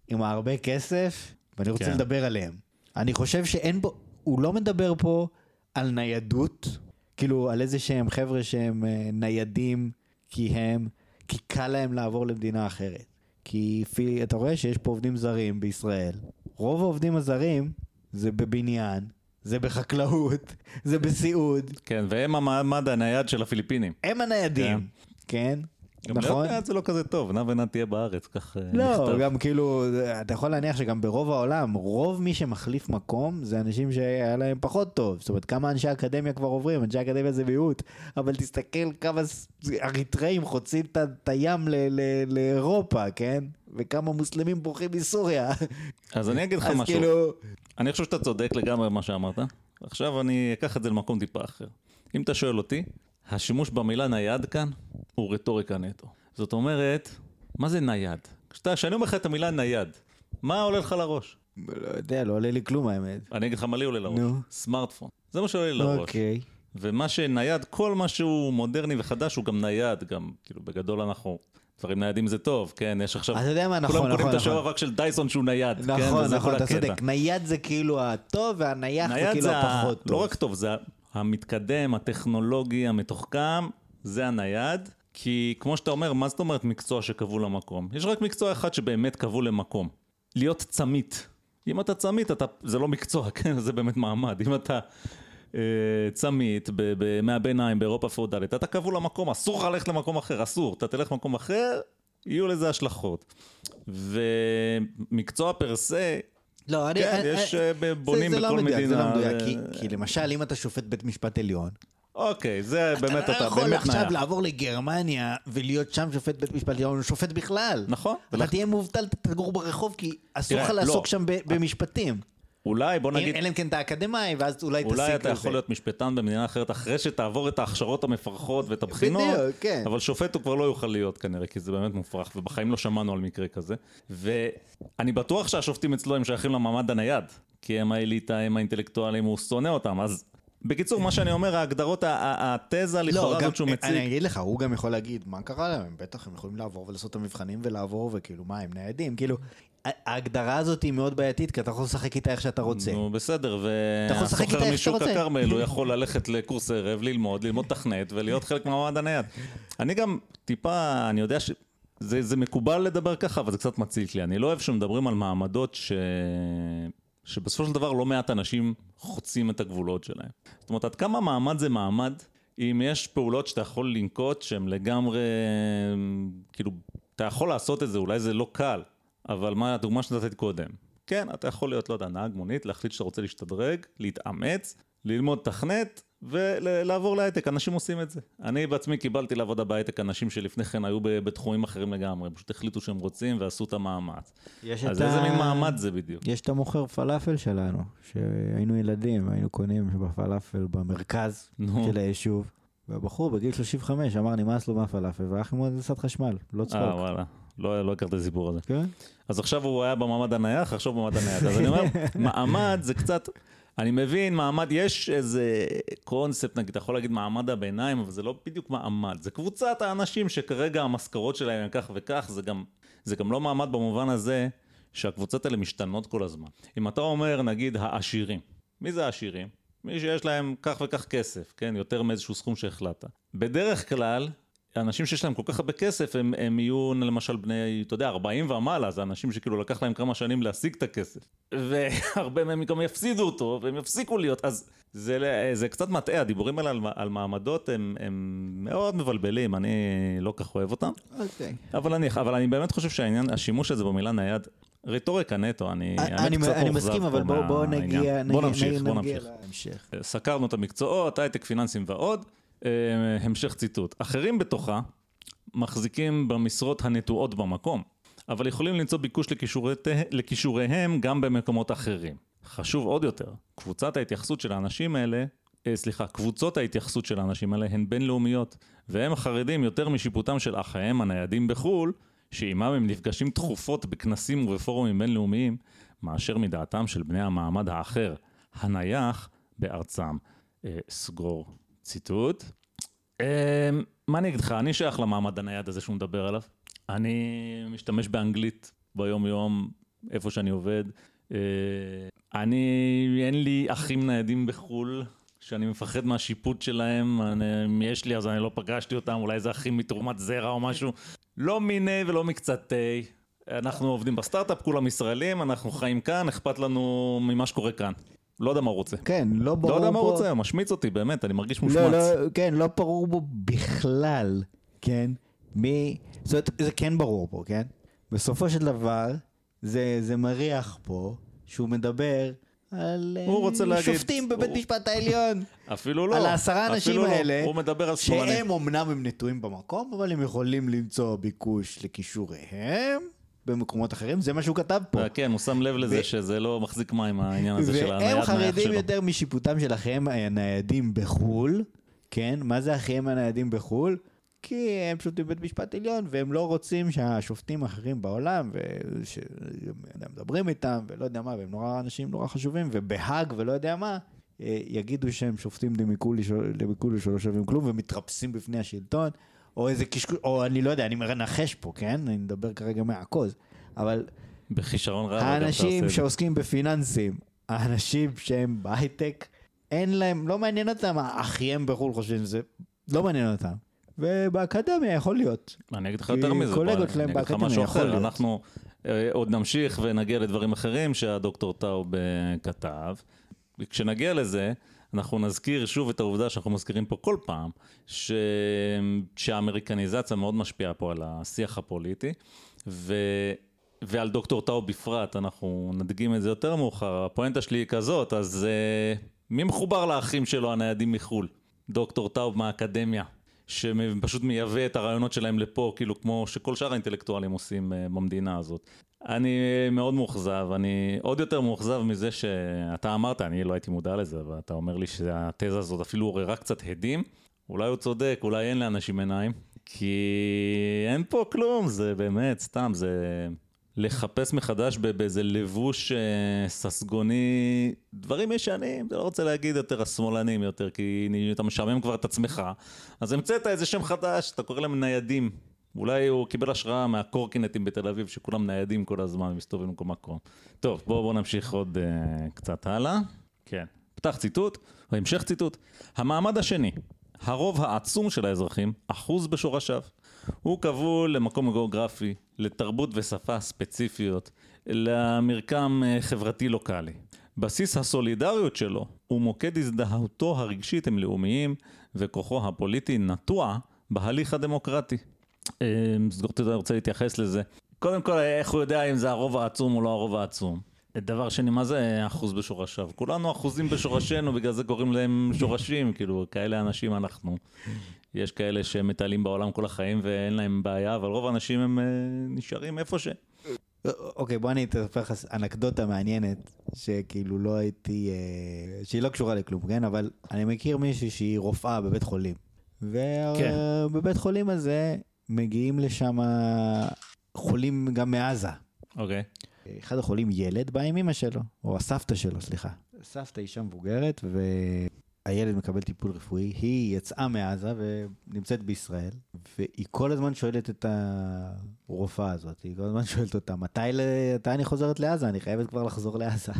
עם הרבה כסף, ואני רוצה כן. לדבר עליהם. אני חושב שאין בו, הוא לא מדבר פה על ניידות, כאילו על איזה שהם חבר'ה שהם אה, ניידים, כי הם, כי קל להם לעבור למדינה אחרת. כי פי, אתה רואה שיש פה עובדים זרים בישראל. רוב העובדים הזרים זה בבניין, זה בחקלאות, <laughs> זה בסיעוד. כן, והם המעמד הנייד של הפיליפינים. הם הניידים, כן? גם נכון? להיות נייד זה לא כזה טוב, נע ונע תהיה בארץ, כך אה, לא, נכתב. גם כאילו, אתה יכול להניח שגם ברוב העולם, רוב מי שמחליף מקום זה אנשים שהיה להם פחות טוב. זאת אומרת, כמה אנשי אקדמיה כבר עוברים, אנשי אקדמיה זה מיעוט, אבל תסתכל כמה אריתראים חוצים את הים לאירופה, כן? וכמה מוסלמים בורחים מסוריה. אז אני אגיד לך משהו. כאילו, אני חושב שאתה צודק לגמרי במה שאמרת. עכשיו אני אקח את זה למקום טיפה אחר. אם אתה שואל אותי, השימוש במילה נייד כאן הוא רטוריקה נטו. זאת אומרת, מה זה נייד? כשאני אומר לך את המילה נייד, מה עולה לך לראש? לא יודע, לא עולה לי כלום האמת. אני אגיד לך מה לי עולה לראש. נו. סמארטפון. זה מה שעולה לי לראש. אוקיי. ומה שנייד, כל מה שהוא מודרני וחדש הוא גם נייד, גם, כאילו, בגדול אנחנו, דברים ניידים זה טוב, כן, יש עכשיו, אתה יודע מה, נכון, כולם קונים נכון, את השער נכון. רק של דייסון שהוא נייד, כן, נכון, וזה נכון, כל אתה. צודק. נייד זה כאילו הטוב והנייח זה נייד כאילו זה הפחות טוב. לא רק טוב, זה המתקדם, הטכנולוגי, המתוחכם, זה הנייד. כי כמו שאתה אומר, מה זאת אומרת מקצוע שקבעו למקום? יש רק מקצוע אחד שבאמת קבעו למקום. להיות צמית. אם אתה צמית, אתה, זה לא מקצוע, <laughs> כן? זה באמת מעמד. אם אתה אה, צמית בימי הביניים באירופה פאודלית, אתה כבול למקום, אסור לך ללכת למקום אחר, אסור. אתה תלך למקום אחר, יהיו לזה השלכות. ומקצוע פר סה, לא, אני... כן, אני- יש אני- אה, ב- בונים זה, זה בכל לא מדויק, מדינה. זה לא מדויק, ו- כי, כי למשל אם אתה שופט בית משפט עלון, אוקיי, זה באמת, אתה אתה לא יכול באמת עכשיו. לעבור לגרמניה ולהיות שם שופט בית משפט עליון, שופט בכלל. נכון. אתה ולכ- תהיה מובטל, תגור ברחוב, כי אסור לך לעסוק לא. שם במשפטים. אולי, בוא נגיד... אלא אם כן אתה אקדמאי, ואז אולי תסיק אולי אתה יכול להיות משפטן במדינה אחרת אחרי שתעבור את ההכשרות המפרכות ואת הבחינות, בדיוק, כן. אבל שופט הוא כבר לא יוכל להיות כנראה, כי זה באמת מופרך, ובחיים לא שמענו על מקרה כזה. ואני בטוח שהשופטים אצלו הם שייכים למעמד הנייד, כי הם האליטה, הם האינטלקטואלים, הוא שונא אותם, אז... בקיצור, מה שאני אומר, ההגדרות, התזה לכאורה לא, גם, הזאת שהוא אני מציג, אגיד לך, הוא גם יכול להגיד, מה קרה להם? הם בטח הם יכולים לעבור ולעשות את המבחנים ולעבור, וכאילו, מה, הם ניידים? כאילו, ההגדרה הזאת היא מאוד בעייתית, כי אתה יכול לשחק איתה איך שאתה רוצה. נו בסדר, והסוחר משוק. הכרמל, הוא יכול ללכת לקורס ערב, ללמוד, ללמוד תכנת ולהיות חלק מהמעמד הנייד. אני גם טיפה, אני יודע ש... זה, זה מקובל לדבר ככה, אבל זה קצת מציק לי. אני לא אוהב שמדברים על מעמדות ש... שבסופו של דבר לא מעט אנשים חוצים את הגבולות שלהם. זאת אומרת, עד כמה מעמד זה מעמד, אם יש פעולות שאתה יכול לנקוט שהן לגמרי, כאילו, אתה יכול לעשות את זה, אולי זה לא קל, אבל מה הדוגמה שנתתי קודם? כן, אתה יכול להיות, לא יודע, נהג מונית, להחליט שאתה רוצה להשתדרג, להתאמץ, ללמוד תכנת ולעבור להייטק, אנשים עושים את זה. אני בעצמי קיבלתי לעבודה בהייטק אנשים שלפני כן היו בתחומים אחרים לגמרי, פשוט החליטו שהם רוצים ועשו את המאמץ. יש אז את איזה ה- מין מעמד זה בדיוק? יש את המוכר פלאפל שלנו, שהיינו ילדים, היינו קונים בפלאפל במרכז נו. של היישוב, והבחור בגיל 35 אמר נמאס לו מהפלאפל, והלך ללמוד הנדסת חשמל, לא צחוק. אה, וואלה. לא, לא הכרתי את הסיפור הזה. כן? אז עכשיו הוא היה במעמד הנייח, עכשיו במעמד הנייד. אז אני אומר, <laughs> מעמד זה קצת... אני מבין, מעמד, יש איזה קונספט, נגיד, אתה יכול להגיד מעמד הביניים, אבל זה לא בדיוק מעמד. זה קבוצת האנשים שכרגע המשכורות שלהם הם כך וכך, זה גם, זה גם לא מעמד במובן הזה שהקבוצות האלה משתנות כל הזמן. אם אתה אומר, נגיד, העשירים, מי זה העשירים? מי שיש להם כך וכך כסף, כן? יותר מאיזשהו סכום שהחלטת. בדרך כלל, אנשים שיש להם כל כך הרבה כסף, הם, הם יהיו למשל בני, אתה יודע, 40 ומעלה, זה אנשים שכאילו לקח להם כמה שנים להשיג את הכסף. והרבה מהם גם יפסידו אותו, והם יפסיקו להיות, אז זה, זה קצת מטעה, הדיבורים האלה על, על מעמדות הם, הם מאוד מבלבלים, אני לא כך אוהב אותם. אוקיי. אבל אני, אבל אני באמת חושב שהעניין, השימוש הזה במילה נייד, רטוריקה נטו, אני, אני קצת אני מאוכזב מסכים, אבל בוא- בוא מהעניין. נגיע, בוא נגיע- נמשיך, בוא נגיע נמשיך. להמשך. סקרנו את המקצועות, הייטק, פיננסים ועוד. אה, המשך ציטוט. אחרים בתוכה מחזיקים במשרות הנטועות במקום, אבל יכולים למצוא ביקוש לכישוריהם גם במקומות אחרים. חשוב עוד יותר, קבוצת ההתייחסות של האנשים האלה, אה, סליחה, קבוצות ההתייחסות של האנשים האלה הן בינלאומיות, והם חרדים יותר משיפוטם של אחיהם הניידים בחו"ל, שעימם הם נפגשים תכופות בכנסים ובפורומים בינלאומיים, מאשר מדעתם של בני המעמד האחר, הנייח, בארצם. אה, סגור ציטוט. אה, מה אני אגיד לך, אני שייך למעמד הנייד הזה שהוא מדבר עליו. אני משתמש באנגלית ביום-יום, איפה שאני עובד. אה, אני, אין לי אחים ניידים בחו"ל, שאני מפחד מהשיפוט שלהם. אם יש לי, אז אני לא פגשתי אותם, אולי זה אחים מתרומת זרע או משהו. לא מיני ולא מקצתי. אנחנו עובדים בסטארט-אפ, כולם ישראלים, אנחנו חיים כאן, אכפת לנו ממה שקורה כאן. לא יודע מה הוא רוצה. כן, לא ברור לא. יודע מה הוא רוצה, הוא משמיץ אותי, באמת, אני מרגיש מושמץ. לא, לא, כן, לא ברור בו בכלל, כן? מי... זאת אומרת, זה כן ברור פה, כן? בסופו של דבר, זה, זה מריח פה שהוא מדבר על הוא אה, להגיד- שופטים בבית הוא- משפט העליון. <laughs> אפילו לא. על העשרה האנשים אפילו לא. האלה, הוא מדבר על. שהם אמנם הם נטועים במקום, אבל הם יכולים למצוא ביקוש לכישוריהם במקומות אחרים, זה מה שהוא כתב פה. אה, כן, הוא שם לב לזה שזה לא מחזיק מים, העניין הזה של הנייד והם נייח חרדים שלו. יותר משיפוטם של אחיהם הניידים בחו"ל, כן? מה זה אחיהם הניידים בחו"ל? כי הם פשוט בבית משפט עליון, והם לא רוצים שהשופטים האחרים בעולם, ומדברים איתם, ולא יודע מה, והם נורא אנשים נורא חשובים, ובהאג ולא יודע מה, אה, יגידו שהם שופטים דמיקולי שלא שווים כלום, ומתרפסים בפני השלטון, או איזה קשקוש, או אני לא יודע, אני מנחש פה, כן? אני מדבר כרגע מהעכוז, אבל בכישרון רב. האנשים. שעוסקים בפיננסים, האנשים שהם בהייטק, אין להם, לא מעניין אותם, האחייהם בחו"ל חושבים שזה, לא מעניין אותם. ובאקדמיה יכול להיות. אני אגיד לך יותר מזה, קולגות שלהם באקדמיה יכול אחר, להיות. אנחנו אה, עוד נמשיך ונגיע לדברים אחרים שהדוקטור טאוב כתב. כשנגיע לזה, אנחנו נזכיר שוב את העובדה שאנחנו מזכירים פה כל פעם, ש... שהאמריקניזציה מאוד משפיעה פה על השיח הפוליטי, ו... ועל דוקטור טאוב בפרט, אנחנו נדגים את זה יותר מאוחר, הפואנטה שלי היא כזאת, אז uh, מי מחובר לאחים שלו הניידים מחו"ל? דוקטור טאוב מהאקדמיה, שפשוט מייבא את הרעיונות שלהם לפה, כאילו כמו שכל שאר האינטלקטואלים עושים אה, במדינה הזאת. אני מאוד מאוכזב, אני עוד יותר מאוכזב מזה שאתה אמרת, אני לא הייתי מודע לזה, ואתה אומר לי שהתזה הזאת אפילו עוררה קצת הדים. אולי הוא צודק, אולי אין לאנשים עיניים, כי אין פה כלום, זה באמת, סתם, זה לחפש מחדש באיזה לבוש אה, ססגוני, דברים ישנים, אתה לא רוצה להגיד יותר השמאלנים יותר, כי אתה משעמם כבר את עצמך, אז המצאת איזה שם חדש, אתה קורא להם ניידים. אולי הוא קיבל השראה מהקורקינטים בתל אביב, שכולם ניידים כל הזמן ומסתובבים במקום מקום. טוב, בואו בוא נמשיך עוד uh, קצת הלאה. כן. פתח ציטוט, או המשך ציטוט. המעמד השני, הרוב העצום של האזרחים אחוז בשורשיו. הוא כבול למקום גיאוגרפי, לתרבות ושפה ספציפיות, למרקם אה, חברתי לוקאלי. בסיס הסולידריות שלו ומוקד הזדהותו הרגשית הם לאומיים, וכוחו הפוליטי נטוע בהליך הדמוקרטי. סגורתי אה, רוצה להתייחס לזה. קודם כל, איך הוא יודע אם זה הרוב העצום או לא הרוב העצום? דבר שני, מה זה אחוז בשורשיו? כולנו אחוזים בשורשינו, בגלל זה קוראים להם שורשים, כאילו, כאלה אנשים אנחנו. יש כאלה שמטיילים בעולם כל החיים ואין להם בעיה, אבל רוב האנשים הם uh, נשארים איפה ש... אוקיי, בוא אני אתפר לך אנקדוטה מעניינת, שכאילו לא הייתי, uh, שהיא לא קשורה לכלום, כן? אבל אני מכיר מישהי שהיא רופאה בבית חולים. ובבית כן. חולים הזה מגיעים לשם חולים גם מעזה. אוקיי. אחד החולים ילד בא עם אמא שלו, או הסבתא שלו, סליחה. סבתא אישה מבוגרת, והילד מקבל טיפול רפואי. היא יצאה מעזה ונמצאת בישראל, והיא כל הזמן שואלת את הרופאה הזאת, היא כל הזמן <laughs> שואלת אותה, מתי, מתי אני חוזרת לעזה? אני חייבת כבר לחזור לעזה.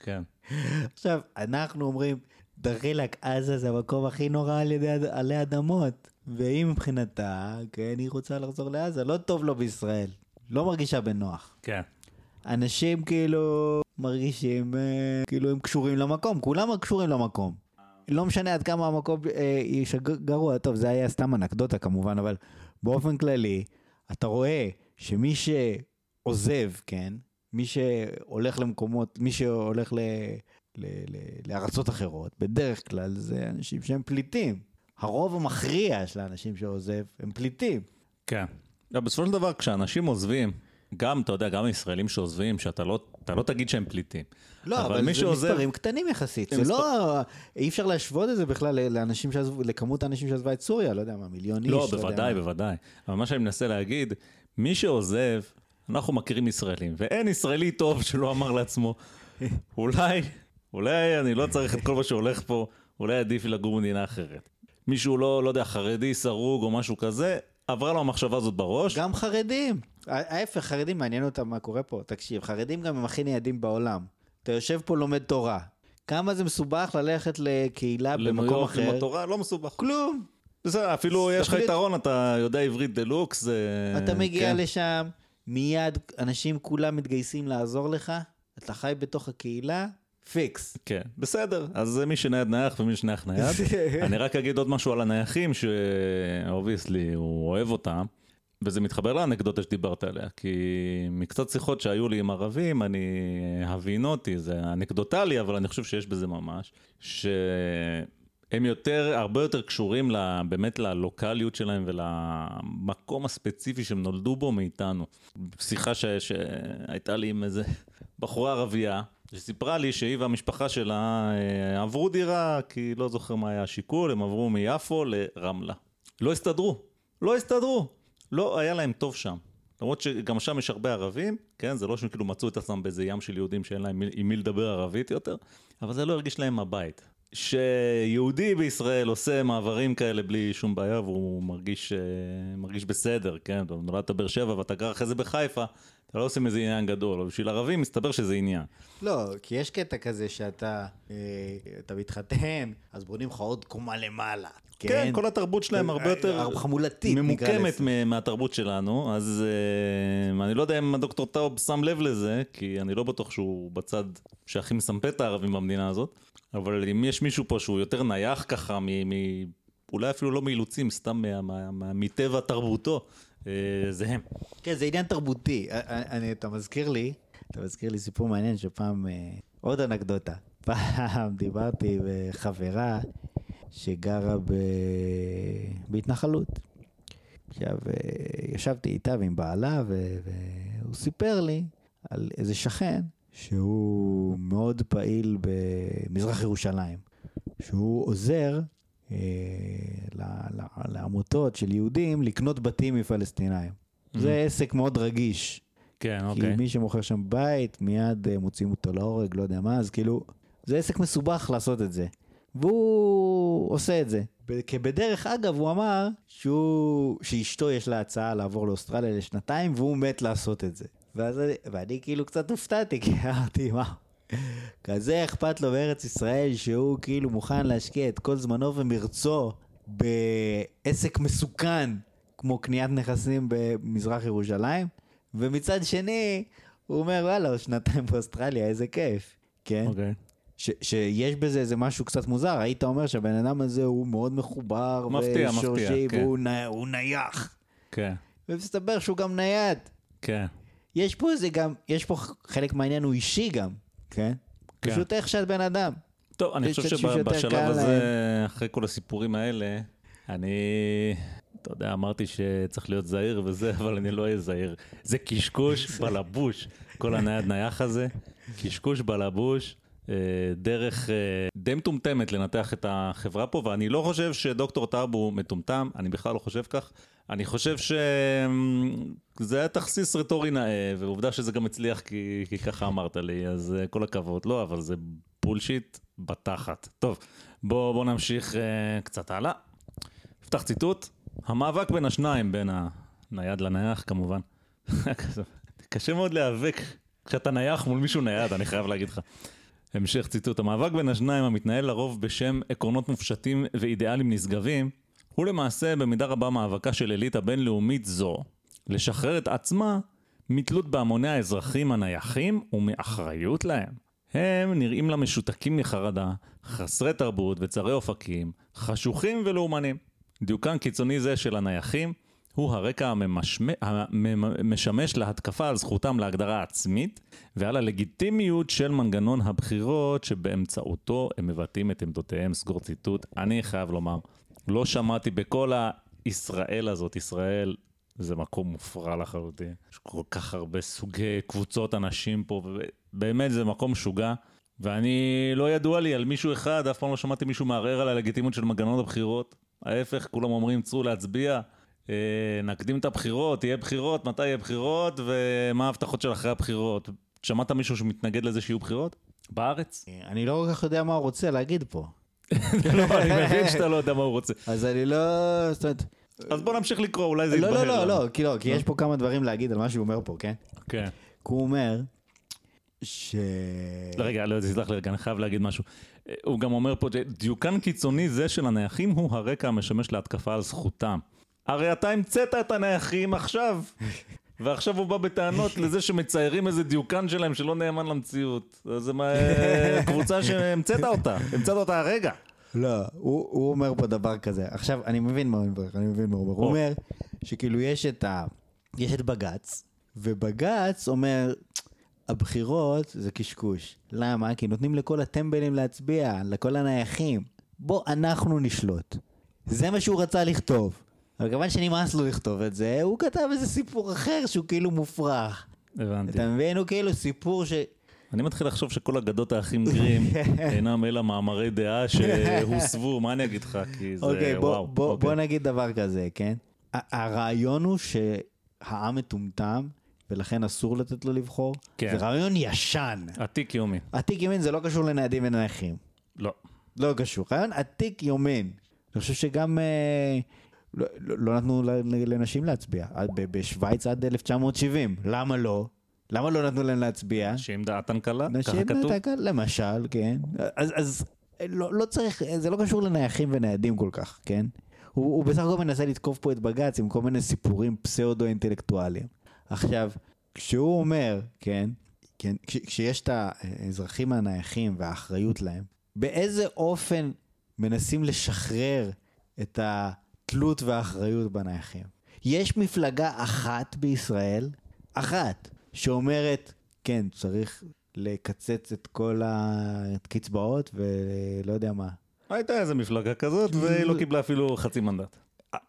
כן. <laughs> עכשיו, אנחנו אומרים, דחילק, עזה זה המקום הכי נורא על ידי עלי אדמות. והיא מבחינתה, כן, היא רוצה לחזור לעזה, לא טוב לו בישראל. לא מרגישה בנוח. כן. אנשים כאילו מרגישים אה, כאילו הם קשורים למקום, כולם קשורים למקום. לא משנה עד כמה המקום אה, גרוע, טוב זה היה סתם אנקדוטה כמובן, אבל באופן כללי, אתה רואה שמי שעוזב, כן, מי שהולך למקומות, מי שהולך ל, ל, ל, לארצות אחרות, בדרך כלל זה אנשים שהם פליטים. הרוב המכריע של האנשים שעוזב הם פליטים. כן. לא, בסופו של דבר כשאנשים עוזבים, גם, אתה יודע, גם ישראלים שעוזבים, שאתה לא, לא תגיד שהם פליטים. לא, אבל, אבל זה שעוזב... מספרים קטנים יחסית. זה מספר... לא, אי אפשר להשוות את זה בכלל לאנשים שעזבו, לכמות האנשים שעזבה את סוריה, לא יודע מה, מיליון איש. לא, בוודאי, לא בוודאי. אבל מה שאני מנסה להגיד, מי שעוזב, אנחנו מכירים ישראלים, ואין ישראלי טוב שלא אמר לעצמו, אולי, אולי אני לא צריך את כל מה שהולך פה, אולי עדיף לי לגור במדינה אחרת. מישהו לא, לא יודע, חרדי, סרוג או משהו כזה, עברה לו המחשבה הזאת בראש. גם חרדים. ההפך, חרדים מעניין אותם מה קורה פה. תקשיב, חרדים גם הם הכי ניידים בעולם. אתה יושב פה לומד תורה. כמה זה מסובך ללכת לקהילה במקום אחר. ללמוד תורה לא מסובך. כלום. בסדר, אפילו יש לך יתרון, אתה יודע עברית דה לוקס. אתה מגיע כן. לשם, מיד אנשים כולם מתגייסים לעזור לך, אתה חי בתוך הקהילה, fix. כן, בסדר, אז מי שנייד נייח ומי שנייח נייד. <laughs> אני רק אגיד עוד משהו על הנייחים, ש obviously הוא אוהב אותם. וזה מתחבר לאנקדוטה שדיברת עליה, כי מקצת שיחות שהיו לי עם ערבים, אני הבינותי, זה אנקדוטלי, אבל אני חושב שיש בזה ממש, שהם יותר, הרבה יותר קשורים לה, באמת ללוקאליות שלהם ולמקום הספציפי שהם נולדו בו מאיתנו. שיחה ש, שהייתה לי עם איזה בחורה ערבייה, שסיפרה לי שהיא והמשפחה שלה אה, עברו דירה, כי לא זוכר מה היה השיקול, הם עברו מיפו לרמלה. לא הסתדרו, לא הסתדרו. לא היה להם טוב שם. למרות שגם שם יש הרבה ערבים, כן? זה לא שהם כאילו מצאו את עצמם באיזה ים של יהודים שאין להם עם מי לדבר ערבית יותר, אבל זה לא הרגיש להם הבית. שיהודי בישראל עושה מעברים כאלה בלי שום בעיה והוא מרגיש, אה, מרגיש בסדר, כן? אתה נולדת באר שבע ואתה גר אחרי זה בחיפה, אתה לא עושה מזה עניין גדול, אבל בשביל ערבים מסתבר שזה עניין. לא, כי יש קטע כזה שאתה אה, אתה מתחתן, אז בונים לך עוד קומה למעלה. כן, כן כל התרבות שלהם הרבה יותר אה, חמולתית, ממוקמת מהתרבות שלנו, אז אה, אני לא יודע אם הדוקטור טאוב שם לב לזה, כי אני לא בטוח שהוא בצד שהכי מסמפה את הערבים במדינה הזאת, אבל אם יש מישהו פה שהוא יותר נייח ככה, מ, מ, אולי אפילו לא מאילוצים, סתם מטבע תרבותו, אה, זה הם. כן, זה עניין תרבותי. אני, אתה מזכיר לי, אתה מזכיר לי סיפור מעניין שפעם, עוד אנקדוטה. <laughs> פעם דיברתי עם חברה שגרה ב... בהתנחלות. עכשיו, אה, ישבתי איתה ועם בעלה. והוא סיפר לי על איזה שכן שהוא מאוד פעיל במזרח ירושלים, שהוא עוזר אה, לעמותות של יהודים לקנות בתים מפלסטינאים. Mm-hmm. זה עסק מאוד רגיש. כן, אוקיי. כי מי שמוכר שם בית, מיד אה, מוציאים אותו להורג, לא יודע מה, אז כאילו, זה עסק מסובך לעשות את זה. והוא עושה את זה. כבדרך אגב, הוא אמר שהוא, שאשתו יש לה הצעה לעבור לאוסטרליה לשנתיים, והוא מת לעשות את זה. ואז, ואני כאילו קצת הופתעתי, כי אמרתי, מה, כזה אכפת לו בארץ ישראל, שהוא כאילו מוכן להשקיע את כל זמנו ומרצו בעסק מסוכן, כמו קניית נכסים במזרח ירושלים, ומצד שני, הוא אומר, וואלה, שנתיים באוסטרליה, איזה כיף, כן? אוקיי. Okay. ש, שיש בזה איזה משהו קצת מוזר, היית אומר שהבן אדם הזה הוא מאוד מחובר, מפתיע, ושורשי, מפתיע, והוא כן. הוא נייח. כן. ומסתבר שהוא גם נייד. כן. יש פה איזה גם, יש פה חלק מהעניין הוא אישי גם, כן? כן. פשוט איך שאת בן אדם. טוב, אני חושב שבשלב הזה, אחרי כל הסיפורים האלה, אני, אתה יודע, אמרתי שצריך להיות זהיר וזה, אבל אני לא אהיה זהיר. זה קשקוש <laughs> בלבוש, כל הנייד נייח הזה, קשקוש בלבוש. אה, דרך אה, די מטומטמת לנתח את החברה פה, ואני לא חושב שדוקטור טאב הוא מטומטם, אני בכלל לא חושב כך. אני חושב שזה היה תכסיס רטורי נאה, ועובדה שזה גם הצליח כי, כי ככה אמרת לי, אז אה, כל הכבוד. לא, אבל זה bullshit בתחת. טוב, בואו בוא נמשיך uh, קצת הלאה. נפתח ציטוט, המאבק בין השניים, בין הנייד לנייח כמובן. <laughs> קשה מאוד להיאבק כשאתה נייח מול מישהו נייד, אני חייב להגיד לך. המשך ציטוט, המאבק בין השניים המתנהל לרוב בשם עקרונות מופשטים ואידיאלים נשגבים, הוא למעשה במידה רבה מאבקה של אליטה בינלאומית זו, לשחרר את עצמה מתלות בהמוני האזרחים הנייחים ומאחריות להם. הם נראים לה משותקים מחרדה, חסרי תרבות וצרי אופקים, חשוכים ולאומנים. דיוקן קיצוני זה של הנייחים הוא הרקע המשמש להתקפה על זכותם להגדרה עצמית ועל הלגיטימיות של מנגנון הבחירות שבאמצעותו הם מבטאים את עמדותיהם, סגור ציטוט. אני חייב לומר, לא שמעתי בכל הישראל הזאת, ישראל זה מקום מופרע לחלוטין. יש כל כך הרבה סוגי קבוצות אנשים פה, ובאמת זה מקום משוגע. ואני, לא ידוע לי על מישהו אחד, אף פעם לא שמעתי מישהו מערער על הלגיטימיות של מנגנון הבחירות. ההפך, כולם אומרים, צאו להצביע. אה, נקדים את הבחירות, יהיה בחירות, מתי יהיה בחירות, ומה ההבטחות של אחרי הבחירות. שמעת מישהו שמתנגד לזה שיהיו בחירות? בארץ? אה, אני לא כל כך יודע מה הוא רוצה להגיד פה. לא, אני מבין שאתה לא יודע מה הוא רוצה. אז אני לא... אז בוא נמשיך לקרוא, אולי זה יתבהר. לא, לא, לא, כי לא, כי יש פה כמה דברים להגיד על מה שהוא אומר פה, כן? כן. כי הוא אומר ש... רגע, לא, תסלח לי רגע, אני חייב להגיד משהו. הוא גם אומר פה, דיוקן קיצוני זה של הנייחים הוא הרקע המשמש להתקפה על זכותם. הרי אתה המצאת את הנייחים עכשיו. ועכשיו הוא בא בטענות <laughs> לזה שמציירים איזה דיוקן שלהם שלא נאמן למציאות. זה <laughs> קבוצה שהמצאת אותה, המצאת אותה הרגע. לא, הוא, הוא אומר פה דבר כזה. עכשיו, אני מבין מה הוא אומר, אני מבין מה הוא אומר. הוא אומר שכאילו יש את ה... יש את בג"ץ, ובג"ץ אומר, הבחירות זה קשקוש. למה? כי נותנים לכל הטמבלים להצביע, לכל הנייחים. בוא, אנחנו נשלוט. זה מה שהוא רצה לכתוב. אבל כיוון שנמאס לו לכתוב את זה, הוא כתב איזה סיפור אחר שהוא כאילו מופרך. הבנתי. אתה מבין? הוא כאילו סיפור ש... אני מתחיל לחשוב שכל אגדות האחים גרים <laughs> אינם אלא מאמרי דעה שהוסבו, מה אני אגיד לך? כי זה אוקיי, בוא, וואו. בוא, אוקיי. בוא נגיד דבר כזה, כן? הרעיון הוא שהעם מטומטם, ולכן אסור לתת לו לבחור. כן. זה רעיון ישן. עתיק יומין. עתיק יומין זה לא קשור לניידים ונכים. לא. לא קשור. רעיון עתיק יומין. אני חושב שגם... אה, לא, לא, לא נתנו לנשים להצביע, בשוויץ עד 1970, למה לא? למה לא נתנו להם להצביע? נשים דעתן קלה, ככה כתוב. נשים דעתן קלה, למשל, כן. אז, אז לא, לא צריך, זה לא קשור לנייחים וניידים כל כך, כן? הוא, הוא בסך הכל מנסה לתקוף פה את בג"ץ עם כל מיני סיפורים פסאודו-אינטלקטואליים. עכשיו, כשהוא אומר, כן, כן, כש, כשיש את האזרחים הנייחים והאחריות להם, באיזה אופן מנסים לשחרר את ה... התלות והאחריות בנייחים. יש מפלגה אחת בישראל, אחת, שאומרת, כן, צריך לקצץ את כל הקצבאות ולא יודע מה, הייתה איזה מפלגה כזאת, והיא לא קיבלה אפילו חצי מנדט.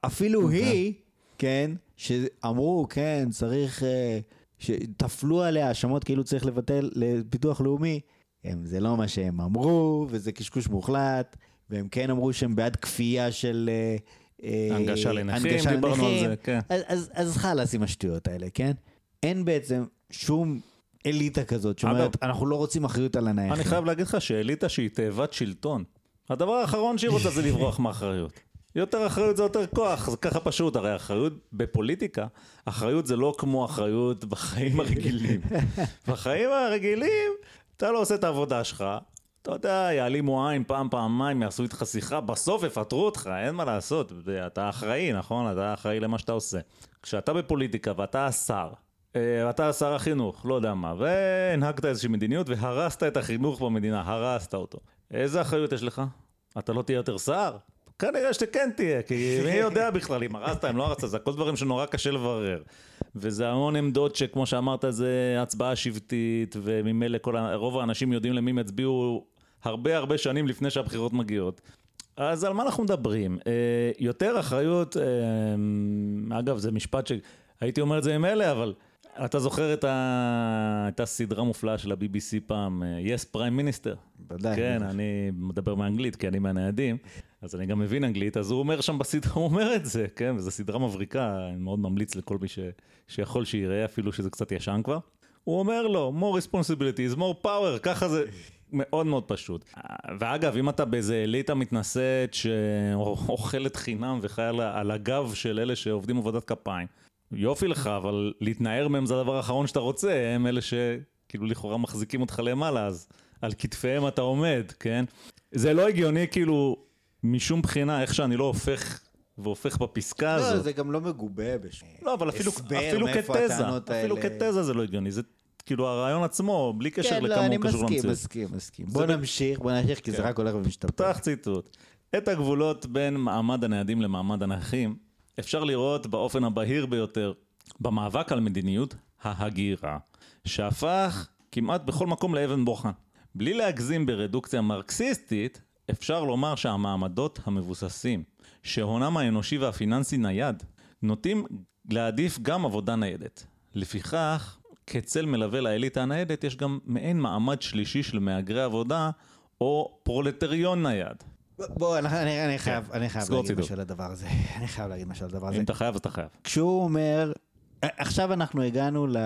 אפילו אוקיי. היא, כן, שאמרו, כן, צריך, אה, שטפלו עליה האשמות כאילו צריך לבטל לביטוח לאומי, הם, זה לא מה שהם אמרו, וזה קשקוש מוחלט, והם כן אמרו שהם בעד כפייה של... אה, הנגשה לנכים, הנגשה דיברנו על לנכים. זה, כן. אז, אז, אז חלאס עם השטויות האלה, כן? אין בעצם שום אליטה כזאת שאומרת, אגב- אנחנו לא רוצים אחריות על הנייחים. אני חייב להגיד לך שאליטה שהיא תאבת שלטון. הדבר האחרון שהיא רוצה זה לברוח מאחריות. יותר אחריות זה יותר כוח, זה ככה פשוט, הרי אחריות בפוליטיקה, אחריות זה לא כמו אחריות בחיים הרגילים. <laughs> בחיים הרגילים, אתה לא עושה את העבודה שלך, אתה יודע, יעלימו עין פעם, פעמיים, יעשו איתך שיחה, בסוף יפטרו אותך, אין מה לעשות, אתה אחראי, נכון? אתה אחראי למה שאתה עושה. כשאתה בפוליטיקה ואתה השר, אה, אתה שר החינוך, לא יודע מה, והנהגת איזושהי מדיניות והרסת את החינוך במדינה, הרסת אותו. איזה אחריות יש לך? אתה לא תהיה יותר שר? כנראה שכן תהיה, כי מי יודע בכלל אם הרסת, אם לא הרסת, זה הכל דברים שנורא קשה לברר. וזה המון עמדות שכמו שאמרת זה הצבעה שבטית, וממילא כל רוב האנשים יודעים למי הם יצביעו הרבה הרבה שנים לפני שהבחירות מגיעות. אז על מה אנחנו מדברים? אה, יותר אחריות, אה, אגב זה משפט שהייתי אומר את זה עם אלה, אבל אתה זוכר את, ה... את הסדרה המופלאה של ה-BBC פעם, אה, Yes Prime Minister? ודאי. כן, אני מדבר מאנגלית כי אני מהניידים, אז אני גם מבין אנגלית, אז הוא אומר שם בסדרה, <laughs> הוא אומר את זה, כן, וזו סדרה מבריקה, אני מאוד ממליץ לכל מי ש... שיכול שיראה, אפילו שזה קצת ישן כבר. הוא אומר לו, more responsibility is more power, ככה זה מאוד מאוד פשוט. ואגב, אם אתה באיזה אליטה מתנשאת שאוכלת חינם וחיה על הגב של אלה שעובדים עבודת כפיים, יופי לך, אבל להתנער מהם זה הדבר האחרון שאתה רוצה, הם אלה שכאילו לכאורה מחזיקים אותך למעלה, אז על כתפיהם אתה עומד, כן? זה לא הגיוני כאילו משום בחינה, איך שאני לא הופך והופך בפסקה לא, הזאת. זה גם לא מגובה בשום לא, אבל אפילו, כתזה, אפילו האלה. כתזה זה לא הגיוני, זה כאילו הרעיון עצמו, בלי קשר כן, לא, לכמה אני הוא קשור מסכים, למציאות. מסכים, מסכים. בוא ב- נמשיך, בוא נמשיך, כי זה כן. רק הולך ומשתפר. פתח ציטוט. את הגבולות בין מעמד הניידים למעמד הנכים אפשר לראות באופן הבהיר ביותר במאבק על מדיניות ההגירה, שהפך כמעט בכל מקום לאבן בוחן. בלי להגזים ברדוקציה מרקסיסטית, אפשר לומר שהמעמדות המבוססים, שהונם האנושי והפיננסי נייד, נוטים להעדיף גם עבודה ניידת. לפיכך, כצל מלווה לאליטה הניידת, יש גם מעין מעמד שלישי של מהגרי עבודה, או פרולטריון נייד. בוא, אני- אני אני חייב <laughs> אני חייב להגיד. משהו על הדבר הזה. אני חייב להגיד משהו על הדבר הזה. אם אתה חייב, אז אתה חייב. כשהוא אומר, עכשיו אנחנו הגענו ל...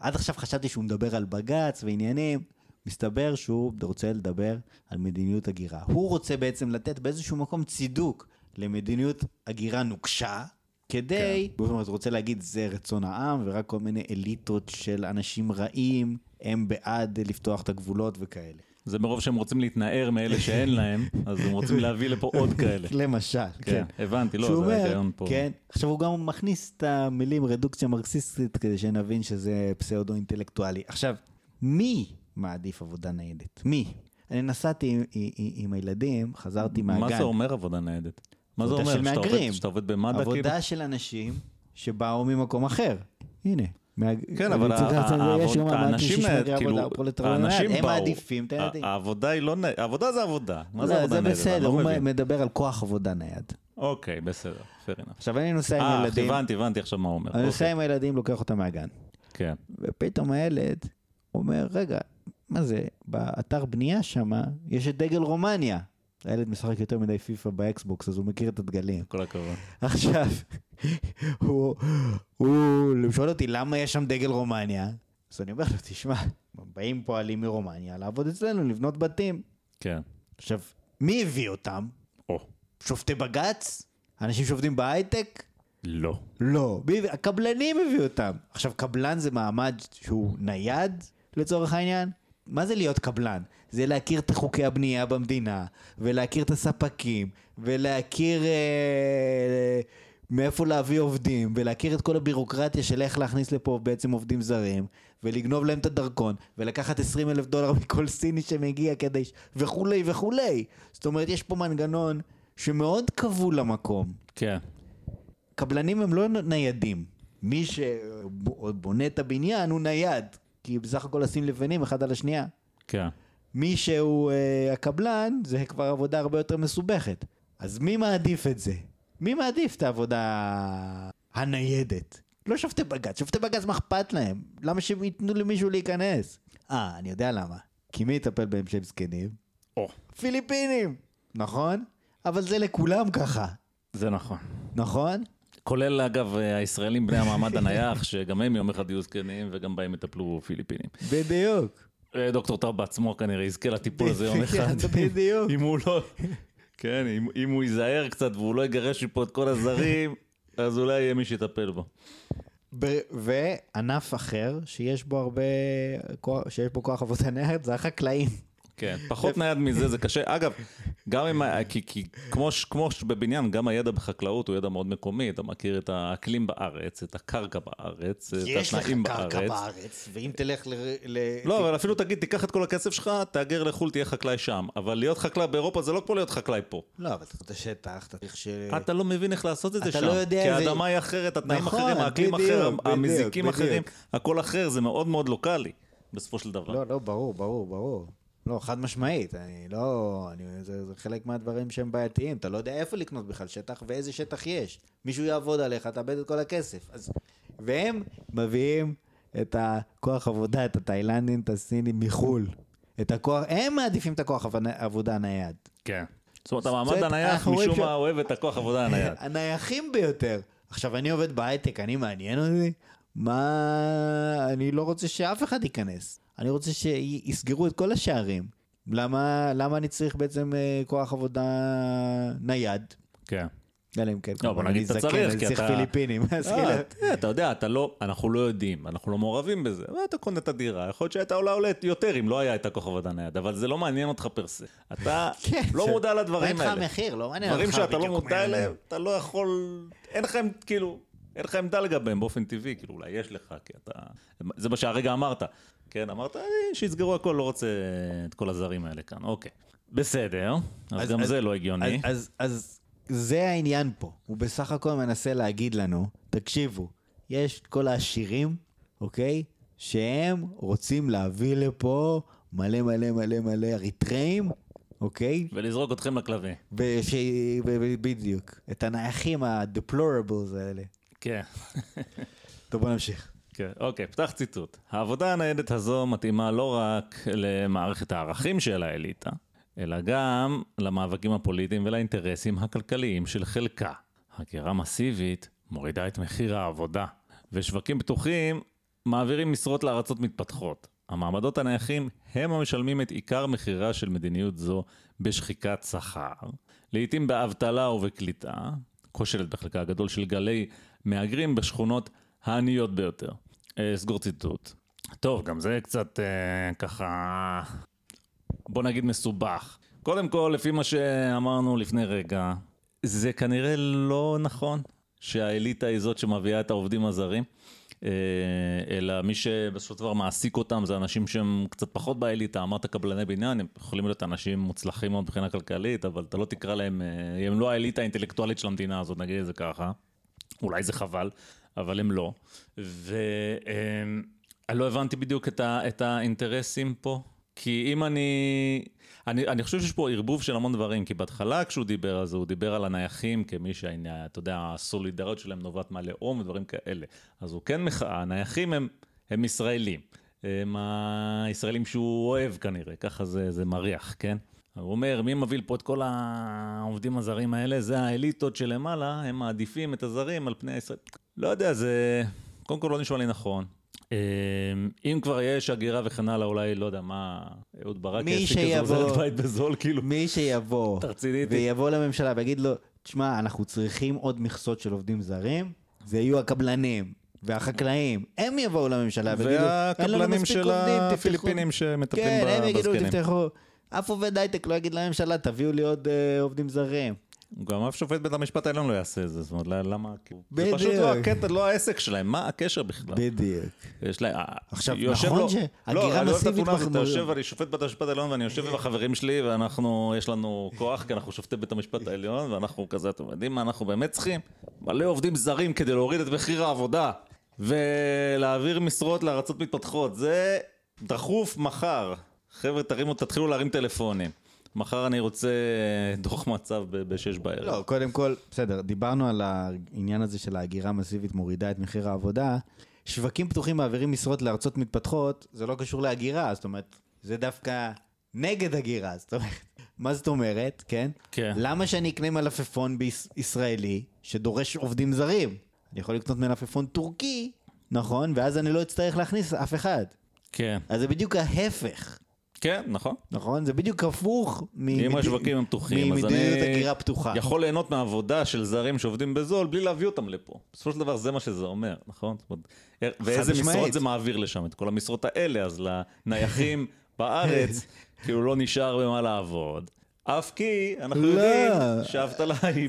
עד עכשיו חשבתי שהוא מדבר על בג"ץ ועניינים, מסתבר שהוא רוצה לדבר על מדיניות הגירה. הוא רוצה בעצם לתת באיזשהו מקום צידוק למדיניות הגירה נוקשה, כדי, כן. הוא רוצה להגיד זה רצון העם, ורק כל מיני אליטות של אנשים רעים, הם בעד לפתוח את הגבולות וכאלה. זה מרוב שהם רוצים להתנער מאלה שאין <laughs> להם, אז הם רוצים להביא לפה עוד כאלה. למשל, כן, כן. הבנתי, לא, זה ההיגיון פה. כן, עכשיו הוא גם מכניס את המילים רדוקציה מרקסיסטית כדי שנבין שזה פסאודו אינטלקטואלי. עכשיו, מי מעדיף עבודה ניידת? מי? אני נסעתי עם, עם, עם הילדים, חזרתי מהגן. מה זה אומר עבודה ניידת? מה זה עבודה אומר? של שאתה עובד-. שאתה עובד במד"א כאילו? עבודה של אנשים שבאו ממקום אחר. הנה. כן, אבל האנשים, אה, כאילו, עבודה, האנשים נייד. הם באו. מעדיפים את הילדים. העבודה היא לא, נ- העבודה זה עבודה. מה זה לא, עבודה זה ניידת? אני בסדר, לא הוא. מדבר על כוח עבודה נייד. אוקיי, בסדר, fair enough. עכשיו אני נוסע עם אה, ילדים, הבנתי, הבנתי עכשיו מה הוא אומר. אני נוסע אוקיי, עם הילדים, לוקח אותם מהגן. כן. ופתאום הילד אומר, רגע, מה זה, באתר בנייה שם יש את דגל רומניה. הילד משחק יותר מדי פיפא באקסבוקס, אז הוא מכיר את הדגלים. כל הכבוד. עכשיו, הוא, הוא שואל אותי למה יש שם דגל רומניה? אז אני אומר לו, תשמע, באים פועלים מרומניה לעבוד אצלנו, לבנות בתים. כן. עכשיו, מי הביא אותם? או. שופטי בג"ץ? אנשים שעובדים בהייטק? לא. לא, הקבלנים הביאו אותם. עכשיו, קבלן זה מעמד שהוא נייד, לצורך העניין? מה זה להיות קבלן? זה להכיר את חוקי הבנייה במדינה, ולהכיר את הספקים, ולהכיר אה, מאיפה להביא עובדים, ולהכיר את כל הבירוקרטיה של איך להכניס לפה בעצם עובדים זרים, ולגנוב להם את הדרכון, ולקחת 20 אלף דולר מכל סיני שמגיע כדי... ש- וכולי וכולי. זאת אומרת, יש פה מנגנון שמאוד כבול למקום. כן. קבלנים הם לא ניידים. מי שבונה את הבניין הוא נייד, כי בסך הכל לשים לבנים אחד על השנייה. כן. מי שהוא אה, הקבלן, זה כבר עבודה הרבה יותר מסובכת. אז מי מעדיף את זה? מי מעדיף את העבודה הניידת? לא שופטי בג"ץ, שופטי בג"ץ מה אכפת להם? למה שהם ייתנו למישהו להיכנס? אה, אני יודע למה. כי מי יטפל בהם שהם זקנים? או, פיליפינים! נכון? אבל זה לכולם ככה, זה נכון. נכון? כולל אגב הישראלים בני המעמד הנייח, שגם הם יום אחד יהיו זקנים וגם בהם יטפלו פיליפינים. בדיוק. דוקטור טאוב בעצמו כנראה יזכה לטיפול הזה יום <laughs> אחד. בדיוק. אם הוא לא, כן, אם, אם הוא ייזהר קצת והוא לא יגרש מפה את כל הזרים, <laughs> אז אולי יהיה מי שיטפל בו. וענף אחר שיש בו הרבה, שיש בו כוח עבודה נייד זה החקלאים. כן, <laughs> פחות נייד מזה זה קשה. אגב, גם אם, כי, כי כמו, ש- כמו שבבניין, גם הידע בחקלאות הוא ידע מאוד מקומי, אתה מכיר את האקלים בארץ, את הקרקע בארץ, את התנאים בארץ. בארץ, ואם תלך ל... ל... לא, אבל אפילו תגיד, תיקח את כל הכסף שלך, תהגר לחו"ל, תהיה חקלאי שם. אבל להיות חקלאי באירופה זה לא כמו להיות חקלאי פה. לא, אבל אתה השטח, אתה צריך ש... אתה לא מבין איך לעשות את זה אתה שם. לא יודע כי האדמה היא אחרת, התנאים נכון, אחרים, האקלים בדיוק, אחר, בדיוק, המזיקים בדיוק. אחרים, הכל אחר, זה מאוד מאוד לוקאלי, בסופו של דבר. לא, לא, ברור, ברור, ברור. לא, חד משמעית, אני לא... אני, זה, זה חלק מהדברים שהם בעייתיים, אתה לא יודע איפה לקנות בכלל שטח ואיזה שטח יש. מישהו יעבוד עליך, תאבד את כל הכסף. אז... והם מביאים את הכוח עבודה, את התאילנדים, את הסינים מחו"ל. את הכוח, הם מעדיפים את הכוח עבודה- הנייד. כן. זאת אומרת, המעמד הנייח משום מה אוהב את הכוח עבודה הנייד. <laughs> הנייחים ביותר. עכשיו, אני עובד בהייטק, אני מעניין אותי? מה... אני לא רוצה שאף אחד ייכנס. אני רוצה שיסגרו את כל השערים. למה, למה אני צריך בעצם אה, כוח עבודה נייד? כן. אלא אם כן, לא, בוא נגיד אני אתה צריך, אני כי צריך אתה- פיליפינים. אז אה, כאילו... אתה- אתה יודע, אתה לא, אנחנו לא יודעים, אנחנו לא מעורבים בזה. ואתה קונה את הדירה, יכול להיות שהייתה עולה עולה יותר אם לא היה את הכוח עבודה נייד, אבל זה לא מעניין אותך פרסה. אתה <laughs> כן, לא מודע לדברים האלה. אותך המחיר, לא מעניין דברים אותך שאתה לא מודע אליהם, אתה לא יכול, אין לך, כאילו, אין לך עמדה לגביהם באופן טבעי, כאילו אולי יש לך, כי אתה, זה מה שהרגע אמרת, כן, אמרת, "אה, שיסגרו הכל, לא רוצה את כל הזרים האלה כאן, אוקיי. בסדר, אז אז- גם אז- זה לא הגיוני. אז, אז, אז זה העניין פה. הוא בסך הכל מנסה להגיד לנו, תקשיבו, יש את כל העשירים, אוקיי? שהם רוצים להביא לפה מלא מלא מלא מלא אריתראים, אוקיי? ולזרוק אתכם לכלבים. וש... בדיוק. את הנייחים ה-deplorables האלה. כן. טוב, בוא נמשיך. כן, אוקיי, פתח ציטוט. העבודה הניידת הזו מתאימה לא רק למערכת הערכים של האליטה, אלא גם למאבקים הפוליטיים ולאינטרסים הכלכליים של חלקה. הגירה מסיבית מורידה את מחיר העבודה, ושווקים פתוחים מעבירים משרות לארצות מתפתחות. המעמדות הנייחים הם המשלמים את עיקר מחירה של מדיניות זו בשחיקת שכר, לעתים באבטלה ובקליטה, כושלת בחלקה הגדול של גלי מהגרים בשכונות העניות ביותר. אה, סגור ציטוט. טוב, גם זה קצת אה, ככה, בוא נגיד מסובך. קודם כל, לפי מה שאמרנו לפני רגע, זה כנראה לא נכון שהאליטה היא זאת שמביאה את העובדים הזרים, אה, אלא מי שבסופו של דבר מעסיק אותם זה אנשים שהם קצת פחות באליטה, אמרת קבלני בניין, הם יכולים להיות אנשים מוצלחים מאוד מבחינה כלכלית, אבל אתה לא תקרא להם, הם לא האליטה האינטלקטואלית של המדינה הזאת, נגיד את זה ככה. אולי זה חבל, אבל הם לא. ואני לא הבנתי בדיוק את, ה, את האינטרסים פה, כי אם אני... אני, אני חושב שיש פה ערבוב של המון דברים, כי בהתחלה כשהוא דיבר על זה, הוא דיבר על הנייחים כמי שהעניין, אתה יודע, הסולידריות שלהם נובעת מהלאום ודברים כאלה. אז הוא כן מחאה, הנייחים הם, הם ישראלים. הם הישראלים שהוא אוהב כנראה, ככה זה, זה מריח, כן? הוא אומר, מי מביא פה את כל העובדים הזרים האלה? זה האליטות שלמעלה, הם מעדיפים את הזרים על פני הישראל. לא יודע, זה קודם כל לא נשמע לי נכון. אה, אם כבר יש הגירה וכן הלאה, אולי, לא יודע, מה, אהוד ברק מי יעסיק איזה עוזרת בית בזול, כאילו. מי שיבוא אתה רציני איתי? ויבוא לממשלה ויגיד לו, תשמע, אנחנו צריכים עוד מכסות של עובדים זרים, זה יהיו הקבלנים והחקלאים, הם יבואו לממשלה ויגידו, אין לנו והקבלנים מספיק של עובדים, תפתחו. הפיליפינים שמטפלים כן, הם יגידו, בזקנים. תפתחו. אף עובד הייטק לא יגיד לממשלה, תביאו לי עוד אה, עובדים זרים. גם אף שופט בית המשפט העליון לא יעשה את זה, זאת אומרת, למה? כאילו, זה. פשוט לא הקטע, לא העסק שלהם, מה הקשר בכלל? בדיוק. יש להם... עכשיו, נכון שהגירה לא, מסיבית הזאת, אתה יושב, אני שופט בית המשפט העליון ואני יושב עם החברים שלי ואנחנו, יש לנו כוח כי אנחנו שופטי בית המשפט העליון ואנחנו כזה, אתם יודעים מה אנחנו באמת צריכים? מלא עובדים זרים כדי להוריד את מחיר העבודה ולהעביר משרות לארצות מתפתחות, זה דחוף מחר. חבר'ה, תרימו, תתחילו להרים טלפונים. מחר אני רוצה אה, דוח מצב בשש בערב. לא, קודם כל, בסדר, דיברנו על העניין הזה של ההגירה המסיבית מורידה את מחיר העבודה. שווקים פתוחים מעבירים משרות לארצות מתפתחות, זה לא קשור להגירה, זאת אומרת, זה דווקא נגד הגירה, זאת אומרת, <laughs> מה זאת אומרת, כן? כן. למה שאני אקנה מלפפון בישראלי שדורש עובדים זרים? אני יכול לקנות מלפפון טורקי, נכון? ואז אני לא אצטרך להכניס אף אחד. כן. אז זה בדיוק ההפך. כן, נכון. נכון? זה בדיוק הפוך אם השווקים הם פתוחים, אז פתוחה. יכול ליהנות מהעבודה של זרים שעובדים בזול בלי להביא אותם לפה. בסופו של דבר זה מה שזה אומר, נכון? ואיזה משרות זה מעביר לשם? את כל המשרות האלה, אז לנייחים <laughs> בארץ, כאילו לא נשאר במה לעבוד. אף כי אנחנו לא. יודעים שהאבטלה היא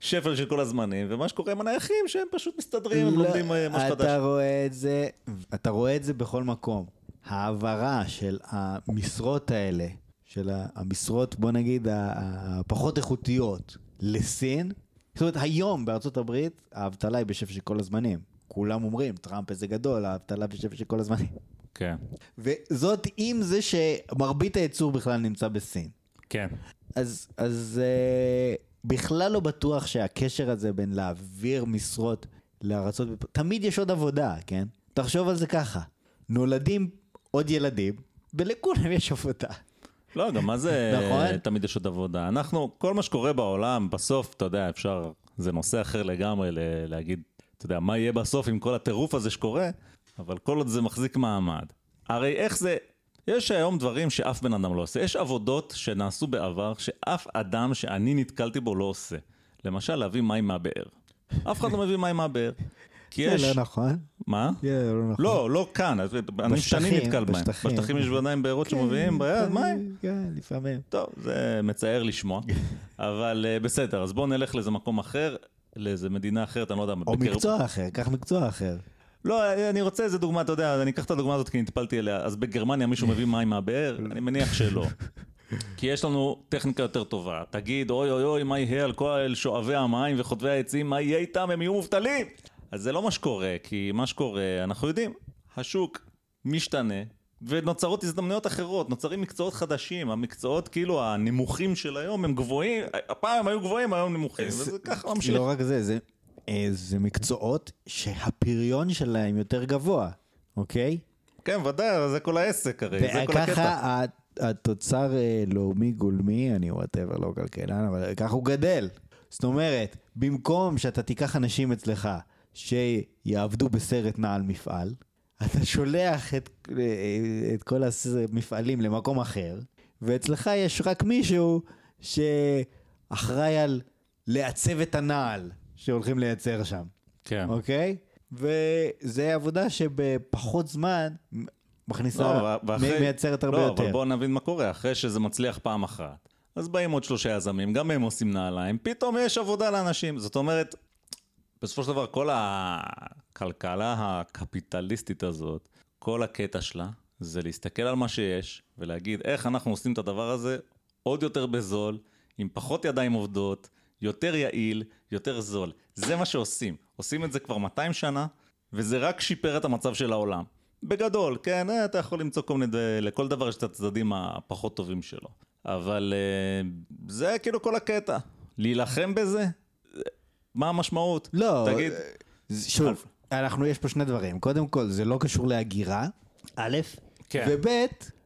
בשפל של כל הזמנים, ומה שקורה עם הנייחים שהם פשוט מסתדרים, הם לא. לומדים אה, משהו חדש. אתה רואה את זה, אתה רואה את זה בכל מקום. ההעברה של המשרות האלה, של המשרות, בוא נגיד, הפחות איכותיות, לסין, זאת אומרת, היום בארצות הברית, האבטלה היא בשפל של כל הזמנים. כולם אומרים, טראמפ איזה גדול, האבטלה בשפל של כל הזמנים. כן. וזאת עם זה שמרבית הייצור בכלל נמצא בסין. כן. אז, אז אה, בכלל לא בטוח שהקשר הזה בין להעביר משרות לארצות, תמיד יש עוד עבודה, כן? תחשוב על זה ככה, נולדים עוד ילדים, ולכולם יש עבודה. לא, גם מה זה נכון? תמיד יש עוד עבודה? אנחנו, כל מה שקורה בעולם, בסוף, אתה יודע, אפשר, זה נושא אחר לגמרי להגיד, אתה יודע, מה יהיה בסוף עם כל הטירוף הזה שקורה, אבל כל עוד זה מחזיק מעמד. הרי איך זה, יש היום דברים שאף בן אדם לא עושה. יש עבודות שנעשו בעבר שאף אדם שאני נתקלתי בו לא עושה. למשל, להביא מים מהבאר. אף אחד לא מביא מים מהבאר. כי יש... זה לא נכון. מה? זה לא נכון. לא, לא כאן, אני שאני נתקל בהם. בשטחים יש עדיין בארות שמביאים ביד מים? כן, לפעמים. טוב, זה מצער לשמוע. <laughs> אבל אה, בסדר, אז בואו נלך לאיזה מקום אחר, לאיזה מדינה אחרת, אני לא יודע. או מקצוע אחר, קח מקצוע אחר. לא, אני רוצה איזה דוגמה, אתה יודע, אני אקח את הדוגמה הזאת כי נטפלתי אליה. אז בגרמניה מישהו מביא מים מהבאר? <laughs> אני מניח שלא. <laughs> כי יש לנו טכניקה יותר טובה. תגיד, אוי אוי אוי, מה יהיה על כל שואבי המים וחוטבי העצים, מה יהיה איתם, הם יהיו מובטלים. אז זה לא מה שקורה, כי מה שקורה, אנחנו יודעים, השוק משתנה, ונוצרות הזדמנויות אחרות, נוצרים מקצועות חדשים, המקצועות כאילו הנמוכים של היום הם גבוהים, הפעם הם היו גבוהים, היום נמוכים, וזה ככה ממשיך. לא רק זה, זה, אה, זה מקצועות שהפריון שלהם יותר גבוה, אוקיי? כן, ודאי, זה כל העסק הרי, זה כל הקטע. וככה התוצר אה, לאומי גולמי, אני וואטאבר לא כלכלן, אבל ככה הוא גדל. זאת אומרת, במקום שאתה תיקח אנשים אצלך שיעבדו בסרט נעל מפעל, אתה שולח את, את כל המפעלים למקום אחר, ואצלך יש רק מישהו שאחראי על לעצב את הנעל שהולכים לייצר שם. כן. אוקיי? וזה עבודה שבפחות זמן מכניסה, לא, ואחרי, מייצרת הרבה לא, יותר. לא, אבל בואו נבין מה קורה, אחרי שזה מצליח פעם אחת. אז באים עוד שלושה יזמים, גם הם עושים נעליים, פתאום יש עבודה לאנשים. זאת אומרת, בסופו של דבר, כל הכלכלה הקפיטליסטית הזאת, כל הקטע שלה, זה להסתכל על מה שיש, ולהגיד איך אנחנו עושים את הדבר הזה עוד יותר בזול, עם פחות ידיים עובדות, יותר יעיל, יותר זול. זה מה שעושים. עושים את זה כבר 200 שנה, וזה רק שיפר את המצב של העולם. בגדול, כן, אה, אתה יכול למצוא כל מיני, לכל דבר יש את הצדדים הפחות טובים שלו. אבל אה, זה כאילו כל הקטע. להילחם בזה, מה המשמעות? לא, תגיד. שוב, אנחנו, יש פה שני דברים. קודם כל, זה לא קשור להגירה, א', כן. וב',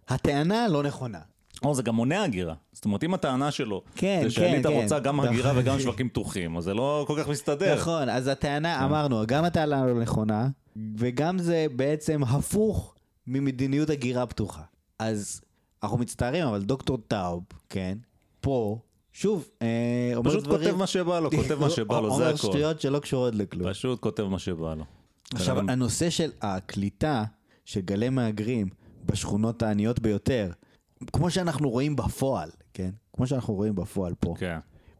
הטענה לא נכונה. או, זה גם מונע הגירה. זאת אומרת, אם הטענה שלו, כן, זה שאליטה כן, רוצה גם הגירה <laughs> וגם שווקים פתוחים, אז זה לא כל כך מסתדר. נכון, אז הטענה, כן. אמרנו, גם הטענה לא נכונה, וגם זה בעצם הפוך ממדיניות הגירה פתוחה. אז אנחנו מצטערים, אבל דוקטור טאוב, כן, פה שוב, אה, אומר פשוט דברים... כותב מה שבא לו, כותב מה שבא לו, <laughs> זה הכול. אומר שטויות שלא קשורות לכלום. פשוט כותב מה שבא לו. עכשיו, הנושא של הקליטה של גלי מהגרים בשכונות העניות ביותר, כמו שאנחנו רואים בפועל, כן? כמו שאנחנו רואים בפועל פה. כן.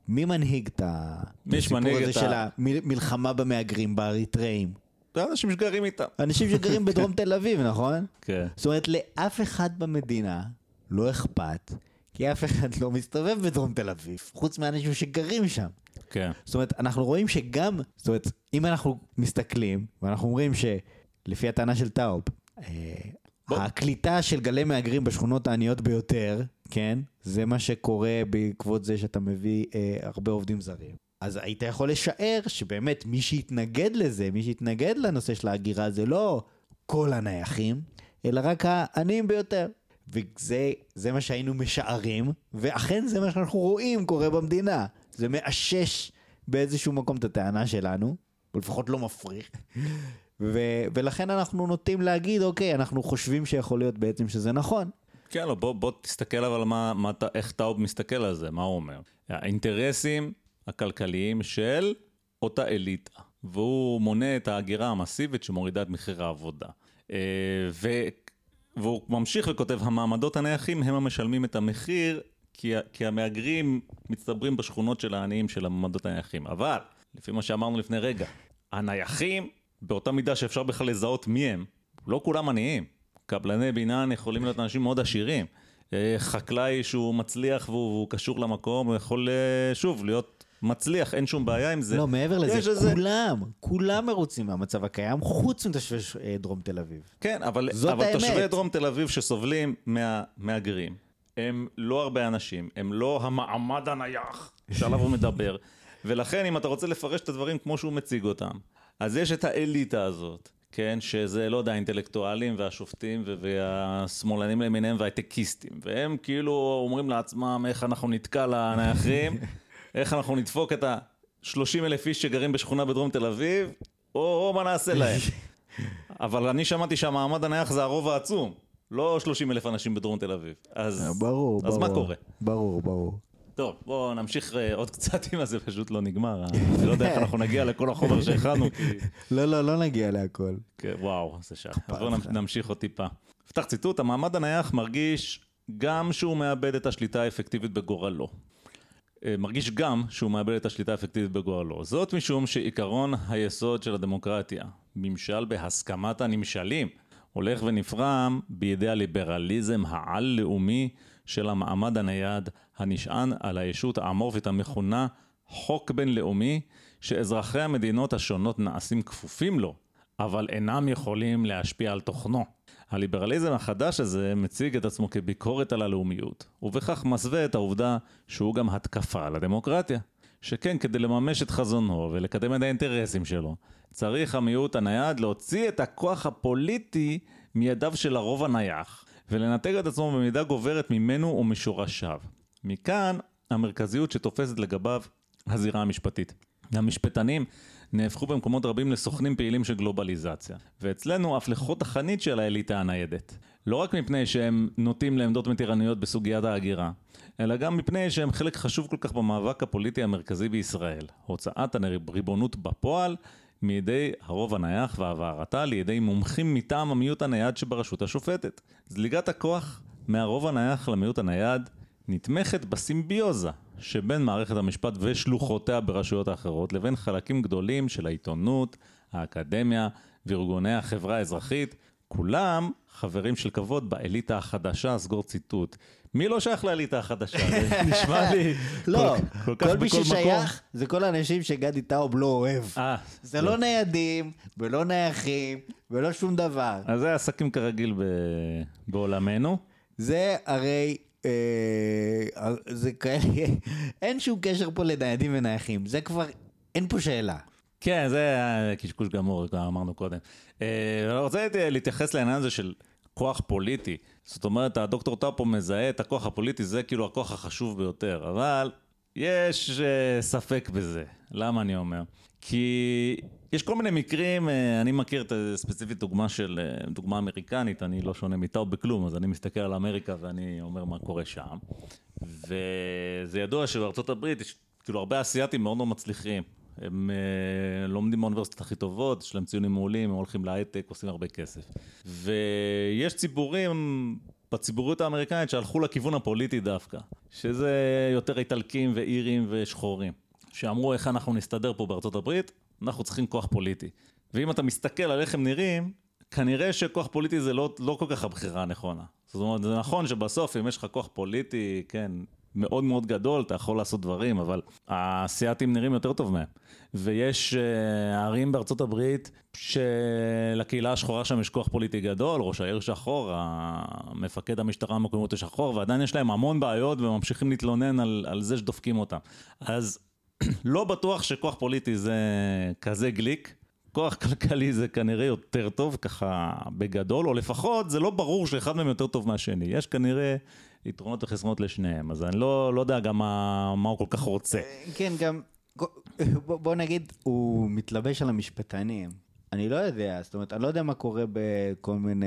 מי מנהיג את הסיפור הזה של המלחמה במהגרים, באריתראים? זה אנשים שגרים איתם. אנשים שגרים <laughs> בדרום תל אביב, נכון? כן. זאת אומרת, לאף אחד במדינה לא אכפת כי אף אחד לא מסתובב בדרום תל אביב, חוץ מאנשים שגרים שם. כן. זאת אומרת, אנחנו רואים שגם, זאת אומרת, אם אנחנו מסתכלים, ואנחנו אומרים שלפי הטענה של טאוב, אה, הקליטה של גלי מהגרים בשכונות העניות ביותר, כן? זה מה שקורה בעקבות זה שאתה מביא אה, הרבה עובדים זרים. אז היית יכול לשער שבאמת מי שהתנגד לזה, מי שהתנגד לנושא של ההגירה זה לא כל הנייחים, אלא רק העניים ביותר. וזה זה מה שהיינו משערים, ואכן זה מה שאנחנו רואים קורה במדינה. זה מאשש באיזשהו מקום את הטענה שלנו, או לפחות לא מפריך. ו- ולכן אנחנו נוטים להגיד, אוקיי, אנחנו חושבים שיכול להיות בעצם שזה נכון. כן, לא, בוא, בוא תסתכל אבל מה, מה, איך טאוב מסתכל על זה, מה הוא אומר. האינטרסים הכלכליים של אותה אליטה, והוא מונה את ההגירה המסיבית שמורידה את מחיר העבודה. אה, ו... והוא ממשיך וכותב, המעמדות הנייחים הם המשלמים את המחיר כי, כי המהגרים מצטברים בשכונות של העניים של המעמדות הנייחים. אבל, לפי מה שאמרנו לפני רגע, הנייחים, באותה מידה שאפשר בכלל לזהות מי הם, לא כולם עניים. קבלני בינן יכולים להיות אנשים מאוד עשירים. אה, חקלאי שהוא מצליח והוא קשור למקום, הוא יכול, אה, שוב, להיות מצליח, אין שום בעיה עם זה. לא, מעבר לזה, איזה... כולם, כולם מרוצים מהמצב הקיים, חוץ מתושבי אה, דרום תל אביב. כן, אבל, אבל תושבי דרום תל אביב שסובלים מהמהגרים, הם לא הרבה אנשים, הם לא המעמד הנייח שעליו הוא מדבר. <laughs> ולכן אם אתה רוצה לפרש את הדברים כמו שהוא מציג אותם, אז יש את האליטה הזאת, כן, שזה, לא יודע, האינטלקטואלים והשופטים והשמאלנים למיניהם והייטקיסטים, והם כאילו אומרים לעצמם איך אנחנו נתקע לנייחים, <laughs> איך אנחנו נדפוק את ה-30 אלף איש שגרים בשכונה בדרום תל אביב, או, או מה נעשה להם. <laughs> אבל אני שמעתי שהמעמד הנייח זה הרוב העצום. לא 30 אלף אנשים בדרום תל אביב. אז, אה, ברור, אז ברור. מה קורה? ברור, ברור. טוב, בואו נמשיך אה, עוד קצת אם זה פשוט לא נגמר. אני לא יודע איך אנחנו נגיע לכל החומר שהכנו. <laughs> לא, לא, לא נגיע להכל. כן, וואו, זה. אז בואו נמשיך עוד טיפה. פתח ציטוט, המעמד הנייח מרגיש גם שהוא מאבד את השליטה האפקטיבית בגורלו. אה, מרגיש גם שהוא מאבד את השליטה האפקטיבית בגורלו. זאת משום שעיקרון היסוד של הדמוקרטיה, ממשל בהסכמת הנמשלים, הולך ונפרם בידי הליברליזם העל-לאומי של המעמד הנייד הנשען על הישות האמורפית המכונה חוק בינלאומי שאזרחי המדינות השונות נעשים כפופים לו, אבל אינם יכולים להשפיע על תוכנו. הליברליזם החדש הזה מציג את עצמו כביקורת על הלאומיות, ובכך מסווה את העובדה שהוא גם התקפה על הדמוקרטיה. שכן כדי לממש את חזונו ולקדם את האינטרסים שלו, צריך המיעוט הנייד להוציא את הכוח הפוליטי מידיו של הרוב הנייח, ולנתק את עצמו במידה גוברת ממנו ומשורשיו. מכאן המרכזיות שתופסת לגביו הזירה המשפטית. המשפטנים נהפכו במקומות רבים לסוכנים פעילים של גלובליזציה, ואצלנו אף לחוד החנית של האליטה הניידת. לא רק מפני שהם נוטים לעמדות מתירניות בסוגיית ההגירה, אלא גם מפני שהם חלק חשוב כל כך במאבק הפוליטי המרכזי בישראל, הוצאת הריבונות בפועל מידי הרוב הנייח והעברתה לידי מומחים מטעם המיעוט הנייד שברשות השופטת. זליגת הכוח מהרוב הנייח למיעוט הנייד נתמכת בסימביוזה שבין מערכת המשפט ושלוחותיה ברשויות האחרות לבין חלקים גדולים של העיתונות, האקדמיה וארגוני החברה האזרחית, כולם חברים של כבוד באליטה החדשה, סגור ציטוט. מי לא שייך לאליטה החדשה? זה <laughs> נשמע לי לא, כל, כל, כל מי ששייך זה כל האנשים שגדי טאוב לא אוהב. 아, אה, זה לא ניידים ולא נייחים ולא שום דבר. אז זה עסקים כרגיל ב... בעולמנו. זה הרי זה כאלה, <laughs> אין שום קשר פה לניידים ונייחים, זה כבר, אין פה שאלה. כן, זה קשקוש גמור, כבר אמרנו קודם. אה, אני רוצה להתייחס לעניין הזה של כוח פוליטי. זאת אומרת, הדוקטור טאפו מזהה את הכוח הפוליטי, זה כאילו הכוח החשוב ביותר, אבל יש אה, ספק בזה. למה אני אומר? כי יש כל מיני מקרים, אה, אני מכיר את הספציפית דוגמה של, אה, דוגמה אמריקנית, אני לא שונה מטאו בכלום, אז אני מסתכל על אמריקה ואני אומר מה קורה שם. וזה ידוע שבארצות הברית יש כאילו הרבה אסייתים מאוד מאוד מצליחים. הם uh, לומדים באוניברסיטות הכי טובות, יש להם ציונים מעולים, הם הולכים להייטק, עושים הרבה כסף. ויש ציבורים בציבוריות האמריקאית שהלכו לכיוון הפוליטי דווקא, שזה יותר איטלקים ואירים ושחורים, שאמרו איך אנחנו נסתדר פה בארצות הברית, אנחנו צריכים כוח פוליטי. ואם אתה מסתכל על איך הם נראים, כנראה שכוח פוליטי זה לא, לא כל כך הבחירה הנכונה. זאת אומרת, זה נכון שבסוף אם יש לך כוח פוליטי, כן, מאוד מאוד גדול, אתה יכול לעשות דברים, אבל האסייתים נראים יותר טוב מהם. ויש uh, ערים בארצות הברית שלקהילה השחורה שם יש כוח פוליטי גדול, ראש העיר שחור, מפקד המשטרה המקומיות השחור, ועדיין יש להם המון בעיות וממשיכים להתלונן על, על זה שדופקים אותם. אז לא בטוח שכוח פוליטי זה כזה גליק. כוח כלכלי זה כנראה יותר טוב, ככה בגדול, או לפחות זה לא ברור שאחד מהם יותר טוב מהשני. יש כנראה יתרונות וחסרונות לשניהם, אז אני לא, לא יודע גם מה, מה הוא כל כך רוצה. אה, כן, גם, בוא, נגיד, הוא מתלבש על המשפטנים. אני לא יודע, זאת אומרת, אני לא יודע מה קורה בכל מיני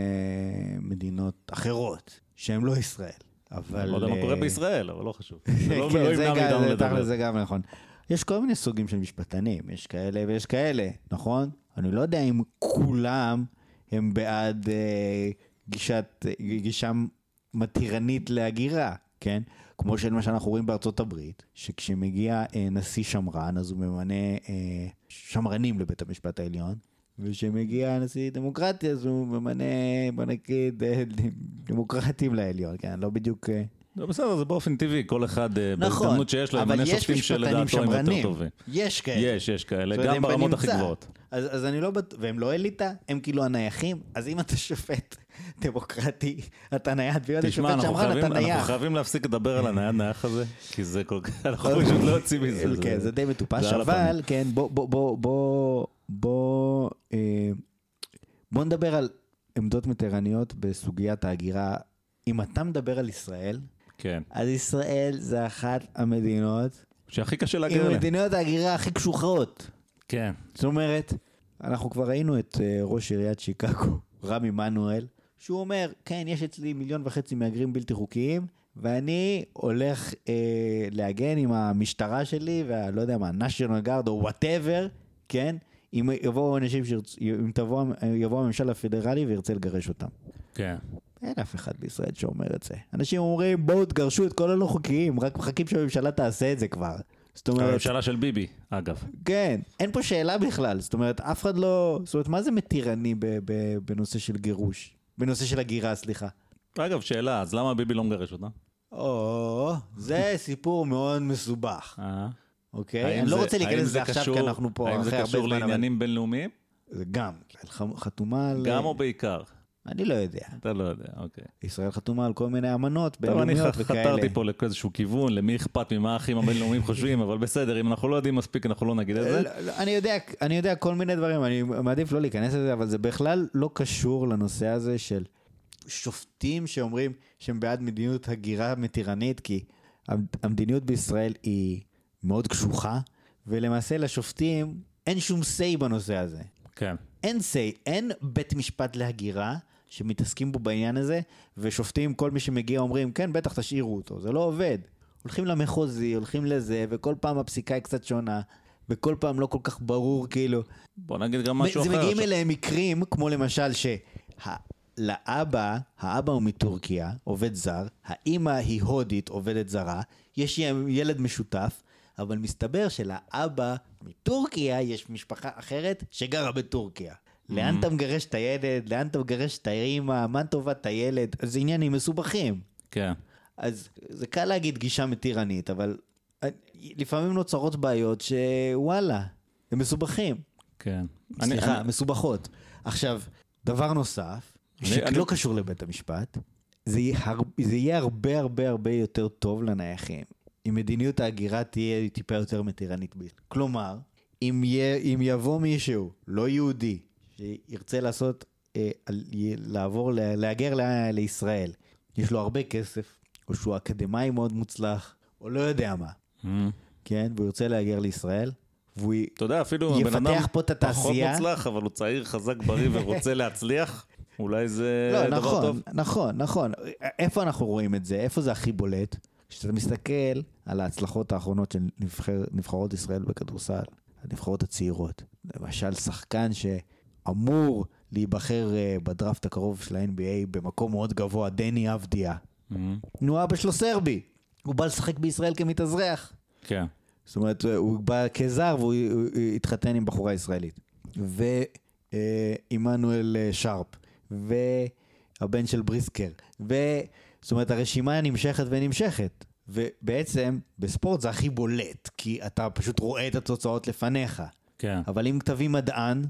מדינות אחרות, שהן לא ישראל. אבל... לא יודע מה קורה אה, בישראל, אבל לא חשוב. זה לא, <laughs> כן, ימנע מאיתנו לדבר. זה גם נכון. יש כל מיני סוגים של משפטנים, יש כאלה ויש כאלה, נכון? אני לא יודע אם כולם הם בעד אה, גישת, גישה מתירנית להגירה, כן? כמו של מה שאנחנו רואים בארצות הברית, שכשמגיע אה, נשיא שמרן, אז הוא ממנה אה, שמרנים לבית המשפט העליון, וכשמגיע נשיא דמוקרטי, אז הוא ממנה, בוא נגיד, אה, דמוקרטים לעליון, כן? לא בדיוק... אה, בסדר, זה באופן טבעי, כל אחד אה, נכון, בהזדמנות שיש לו, ימנה שופטים שלדעתו הם יותר טובים. יש כאלה. יש, יש כאלה, גם ברמות הכי גבוהות. אז, אז אני לא בטוח, והם לא אליטה, הם כאילו הנייחים, אז אם אתה שופט דמוקרטי, אתה נייד, ואם אתה שופט שמרן, אתה נייח. אנחנו חייבים להפסיק לדבר על הנייד נייח הזה, כי זה כל כך, <laughs> אנחנו פשוט לא יוצאים מזה. כן, זה די מטופש, אבל כן, בוא, בוא, בוא, בוא, בוא, אה, בוא נדבר על עמדות מטרניות בסוגיית ההגירה. אם אתה מדבר על ישראל, כן. אז ישראל זה אחת המדינות... שהכי קשה להגיע אליהן. עם מדינות ההגירה הכי קשוחות. כן. זאת אומרת, אנחנו כבר ראינו את uh, ראש עיריית שיקגו, <laughs> רמי מנואל, שהוא אומר, כן, יש אצלי מיליון וחצי מהגרים בלתי חוקיים, ואני הולך אה, להגן עם המשטרה שלי, והלא יודע מה, national guard או whatever, כן? אם יבואו אנשים שירצו, אם תבוא, יבוא הממשל הפדרלי וירצה לגרש אותם. כן. אין אף אחד בישראל שאומר את זה. אנשים אומרים, בואו תגרשו את כל הלא חוקיים, רק מחכים שהממשלה תעשה את זה כבר. זאת אומרת... הממשלה של ביבי, אגב. כן, אין פה שאלה בכלל. זאת אומרת, אף אחד לא... זאת אומרת, מה זה מתירני בנושא של גירוש? בנושא של הגירה, סליחה. אגב, שאלה, אז למה ביבי לא מגרש אותה? או, זה סיפור מאוד מסובך. אה. אוקיי? אני לא רוצה להיכנס לזה עכשיו, כי אנחנו פה אחרי הרבה זמן. האם זה קשור לעניינים בינלאומיים? זה גם. חתומה על... גם או בעיקר? אני לא יודע. אתה לא יודע, אוקיי. ישראל חתומה על כל מיני אמנות בינלאומיות וכאלה. טוב, אני חתרתי פה לאיזשהו כיוון, למי אכפת ממה האחים הבינלאומיים חושבים, אבל בסדר, אם אנחנו לא יודעים מספיק, אנחנו לא נגיד את זה. לא, לא, אני יודע, אני יודע כל מיני דברים, אני מעדיף לא להיכנס לזה, אבל זה בכלל לא קשור לנושא הזה של שופטים שאומרים שהם בעד מדיניות הגירה מתירנית, כי המדיניות בישראל היא מאוד קשוחה, ולמעשה לשופטים אין שום say בנושא הזה. כן. אין say, אין בית משפט להגירה. שמתעסקים בו בעניין הזה, ושופטים, כל מי שמגיע אומרים, כן, בטח תשאירו אותו, זה לא עובד. הולכים למחוזי, הולכים לזה, וכל פעם הפסיקה היא קצת שונה, וכל פעם לא כל כך ברור, כאילו... בוא נגיד גם משהו אחר. זה מגיעים אליהם מקרים, כמו למשל שלאבא, האבא הוא מטורקיה, עובד זר, האימא היא הודית, עובדת זרה, יש ילד משותף, אבל מסתבר שלאבא מטורקיה יש משפחה אחרת שגרה בטורקיה. לאן אתה מגרש את הילד, לאן אתה מגרש את האימא, מה טובת הילד, זה עניינים מסובכים. כן. אז זה קל להגיד גישה מתירנית, אבל לפעמים נוצרות בעיות שוואלה, הם מסובכים. כן. סליחה, אני, מסובכות. עכשיו, דבר נוסף, שלא אני... קשור לבית המשפט, זה יהיה, הר... זה יהיה הרבה הרבה הרבה יותר טוב לנייחים. אם מדיניות ההגירה תהיה טיפה יותר מתירנית. כלומר, אם, יהיה, אם יבוא מישהו לא יהודי שירצה לעשות, אה, לעבור, להגר לישראל, יש לו הרבה כסף, או שהוא אקדמאי מאוד מוצלח, או לא יודע מה, mm. כן, והוא ירצה להגר לישראל, והוא אתה יודע, אפילו בן אדם פחות מוצלח, אבל הוא צעיר, חזק, בריא ורוצה <laughs> להצליח, אולי זה לא, דבר נכון, טוב. נכון, נכון. איפה אנחנו רואים את זה? איפה זה הכי בולט? כשאתה מסתכל על ההצלחות האחרונות של נבחר, נבחרות ישראל בכדורסל, הנבחרות הצעירות. למשל, שחקן ש... אמור להיבחר uh, בדראפט הקרוב של ה-NBA במקום מאוד גבוה, דני אבדיה. Mm-hmm. נו, אבא שלו סרבי, הוא בא לשחק בישראל כמתאזרח. כן. זאת אומרת, הוא בא כזר והוא התחתן עם בחורה ישראלית. ועמנואל אה, שרפ, והבן של בריסקר, ו... זאת אומרת, הרשימה נמשכת ונמשכת. ובעצם בספורט זה הכי בולט, כי אתה פשוט רואה את התוצאות לפניך. כן. אבל אם תביא מדען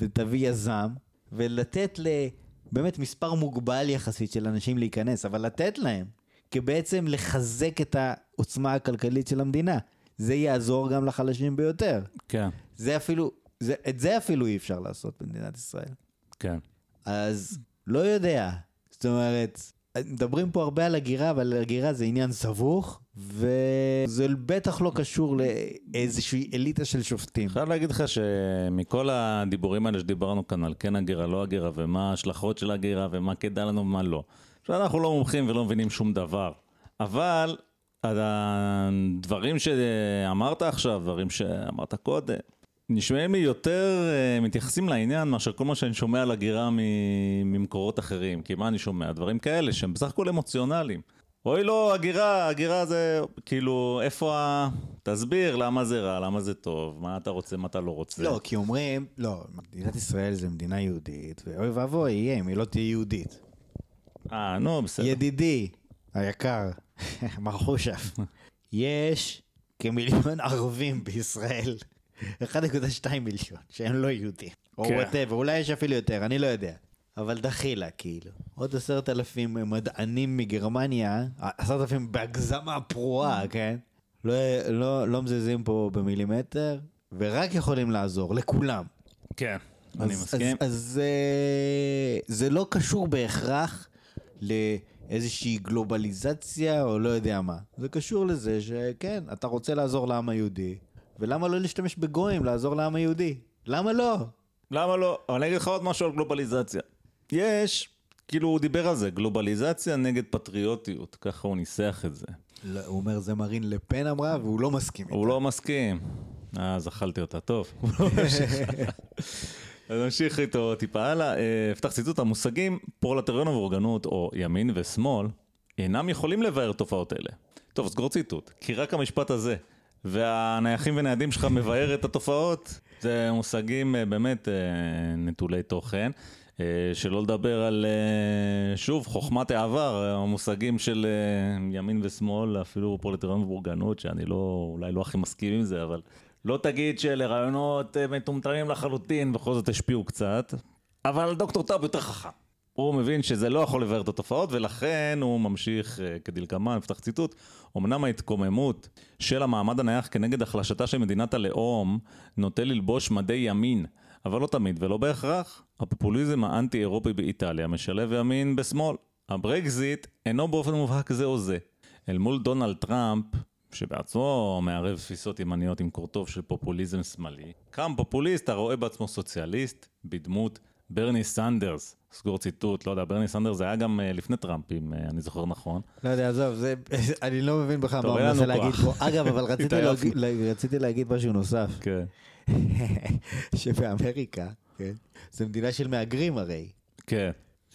ותביא יזם, ולתת לבאמת מספר מוגבל יחסית של אנשים להיכנס, אבל לתת להם, כבעצם לחזק את העוצמה הכלכלית של המדינה. זה יעזור גם לחלשים ביותר. כן, זה אפילו, זה, את זה אפילו אי אפשר לעשות במדינת ישראל. כן. אז לא יודע. זאת אומרת, מדברים פה הרבה על הגירה, אבל הגירה זה עניין סבוך, וזה בטח לא קשור לאיזושהי אליטה של שופטים. חייב להגיד לך שמכל הדיבורים האלה שדיברנו כאן על כן הגירה, לא הגירה, ומה ההשלכות של הגירה, ומה כדאי לנו ומה לא. עכשיו אנחנו לא מומחים ולא מבינים שום דבר. אבל הדברים שאמרת עכשיו, דברים שאמרת קודם, נשמעים לי יותר uh, מתייחסים לעניין מאשר כל מה שאני שומע על הגירה ממקורות אחרים. כי מה אני שומע? דברים כאלה שהם בסך הכל אמוציונליים. אוי לא, הגירה, הגירה זה כאילו, איפה ה... תסביר למה זה רע, למה זה טוב, מה אתה רוצה, מה אתה לא רוצה. לא, כי אומרים, לא, מדינת ישראל זה מדינה יהודית, ואוי ואבוי יהיה אם היא לא תהיה יהודית. אה, נו, בסדר. ידידי היקר, <laughs> מר חושף, יש כמיליון ערבים בישראל. 1.2 מיליון, שהם לא יהודים. או כן. whatever, אולי יש אפילו יותר, אני לא יודע. אבל דחילה, כאילו. עוד עשרת אלפים מדענים מגרמניה, עשרת אלפים בהגזמה פרועה, כן? לא, לא, לא מזיזים פה במילימטר, ורק יכולים לעזור, לכולם. כן, אני אז- מסכים. אז, אז אה, זה לא קשור בהכרח לאיזושהי גלובליזציה או לא יודע מה. זה קשור לזה שכן, אתה רוצה לעזור לעם היהודי, ולמה לא להשתמש בגויים לעזור לעם היהודי? למה לא? למה לא? אבל אני אגיד לך עוד משהו על גלובליזציה. יש, כאילו הוא דיבר על זה, גלובליזציה נגד פטריוטיות, ככה הוא ניסח את זה. לא, הוא אומר זה מרין לפן אמרה והוא לא מסכים איתה. הוא לא מסכים. אה, אז אכלתי אותה, טוב. <laughs> אז נמשיך איתו טיפה הלאה. אה, אפתח ציטוט, המושגים פרולטריון ובורגנות או ימין ושמאל אינם יכולים לבאר תופעות אלה. טוב, סגור ציטוט. כי רק המשפט הזה והנייחים וניידים שלך מבאר את התופעות, זה מושגים אה, באמת אה, נטולי תוכן. אה, שלא לדבר על, שוב, חוכמת העבר, המושגים של ימין ושמאל, אפילו פרולטריון ובורגנות, שאני לא, אולי לא הכי מסכים עם זה, אבל לא תגיד שאלה רעיונות מטומטמים לחלוטין, בכל זאת השפיעו קצת. אבל דוקטור טאוב יותר חכם. הוא מבין שזה לא יכול לבאר את התופעות, ולכן הוא ממשיך אה, כדלקמן, נפתח ציטוט, אמנם ההתקוממות של המעמד הנייח כנגד החלשתה של מדינת הלאום, נוטה ללבוש מדי ימין, אבל לא תמיד ולא בהכרח. הפופוליזם האנטי-אירופי באיטליה משלב ימין בשמאל. הברקזיט אינו באופן מובהק זה או זה. אל מול דונלד טראמפ, שבעצמו מערב תפיסות ימניות עם קורטוב של פופוליזם שמאלי, קם פופוליסט הרואה בעצמו סוציאליסט בדמות ברני סנדרס. סגור ציטוט, לא יודע, ברני סנדרס זה היה גם אה, לפני טראמפ, אם אה, אני זוכר נכון. לא יודע, עזוב, זה, <laughs> אני לא מבין בכלל מה הוא מנסה להגיד. פה. אגב, אבל <laughs> רציתי. להגיד, רציתי להגיד משהו נוסף. כן. <laughs> שבאמריקה, כן, זה מדינה של מהגרים הרי. כן.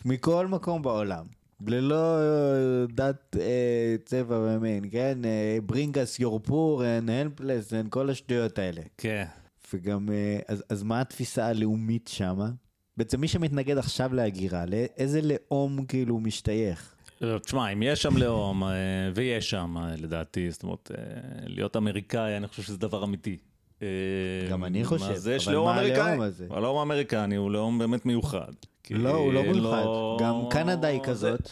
מכל מקום בעולם. ללא אה, דת, אה, צבע ומין, כן? אה, bring us your poor and helpless and כל השטויות האלה. כן. וגם, אה, אז, אז מה התפיסה הלאומית שמה? בעצם מי שמתנגד עכשיו להגירה, לאיזה לאום כאילו הוא משתייך? לא, תשמע, אם יש שם לאום, אה, ויש שם, אה, לדעתי, זאת אומרת, אה, להיות אמריקאי, אני חושב שזה דבר אמיתי. גם אני חושב, אז יש אבל לאום מה אמריקאי. הלאום הזה? הלאום האמריקני הוא לאום באמת מיוחד. לא, הוא לא מיוחד. לא- גם קנדה היא כזאת,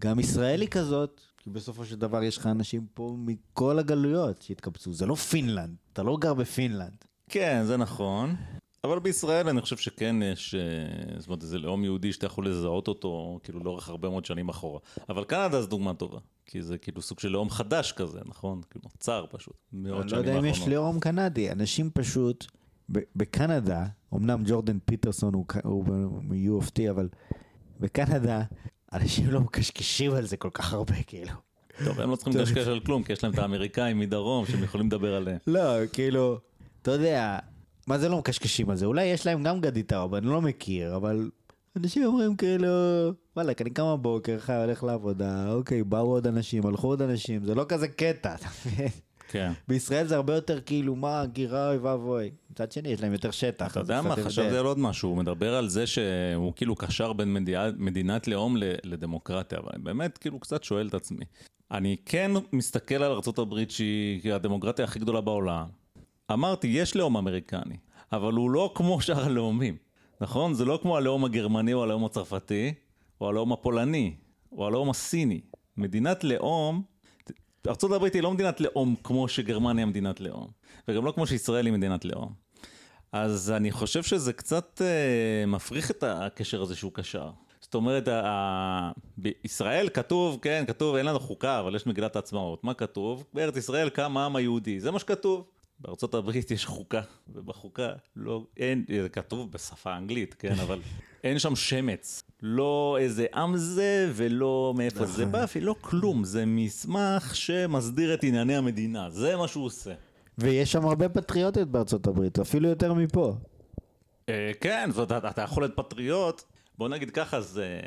גם ישראל היא כזאת, כי בסופו של דבר יש לך אנשים פה מכל הגלויות שהתקבצו. זה לא פינלנד, אתה לא גר בפינלנד. כן, זה נכון. אבל בישראל אני חושב שכן יש, אה, זאת אומרת, איזה לאום יהודי שאתה יכול לזהות אותו, כאילו, לאורך הרבה מאוד שנים אחורה. אבל קנדה זו דוגמה טובה. כי זה כאילו סוג של לאום חדש כזה, נכון? כאילו, צר פשוט. מאות אני לא שנים יודע אם יש האחרונות. לאום קנדי, אנשים פשוט, בקנדה, אמנם ג'ורדן פיטרסון הוא הוא מ-U of T, אבל בקנדה, אנשים לא מקשקשים על זה כל כך הרבה, כאילו. טוב, הם לא צריכים. לקשקש על כלום, כי יש להם את האמריקאים מדרום שהם יכולים לדבר עליהם. לא, כאילו, אתה יודע, מה זה לא מקשקשים על זה? אולי יש להם גם גדי טאוב, אני לא מכיר, אבל אנשים אומרים כאילו, וואלכ, אני קם בבוקר, חי, הולך לעבודה, אוקיי, באו עוד אנשים, הלכו עוד אנשים, זה לא כזה קטע, אתה מבין? כן. בישראל זה הרבה יותר כאילו, מה, הגירה, אוי ואבוי. מצד שני, יש להם יותר שטח. אתה יודע מה, חשבתי. על עוד משהו, הוא מדבר על זה שהוא כאילו קשר בין מדינה, מדינת לאום לדמוקרטיה, אבל אני באמת כאילו קצת שואל את עצמי. אני כן מסתכל על ארה"ב שהיא הדמוקרטיה הכי גדולה בעולם. אמרתי, יש לאום אמריקני, אבל הוא לא כמו שאר הלאומים, נכון? זה לא כמו הלאום הגרמני או הלאום הצרפתי, או הלאום הפולני, או הלאום הסיני. מדינת לאום, ארה"ב היא לא מדינת לאום כמו שגרמניה מדינת לאום, וגם לא כמו שישראל היא מדינת לאום. אז אני חושב שזה קצת אה, מפריך את הקשר הזה שהוא קשר. זאת אומרת, ה- בישראל כתוב, כן, כתוב, אין לנו חוקה, אבל יש מגילת העצמאות. מה כתוב? בארץ ישראל קם העם היהודי, זה מה שכתוב. בארצות הברית יש חוקה, ובחוקה לא, אין, זה כתוב בשפה האנגלית, כן, <laughs> אבל אין שם שמץ. לא איזה עם זה, ולא מאיפה זה בא, ולא כלום. זה מסמך שמסדיר את ענייני המדינה, זה מה שהוא עושה. ויש שם הרבה פטריוטיות בארצות הברית, אפילו יותר מפה. אה, כן, זאת, אתה אתה יכול להיות פטריוט. בוא נגיד ככה, זה,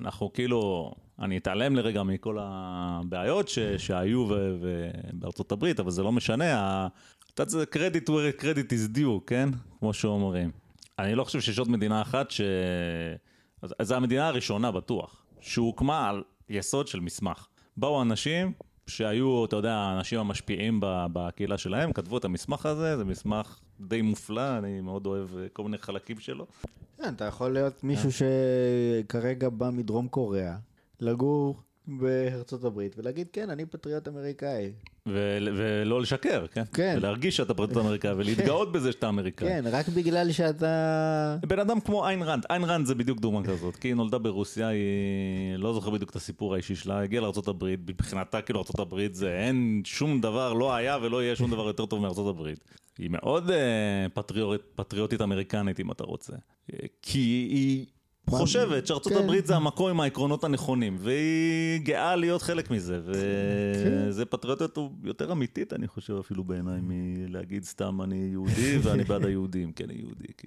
אנחנו כאילו, אני אתעלם לרגע מכל הבעיות ש, שהיו ו, ו, בארצות הברית, אבל זה לא משנה, אתה זה credit where credit is due, כן? כמו שאומרים. אני לא חושב שיש עוד מדינה אחת ש... זו המדינה הראשונה בטוח, שהוקמה על יסוד של מסמך. באו אנשים שהיו, אתה יודע, האנשים המשפיעים בקהילה שלהם, כתבו את המסמך הזה, זה מסמך די מופלא, אני מאוד אוהב אה, כל מיני חלקים שלו. כן, אתה יכול להיות מישהו שכרגע בא מדרום קוריאה, לגור בארצות הברית, ולהגיד, כן, אני פטריוט אמריקאי. ו- ולא לשקר, כן? כן. ולהרגיש שאתה פרטית אמריקאי, ולהתגאות <laughs> בזה שאתה אמריקאי. כן, רק בגלל שאתה... בן אדם כמו איין רנד, איין רנד זה בדיוק דוגמה כזאת, כי היא נולדה ברוסיה, היא לא זוכר בדיוק את הסיפור האישי שלה, הגיעה לארה"ב, מבחינתה כאילו ארה"ב זה אין שום דבר, לא היה ולא יהיה שום דבר יותר טוב מארה"ב. היא מאוד אה, פטריוט, פטריוטית אמריקנית אם אתה רוצה, אה, כי היא חושבת שארצות כן. הברית זה המקום עם העקרונות הנכונים, והיא גאה להיות חלק מזה, כן. וזה פטריוטיות יותר אמיתית אני חושב אפילו בעיניי מלהגיד סתם אני יהודי ואני בעד היהודים, כן אני יהודי. כי...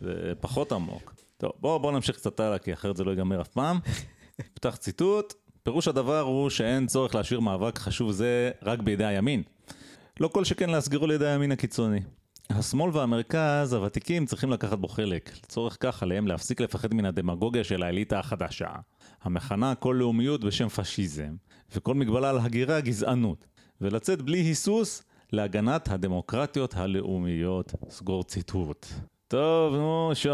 זה פחות עמוק. טוב, בואו בוא נמשיך קצת הלאה, כי אחרת זה לא ייגמר אף פעם. פתח ציטוט, פירוש הדבר הוא שאין צורך להשאיר מאבק חשוב זה רק בידי הימין. לא כל שכן להסגירו לידי הימין הקיצוני. השמאל והמרכז הוותיקים צריכים לקחת בו חלק. לצורך כך עליהם להפסיק לפחד מן הדמגוגיה של האליטה החדשה, המכנה כל לאומיות בשם פשיזם, וכל מגבלה על הגירה גזענות, ולצאת בלי היסוס להגנת הדמוקרטיות הלאומיות. סגור ציטוט. טוב, נו, שי.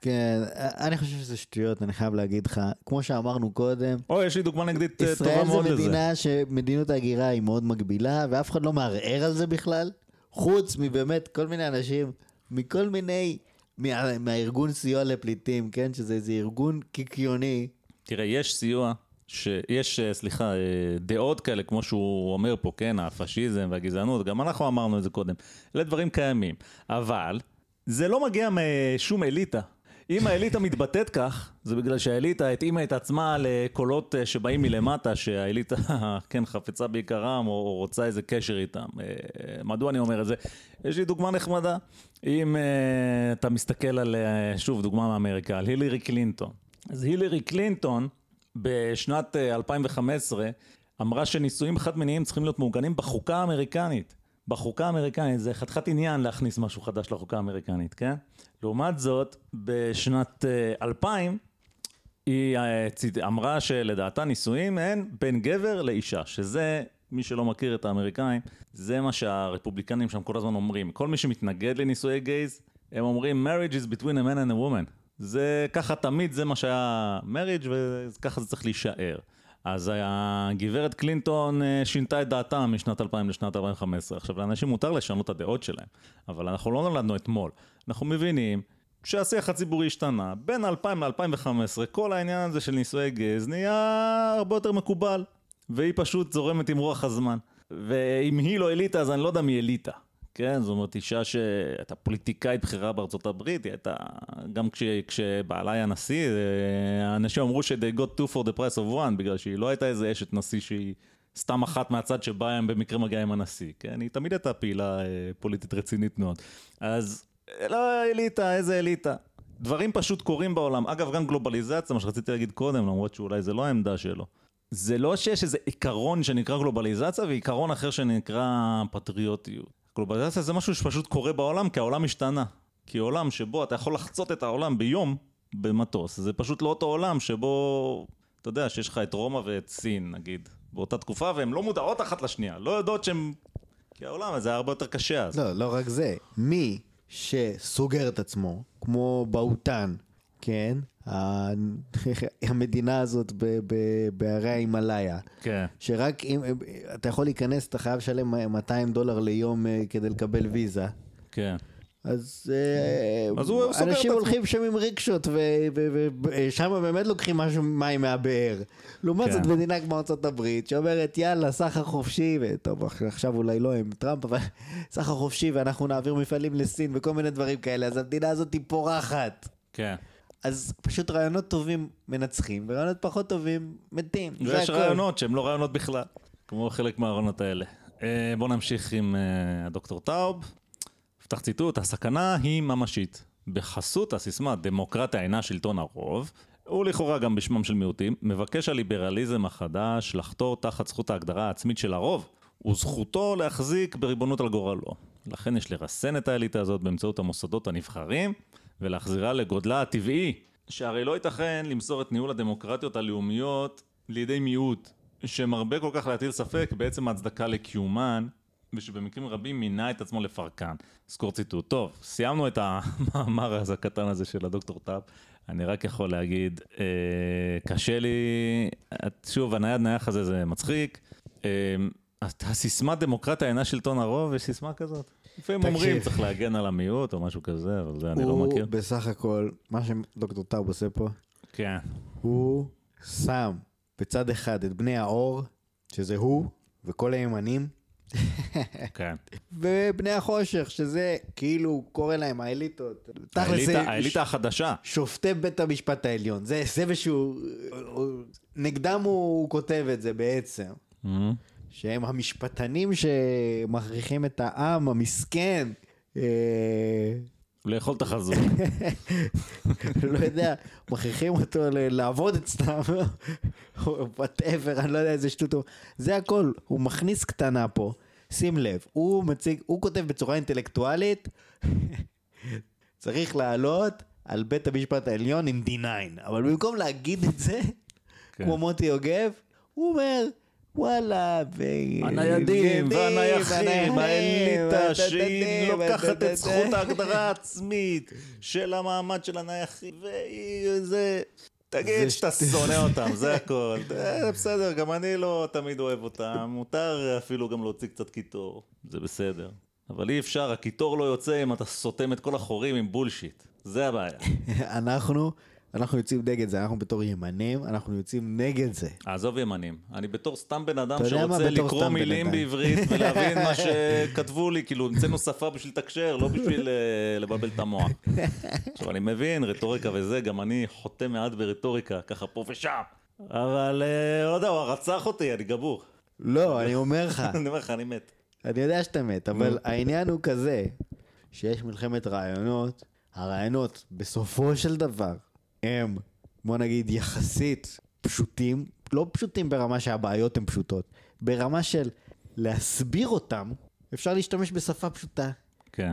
כן, אני חושב שזה שטויות, אני חייב להגיד לך. כמו שאמרנו קודם, אוי, יש לי דוגמה נגדית אה, טובה ישראל מאוד זה לזה. מדינה שמדיניות ההגירה היא מאוד מגבילה, ואף אחד לא מערער על זה בכלל, חוץ מבאמת כל מיני אנשים, מכל מיני, מה, מהארגון סיוע לפליטים, כן? שזה איזה ארגון קיקיוני. תראה, יש סיוע, שיש, אה, סליחה, אה, דעות כאלה, כמו שהוא אומר פה, כן, הפשיזם והגזענות, גם אנחנו אמרנו את זה קודם. אלה דברים קיימים. אבל זה לא מגיע משום אליטה. אם האליטה מתבטאת כך, זה בגלל שהאליטה התאימה את עצמה לקולות אה, שבאים מלמטה, שהאליטה, <laughs> כן, חפצה בעיקרם, או, רוצה איזה קשר איתם. אה, מדוע אני אומר את זה? יש לי דוגמה נחמדה. אם אה, אתה מסתכל על, אה, שוב, דוגמה מאמריקה, על הילרי קלינטון. אז הילרי קלינטון, בשנת אה, 2015, אמרה שנישואים חד-מיניים צריכים להיות מעוגנים בחוקה האמריקנית. בחוקה האמריקנית, זה חתיכת עניין להכניס משהו חדש לחוקה האמריקנית, כן? לעומת זאת, בשנת אה, 2000, היא אה, אמרה שלדעתה נישואים הם בין גבר לאישה, שזה, מי שלא מכיר את האמריקאים, זה מה שהרפובליקנים שם כל הזמן אומרים. כל מי שמתנגד לנישואי גייז, הם אומרים marriage is between a man and a woman. זה ככה תמיד, זה מה שהיה marriage וככה זה צריך להישאר. אז הגברת קלינטון אה, שינתה את דעתה משנת 2000 לשנת 2015. עכשיו, לאנשים מותר לשנות את הדעות שלהם, אבל אנחנו לא נולדנו אתמול. אנחנו מבינים שהשיח הציבורי השתנה. בין 2000 ל-2015, כל העניין הזה של נישואי גז נהיה הרבה יותר מקובל, והיא פשוט זורמת עם רוח הזמן. ואם היא לא אליטה, אז אני לא יודע מי אליטה. כן, זאת אומרת, אישה שהייתה פוליטיקאית בכירה בארצות הברית, היא הייתה, גם כש, כשבעלה היה נשיא, אה, האנשים אמרו ש-they got two for the price of one, בגלל שהיא לא הייתה איזה אשת נשיא שהיא סתם אחת מהצד שבה הם במקרה מגיעה עם הנשיא, כן? היא תמיד הייתה פעילה אה, פוליטית רצינית מאוד. אז לא אליטה, איזה אליטה. דברים פשוט קורים בעולם. אגב, גם גלובליזציה, מה שרציתי להגיד קודם, למרות שאולי זה לא העמדה שלו. זה לא שיש איזה עיקרון שנקרא גלובליזציה ועיקרון אחר שנקרא פטריוטיות. גלובליזציה זה משהו שפשוט קורה בעולם כי העולם השתנה. כי עולם שבו אתה יכול לחצות את העולם ביום במטוס, זה פשוט לא אותו עולם שבו, אתה יודע, שיש לך את רומא ואת סין נגיד, באותה תקופה והן לא מודעות אחת לשנייה, לא יודעות שהן... כי העולם הזה היה הרבה יותר קשה אז. לא, לא רק זה. מי שסוגר את עצמו, כמו באותן, כן? <laughs> המדינה הזאת בהרי ההימאליה. כן. שרק אם אתה יכול להיכנס, אתה חייב לשלם 200 דולר ליום אה, כדי לקבל ויזה. כן. אז, אה. אנשים הולכים שם עם ריקשות, ושם באמת לוקחים משהו מים מהבאר. לעומת זאת, כן. מדינה כמו ארה"ב, שאומרת, יאללה, סחר חופשי, וטוב, עכשיו אולי לא עם טראמפ, אבל <laughs> סחר חופשי, ואנחנו נעביר מפעלים לסין וכל מיני דברים כאלה, אז המדינה הזאת היא פורחת. כן. אז פשוט רעיונות טובים מנצחים, ורעיונות פחות טובים מתים. ויש רעיונות שהם לא רעיונות בכלל, כמו חלק מהרעיונות האלה. אה, בואו נמשיך עם אה, הדוקטור טאוב. פתח ציטוט, הסכנה היא ממשית. בחסות הסיסמה דמוקרטיה אינה שלטון הרוב, ולכאורה גם בשמם של מיעוטים, מבקש הליברליזם החדש לחתור תחת זכות ההגדרה העצמית של הרוב, וזכותו להחזיק בריבונות על גורלו. לכן יש לרסן את האליטה הזאת באמצעות המוסדות הנבחרים, ולהחזירה לגודלה הטבעי, שהרי לא ייתכן למסור את ניהול הדמוקרטיות הלאומיות לידי מיעוט, שמרבה כל כך להטיל ספק בעצם ההצדקה לקיומן, ושבמקרים רבים מינה את עצמו לפרקן. אזכור ציטוט. טוב, סיימנו את המאמר הזה הקטן הזה של הדוקטור טאפ. אני רק יכול להגיד, אה, קשה לי, שוב, הנייד נייח הזה זה מצחיק. אה, הסיסמה דמוקרטיה אינה שלטון הרוב, יש סיסמה כזאת? לפעמים אומרים צריך להגן על המיעוט או משהו כזה, אבל זה אני לא מכיר. הוא בסך הכל, מה שדוקטור טאוב עושה פה, כן. הוא שם בצד אחד את בני האור, שזה הוא וכל הימנים, כן. <laughs> ובני החושך, שזה כאילו קורא להם האליטות. האליטה החדשה. שופטי בית המשפט העליון, זה, זה ושהוא, נגדם הוא כותב את זה בעצם. Mm-hmm. שהם המשפטנים שמכריחים את העם המסכן. אה, לאכול את החזון. <laughs> לא יודע, מכריחים אותו לעבוד אצלם, <laughs> וואטאבר, אני לא יודע איזה שטות הוא. זה הכל, הוא מכניס קטנה פה, שים לב, הוא מציג, הוא כותב בצורה אינטלקטואלית, <laughs> צריך לעלות על בית המשפט העליון עם D9, אבל במקום להגיד את זה, כן. כמו מוטי יוגב, הוא אומר, וואלה, ו... הניידים והנייחים, האליטה שהיא לוקחת את זכות ההגדרה העצמית של המעמד של הנייחים, והיא זה... תגיד שאתה שונא אותם, זה <laughs> הכל. בסדר, גם אני לא תמיד אוהב אותם, מותר אפילו גם להוציא קצת קיטור, זה בסדר. אבל אי אפשר, הקיטור לא יוצא אם אתה סותם את כל החורים עם בולשיט. זה הבעיה. <laughs> אנחנו אנחנו יוצאים נגד זה, אנחנו בתור ימנים, אנחנו יוצאים נגד זה. עזוב ימנים, אני בתור סתם בן אדם שרוצה לקרוא מילים בעברית <laughs> ולהבין מה שכתבו לי, כאילו המצאנו שפה בשביל לתקשר, לא בשביל uh, לבלבל את המוח. <laughs> עכשיו אני מבין, רטוריקה וזה, גם אני חוטא מעט ברטוריקה, ככה פה ושם. אבל לא יודע, הוא רצח אותי, אני גבור. לא, אני אומר לך. <laughs> אני אומר לך, אני מת. אני יודע שאתה מת, אבל העניין הוא כזה, שיש מלחמת רעיונות, הרעיונות בסופו של דבר הם, בוא נגיד, יחסית פשוטים, לא פשוטים ברמה שהבעיות הן פשוטות, ברמה של להסביר אותם, אפשר להשתמש בשפה פשוטה. כן.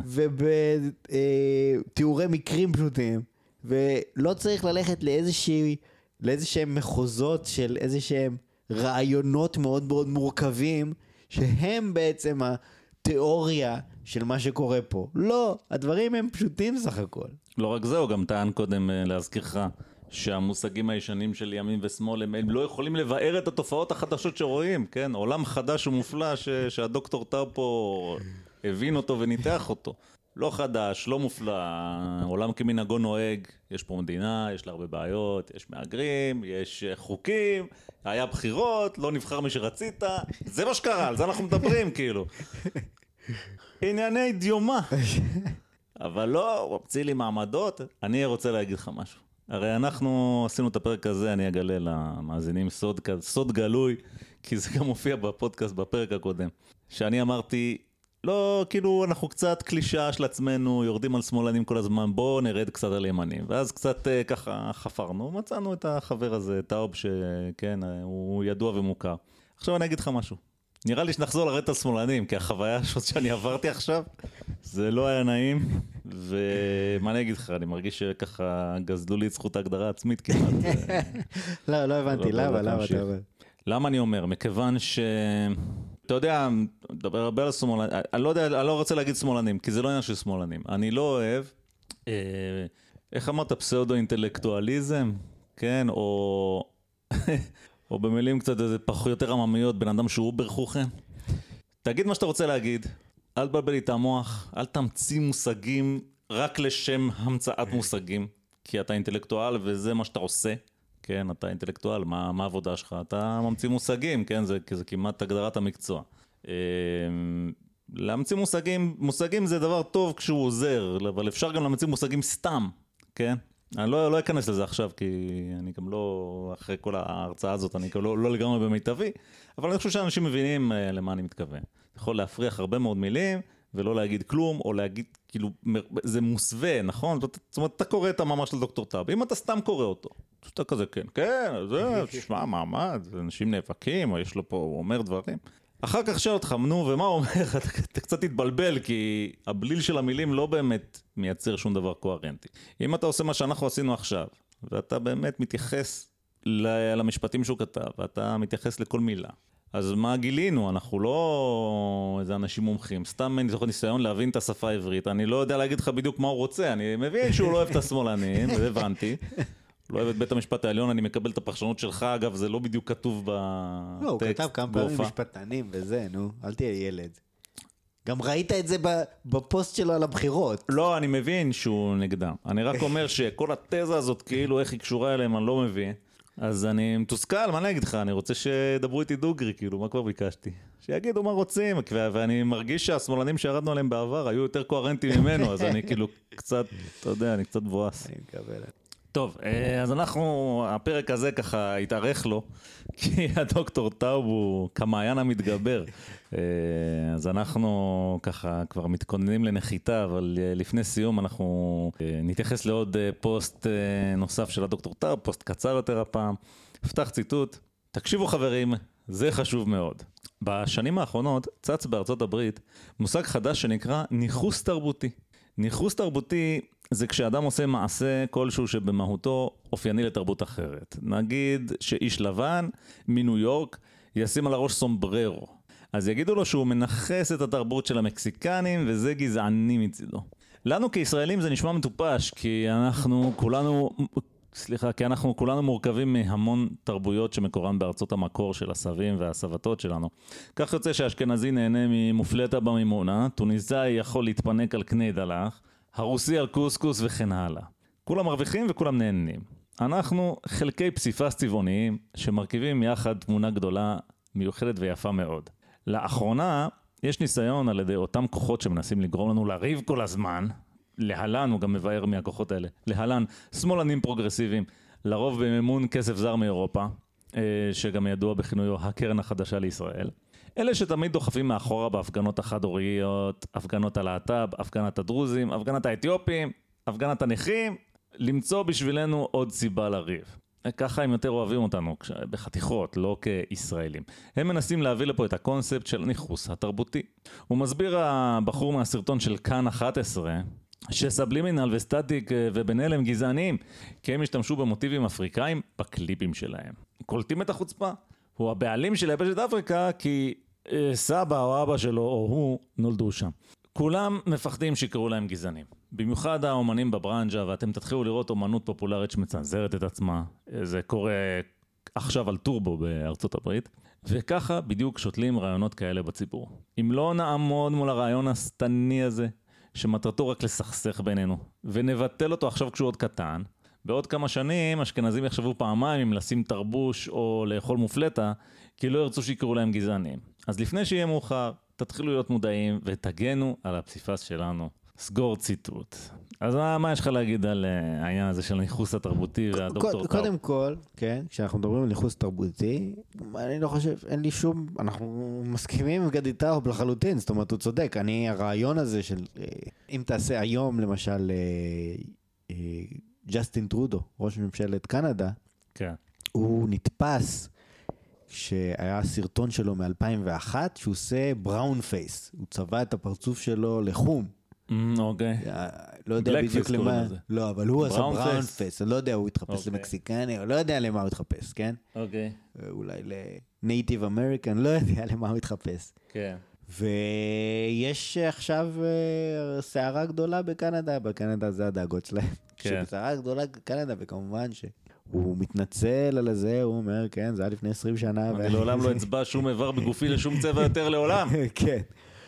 ובתיאורי מקרים פשוטים, ולא צריך ללכת לאיזושהי, לאיזשהם מחוזות של איזשהם רעיונות מאוד מאוד מורכבים, שהם בעצם התיאוריה של מה שקורה פה. לא, הדברים הם פשוטים סך הכל. לא רק זה, הוא גם טען קודם, אה, להזכירך, שהמושגים הישנים של ימין ושמאל הם, הם לא יכולים לבאר את התופעות החדשות שרואים, כן? עולם חדש ומופלא ש, שהדוקטור טאו פה הבין אותו וניתח אותו. לא חדש, לא מופלא, עולם כמנהגו נוהג, יש פה מדינה, יש לה הרבה בעיות, יש מהגרים, יש אה, חוקים, היה בחירות, לא נבחר מי שרצית, זה מה שקרה, על זה אנחנו מדברים כאילו. ענייני דיומה. אבל לא, הוא ממציא לי מעמדות. אני רוצה להגיד לך משהו. הרי אנחנו עשינו את הפרק הזה, אני אגלה למאזינים סוד, סוד גלוי, כי זה גם מופיע בפודקאסט בפרק הקודם. שאני אמרתי, לא, כאילו, אנחנו קצת קלישאה של עצמנו, יורדים על שמאלנים כל הזמן, בואו נרד קצת על ימנים. ואז קצת אה, ככה חפרנו, מצאנו את החבר הזה, טאוב, שכן, הוא ידוע ומוכר. עכשיו אני אגיד לך משהו. נראה לי שנחזור לרדת על שמאלנים, כי החוויה הזאת שאני עברתי עכשיו, זה לא היה נעים, ומה אני אגיד לך, אני מרגיש שככה גזלו לי את זכות ההגדרה העצמית כמעט. <laughs> לא, לא הבנתי, למה, למה. אתה אומר? למה אני אומר? מכיוון ש... אתה יודע, מדבר הרבה על שמאלנים, אני לא יודע, אני לא רוצה להגיד שמאלנים, כי זה לא עניין של שמאלנים. אני לא אוהב, אה, איך אמרת, פסאודו-אינטלקטואליזם, כן, או... או במילים קצת איזה פחות יותר עממיות, בן אדם שהוא אובר חוכם. תגיד מה שאתה רוצה להגיד, אל תבלבל לי את המוח, אל תמציא מושגים רק לשם המצאת מושגים, כי אתה אינטלקטואל וזה מה שאתה עושה. כן, אתה אינטלקטואל, מה, העבודה שלך? אתה ממציא מושגים, כן, זה, זה כמעט הגדרת המקצוע. אה, להמציא מושגים, מושגים זה דבר טוב כשהוא עוזר, אבל אפשר גם להמציא מושגים סתם, כן? אני לא, לא אכנס לזה עכשיו, כי אני גם לא, אחרי כל ההרצאה הזאת, אני לא, לא לגמרי במיטבי, אבל אני חושב שאנשים מבינים אה, למה אני מתכוון. אתה יכול להפריח הרבה מאוד מילים, ולא להגיד כלום, או להגיד, כאילו, זה מוסווה, נכון? זאת זאת אומרת, אתה קורא את המאמר של דוקטור טאב, אם אתה סתם קורא אותו, אתה כזה, כן, כן, זה, תשמע, מעמד, אנשים נאבקים, או יש לו פה, הוא אומר דברים. אחר כך שואל אותך, נו, ומה הוא אומר? <laughs> אתה, אתה קצת תתבלבל, כי הבליל של המילים לא באמת מייצר שום דבר קוהרנטי. אם אתה עושה מה שאנחנו עשינו עכשיו, ואתה באמת מתייחס למשפטים שהוא כתב, ואתה מתייחס לכל מילה, אז מה גילינו? אנחנו לא איזה אנשים מומחים, סתם מתוך ניסיון להבין את השפה העברית. אני לא יודע להגיד לך בדיוק מה הוא רוצה, אני מבין שהוא לא אוהב את השמאלנים, זה <laughs> הבנתי. לא אוהב את בית המשפט העליון, אני מקבל את הפרשנות שלך, אגב, זה לא בדיוק כתוב בטקסט. לא, הוא כתב כמה פעמים. משפטנים וזה, נו, אל תהיה ילד. גם ראית את זה בפוסט שלו על הבחירות. לא, אני מבין שהוא נגדם. אני רק אומר <laughs> שכל התזה הזאת, כאילו איך היא קשורה אליהם, אני לא מבין. אז אני מתוסכל, מה אני אגיד לך? אני רוצה שידברו איתי דוגרי, כאילו, מה כבר ביקשתי? שיגידו מה רוצים, ואני מרגיש שהשמאלנים שירדנו עליהם בעבר היו יותר קוהרנטיים ממנו, אז אני כאילו קצת, אתה יודע, אני קצת מבואס. אני מקבל. טוב, אה, אז אנחנו, הפרק הזה ככה התארך לו, <laughs> כי הדוקטור טאוב הוא כמעיין המתגבר. אה, אז אנחנו ככה כבר מתכוננים לנחיתה, אבל אה, לפני סיום אנחנו נתייחס לעוד פוסט נוסף של הדוקטור טאוב, פוסט קצר יותר הפעם. אפתח ציטוט, תקשיבו חברים, זה חשוב מאוד. בשנים האחרונות צץ בארצות הברית מושג חדש שנקרא ניכוס תרבותי. ניכוס תרבותי זה כשאדם עושה מעשה כלשהו שבמהותו אופייני לתרבות אחרת. נגיד שאיש לבן מניו יורק ישים על הראש סומבררו. אז יגידו לו שהוא מנכס את התרבות של המקסיקנים וזה גזעני מצידו. לנו כישראלים זה נשמע מטופש כי אנחנו כולנו, סליחה, כי אנחנו כולנו מורכבים מהמון תרבויות שמקורן בארצות המקור של הסבים והסבתות שלנו. כך יוצא שאשכנזי נהנה ממופלטה במימונה, טוניסאי יכול להתפנק על קני דלח, הרוסי על קוסקוס וכן הלאה. כולם מרוויחים וכולם נהנים. אנחנו חלקי פסיפס צבעוניים שמרכיבים יחד תמונה גדולה, מיוחדת ויפה מאוד. לאחרונה יש ניסיון על ידי אותם כוחות שמנסים לגרום לנו לריב כל הזמן, להלן, הוא גם מבאר מהכוחות האלה, להלן, שמאלנים פרוגרסיביים, לרוב במימון כסף זר מאירופה, אה, שגם ידוע בכינויו הקרן החדשה לישראל. אלה שתמיד דוחפים מאחורה בהפגנות החד-הוריות, הפגנות הלהט"ב, הפגנת הדרוזים, הפגנת האתיופים, הפגנת הנכים, למצוא בשבילנו עוד סיבה לריב. ככה הם יותר אוהבים אותנו, בחתיכות, לא כישראלים. הם מנסים להביא לפה את הקונספט של הניכוס התרבותי. הוא מסביר הבחור מהסרטון של כאן 11, שסבלימינל וסטטיק אה, ובן אל הם גזעניים, כי הם השתמשו במוטיבים אפריקאים בקליפים שלהם. קולטים את החוצפה? הוא הבעלים של יבשת אפריקה כי אה, סבא או אבא שלו או הוא נולדו שם. כולם מפחדים שיקראו להם גזענים. במיוחד האומנים בברנז'ה, ואתם תתחילו לראות אומנות פופולרית שמצנזרת את עצמה. זה קורה עכשיו על טורבו בארצות הברית. וככה בדיוק שותלים רעיונות כאלה בציבור. אם לא נעמוד מול הרעיון השטני הזה, שמטרתו רק לסכסך בינינו, ונבטל אותו עכשיו כשהוא עוד קטן, בעוד כמה שנים אשכנזים יחשבו פעמיים אם לשים תרבוש או לאכול מופלטה, כי לא ירצו שיקראו להם גזענים. אז לפני שיהיה מאוחר, תתחילו להיות מודעים ותגנו על הפסיפס שלנו. סגור ציטוט. אז מה, מה יש לך להגיד על uh, העניין הזה של הניכוס התרבותי והדוקטור טאו? קודם כל, כן, כשאנחנו מדברים על ניכוס תרבותי, אני לא חושב, אין לי שום, אנחנו מסכימים עם גדי טאו לחלוטין, זאת אומרת, הוא צודק. אני, הרעיון הזה של, אה, אם תעשה היום, למשל, אה, ג'סטין טרודו, ראש ממשלת קנדה, כן. הוא נתפס שהיה סרטון שלו מ-2001, שהוא עושה brown face. הוא צבע את הפרצוף שלו לחום. Mm, אוקיי. לא יודע בדיוק למה. לא, אבל הוא עשה brown. face, אני לא יודע, הוא התחפש אוקיי. למקסיקני, או לא יודע למה הוא התחפש, כן? אוקיי. אולי ל native American, לא יודע למה הוא התחפש. כן. ויש עכשיו אה, סערה גדולה בקנדה, בקנדה זה הדאגות שלהם. כן. סערה גדולה בקנדה, וכמובן שהוא מתנצל על זה, הוא אומר, כן, זה היה לפני 20 שנה. אני לעולם לא <laughs> אצבע שום איבר בגופי לשום צבע יותר לעולם. <laughs> כן.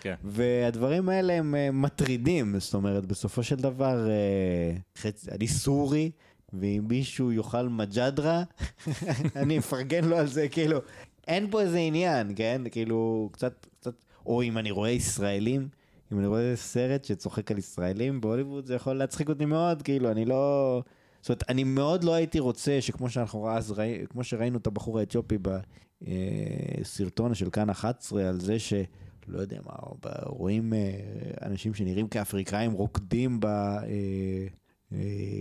כן. והדברים האלה הם אה, מטרידים, זאת אומרת, בסופו של דבר, אה, חצ... אני סורי, ואם מישהו יאכל מג'דרה, <laughs> אני אפרגן לו על זה, כאילו, אין פה איזה עניין, כן? כאילו, קצת, קצת, או אם אני רואה ישראלים, אם אני רואה סרט שצוחק על ישראלים בהוליווד, זה יכול להצחיק אותי מאוד, כאילו, אני לא... זאת אומרת, אני מאוד לא הייתי רוצה שכמו שאנחנו אז ראינו, כמו שראינו את הבחור האתיופי בסרטון של כאן 11 על זה ש... לא יודע מה, רואים אה, אנשים שנראים כאפריקאים רוקדים ב, אה, אה,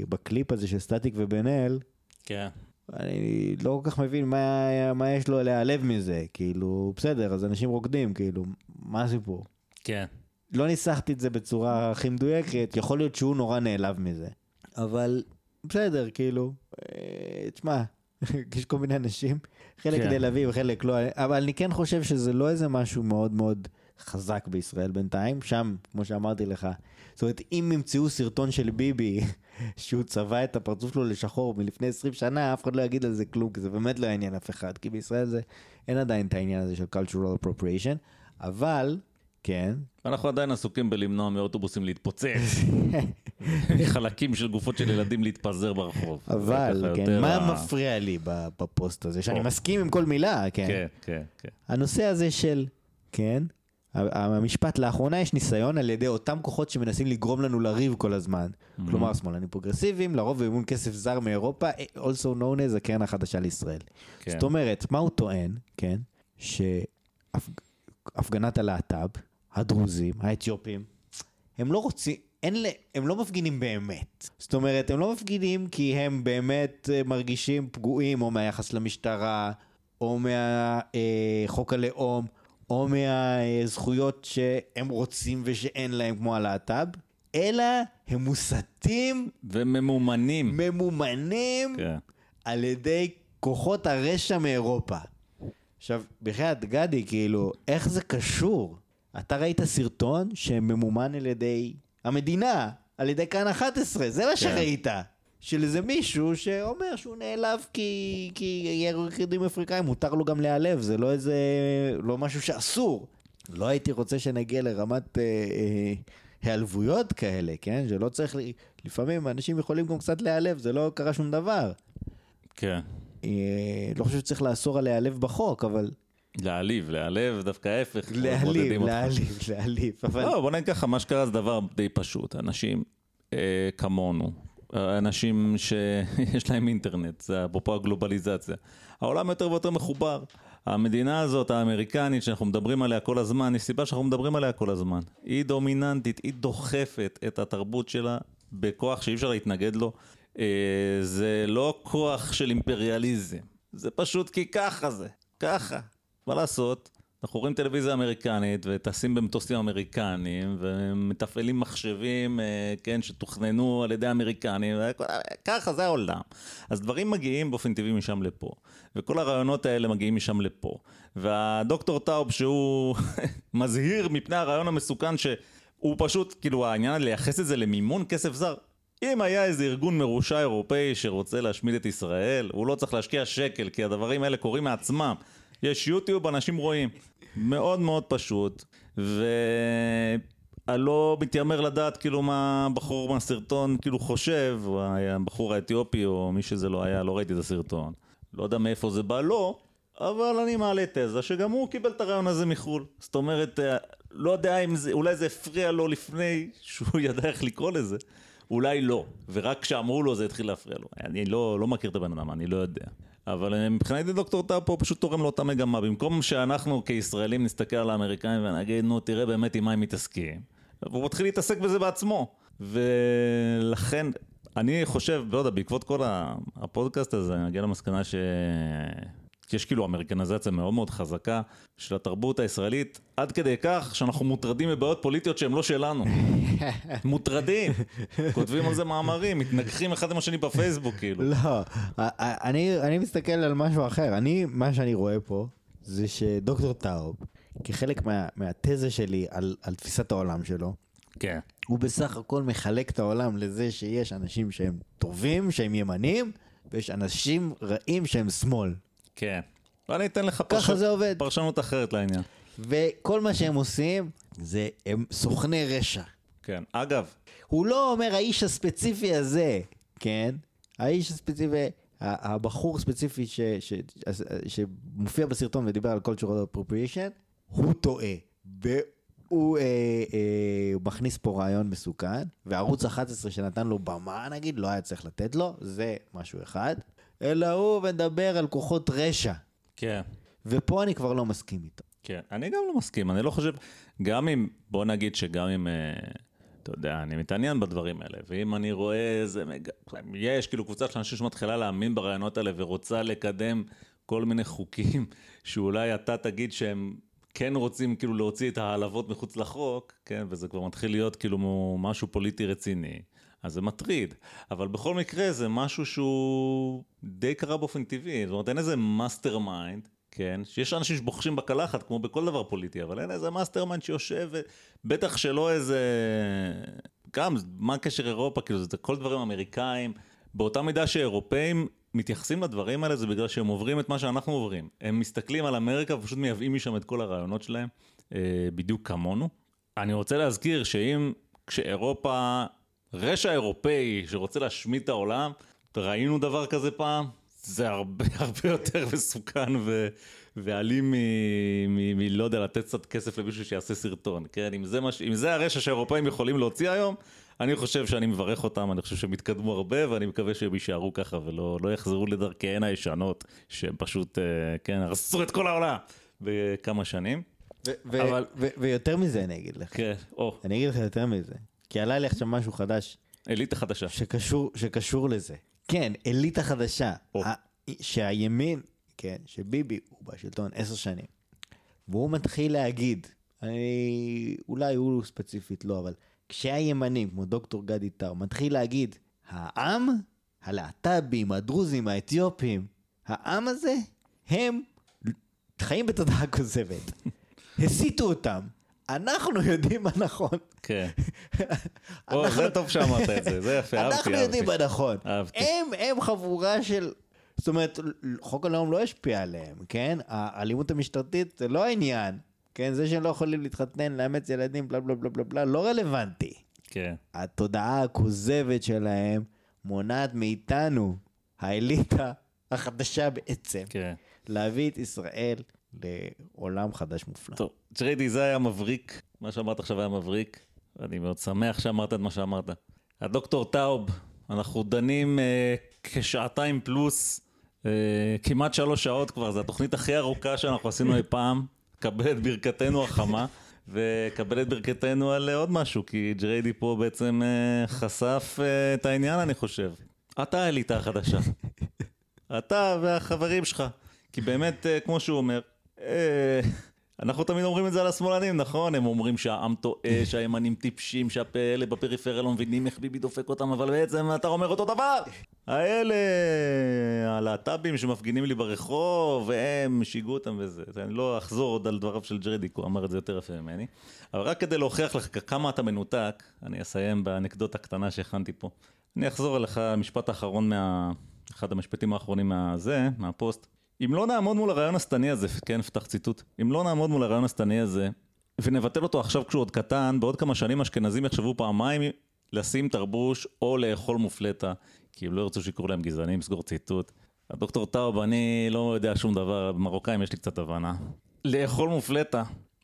בקליפ הזה של סטטיק ובן אל, כן. אני לא כל כך מבין מה, מה יש לו להיעלב מזה, כאילו, בסדר, אז אנשים רוקדים, כאילו, מה הסיפור? כן. לא ניסחתי את זה בצורה הכי מדויקת, יכול להיות שהוא נורא נעלב מזה, אבל בסדר, כאילו, אה, תשמע, <laughs> יש כל מיני אנשים, חלק כן. נעלבים וחלק לא, אבל אני כן חושב שזה לא איזה משהו מאוד מאוד חזק בישראל בינתיים, שם, כמו שאמרתי לך, זאת אומרת, אם ימצאו סרטון של ביבי, <laughs> שהוא צבע את הפרצוף שלו לשחור מלפני 20 שנה, אף אחד לא יגיד על זה כלום, כי זה באמת לא יעניין אף אחד, כי בישראל זה, אין עדיין את העניין הזה של cultural appropriation, אבל, כן, אנחנו עדיין עסוקים בלמנוע מאוטובוסים להתפוצץ. <laughs> חלקים של גופות של ילדים להתפזר ברחוב. אבל, כן, מה ה- מפריע לי בפוסט הזה? שאני. מסכים עם כל מילה, כן. כן, כן, כן. הנושא הזה של, כן, המשפט, לאחרונה יש ניסיון על ידי אותם כוחות שמנסים לגרום לנו לריב כל הזמן. Mm-hmm. כלומר, שמאלנים פרוגרסיביים, לרוב במימון כסף זר מאירופה, also known as הקרן החדשה לישראל. כן. זאת אומרת, מה הוא טוען, כן, שהפגנת הלהט"ב, הדרוזים, האתיופים, הם לא רוצים, אין ל... הם לא מפגינים באמת. זאת אומרת, הם לא מפגינים כי הם באמת אה, מרגישים פגועים או מהיחס למשטרה, או מהחוק הלאום, או מהזכויות שהם רוצים ושאין להם כמו הלהט"ב, אלא הם מוסתים, וממומנים. ממומנים, כן. על ידי כוחות הרשע מאירופה. עכשיו, בחייאת גדי, כאילו, איך זה קשור? אתה ראית סרטון שממומן על ידי המדינה, על ידי כאן 11, זה מה שראית. של איזה מישהו שאומר שהוא נעלב כי, כי ירקדים אפריקאים, מותר לו גם להיעלב, זה לא איזה, לא משהו שאסור. לא הייתי רוצה שנגיע לרמת אה, אה, היעלבויות כאלה, כן? שלא צריך, לפעמים אנשים יכולים גם קצת להיעלב, זה לא קרה שום דבר. כן. אה, לא חושב שצריך לאסור על להיעלב בחוק, אבל להעליב, להעלב, דווקא ההפך. להעליב. להעליב, להעליב. אבל לא, בוא נגיד ככה, מה שקרה זה דבר די פשוט. אנשים אה, כמונו, אנשים שיש להם אינטרנט, זה אפרופו הגלובליזציה. העולם יותר ויותר מחובר. המדינה הזאת, האמריקנית, שאנחנו מדברים עליה כל הזמן, יש סיבה שאנחנו מדברים עליה כל הזמן. היא דומיננטית, היא דוחפת את התרבות שלה בכוח שאי אפשר להתנגד לו. אה, זה לא כוח של אימפריאליזם, זה פשוט כי ככה זה, ככה. מה לעשות? אנחנו רואים טלוויזיה אמריקנית וטסים במטוסים אמריקנים ומתפעלים מחשבים, אה, כן, שתוכננו על ידי אמריקנים, ככה זה העולם. אז דברים מגיעים באופן טבעי משם לפה, וכל הרעיונות האלה מגיעים משם לפה. והדוקטור טאוב שהוא <laughs> מזהיר מפני הרעיון המסוכן שהוא פשוט, כאילו העניין לייחס את זה למימון כסף זר. אם היה איזה ארגון מרושע אירופאי שרוצה להשמיד את ישראל, הוא לא צריך להשקיע שקל, כי הדברים האלה קורים מעצמם. יש יוטיוב, אנשים רואים. מאוד מאוד פשוט, ואני לא מתיימר לדעת כאילו מה הבחור מהסרטון כאילו חושב, הבחור האתיופי או מי שזה לא היה, לא ראיתי את הסרטון. לא יודע מאיפה זה בא לו, אבל אני מעלה תזה שגם הוא קיבל את הרעיון הזה מחו"ל. זאת אומרת, אה, לא יודע אם זה, אולי זה הפריע לו לפני שהוא <laughs> ידע איך לקרוא לזה. אולי לא, ורק כשאמרו לו זה התחיל להפריע לו. אני לא, לא מכיר את הבן אדם, אני לא יודע. אבל אה, מבחינתי דוקטור טאו פה פשוט תורם לאותה מגמה. במקום שאנחנו כישראלים נסתכל על האמריקאים ונגיד, נו, תראה באמת עם מה הם מתעסקים. והוא מתחיל להתעסק בזה בעצמו. ולכן, אני חושב, לא יודע, בעקבות כל הפודקאסט הזה, אני אגיע למסקנה ש... יש כאילו אמריקניזציה מאוד מאוד חזקה של התרבות הישראלית, עד כדי כך שאנחנו מוטרדים מבעיות פוליטיות שהן לא שלנו. <laughs> מוטרדים. כותבים על זה מאמרים, מתנגחים אחד עם השני בפייסבוק, כאילו. לא, אני, אני מסתכל על משהו אחר. אני, מה שאני רואה פה, זה שדוקטור טאוב, כחלק מה, מהתזה שלי על, על תפיסת העולם שלו, כן. הוא בסך הכל מחלק את העולם לזה שיש אנשים שהם טובים, שהם ימנים, ויש אנשים רעים שהם שמאל. כן. ואני אתן לך פרש... פרשנות אחרת לעניין. וכל מה שהם עושים, זה הם סוכני רשע. כן. אגב, הוא לא אומר האיש הספציפי הזה, כן? האיש הספציפי, הבחור ספציפי ש, ש, ש, שמופיע בסרטון ודיבר על cultural appropriation, הוא טועה. והוא אה, אה, מכניס פה רעיון מסוכן, וערוץ 11 שנתן לו במה נגיד, לא היה צריך לתת לו, זה משהו אחד. אלא הוא מדבר על כוחות רשע. כן. ופה אני כבר לא מסכים איתו. כן, אני גם לא מסכים, אני לא חושב, גם אם, בוא נגיד שגם אם, אה, אתה יודע, אני מתעניין בדברים האלה, ואם אני רואה איזה, מג... יש כאילו קבוצה של אנשים שמתחילה להאמין ברעיונות האלה ורוצה לקדם כל מיני חוקים, <laughs> שאולי אתה תגיד שהם כן רוצים כאילו להוציא את ההעלבות מחוץ לחוק, כן, וזה כבר מתחיל להיות כאילו משהו פוליטי רציני. אז זה מטריד, אבל בכל מקרה זה משהו שהוא די קרה באופן טבעי, זאת אומרת אין איזה mastermind, כן, שיש אנשים שבוחשים בקלחת כמו בכל דבר פוליטי, אבל אין איזה mastermind שיושב, בטח שלא איזה, גם מה הקשר אירופה, כאילו זה כל דברים אמריקאים, באותה מידה שאירופאים מתייחסים לדברים האלה זה בגלל שהם עוברים את מה שאנחנו עוברים, הם מסתכלים על אמריקה ופשוט מייבאים משם את כל הרעיונות שלהם, אה, בדיוק כמונו. אני רוצה להזכיר שאם כשאירופה רשע אירופאי שרוצה להשמיד את העולם, ראינו דבר כזה פעם, זה הרבה <laughs> הרבה יותר מסוכן ו... ואלים מלא יודע לתת קצת כסף למישהו שיעשה סרטון, כן? אם זה, מש... אם זה הרשע שהאירופאים יכולים להוציא היום, אני חושב שאני מברך אותם, אני חושב שהם יתקדמו הרבה ואני מקווה שהם יישארו ככה ולא לא יחזרו לדרכיהן הישנות, שהם פשוט, אה, כן, הרסו את כל העולם בכמה שנים. ו- אבל... ו- ויותר מזה אני אגיד לך. כן, או. אני אגיד לך יותר מזה. כי עלה לי עכשיו משהו חדש. אליטה חדשה. שקשור, שקשור לזה. כן, אליטה חדשה. ה- שהימין, כן, שביבי הוא בשלטון עשר שנים, והוא מתחיל להגיד, אני, אולי הוא ספציפית לא, אבל כשהימנים, כמו דוקטור גדי טאו, מתחיל להגיד, העם, הלהט"בים, הדרוזים, האתיופים, העם הזה, הם חיים בתודעה כוזבת. <laughs> הסיתו אותם. אנחנו יודעים מה נכון. כן. <laughs> או, זה טוב שאמרת את זה, זה יפה, אהבתי, אנחנו יודעים מה נכון. אהבתי. הם, הם חבורה של... זאת אומרת, חוק הלאום לא השפיע עליהם, כן? האלימות המשטרתית זה לא העניין. כן, זה שהם לא יכולים להתחתן, לאמץ ילדים, בלה בלה בלה בלה בלה, לא רלוונטי. כן. התודעה הכוזבת שלהם מונעת מאיתנו, האליטה החדשה בעצם, כן. להביא את ישראל לעולם חדש מופלא. טוב, ג'ריידי, זה היה מבריק, מה שאמרת עכשיו היה מבריק. אני מאוד שמח שאמרת את מה שאמרת. הדוקטור טאוב, אנחנו דנים אה, כשעתיים פלוס, אה, כמעט שלוש שעות כבר, זו התוכנית הכי ארוכה שאנחנו עשינו אי פעם. קבל את ברכתנו החמה, וקבל את ברכתנו על עוד משהו, כי ג'ריידי פה בעצם אה, חשף אה, את העניין, אני חושב. אתה האליטה החדשה. אתה והחברים שלך. כי באמת, אה, כמו שהוא אומר, אה, אנחנו תמיד אומרים את זה על השמאלנים, נכון? הם אומרים שהעם טועה, <laughs> שהימנים טיפשים, שהאלה בפריפריה לא מבינים איך ביבי דופק אותם, אבל בעצם אתה אומר אותו דבר. האלה, הלהט"בים שמפגינים לי ברחוב, והם שיגעו אותם וזה. אני לא אחזור עוד על דבריו של ג'רדיק, הוא אמר את זה יותר יפה ממני. אבל רק כדי להוכיח לך כמה אתה מנותק, אני אסיים באנקדוטה קטנה שהכנתי פה. אני אחזור אליך, המשפט האחרון מה... אחד המשפטים האחרונים מהזה, מהפוסט. אם לא נעמוד מול הרעיון השטני הזה, כן, פתח ציטוט, אם לא נעמוד מול הרעיון השטני הזה, ונבטל אותו עכשיו כשהוא עוד קטן, בעוד כמה שנים אשכנזים יחשבו פעמיים לשים תרבוש או לאכול מופלטה, כי הם לא ירצו שיקראו להם גזענים, סגור ציטוט. הדוקטור טאוב, אני לא יודע שום דבר, במרוקאים יש לי קצת הבנה. לאכול מופלטה,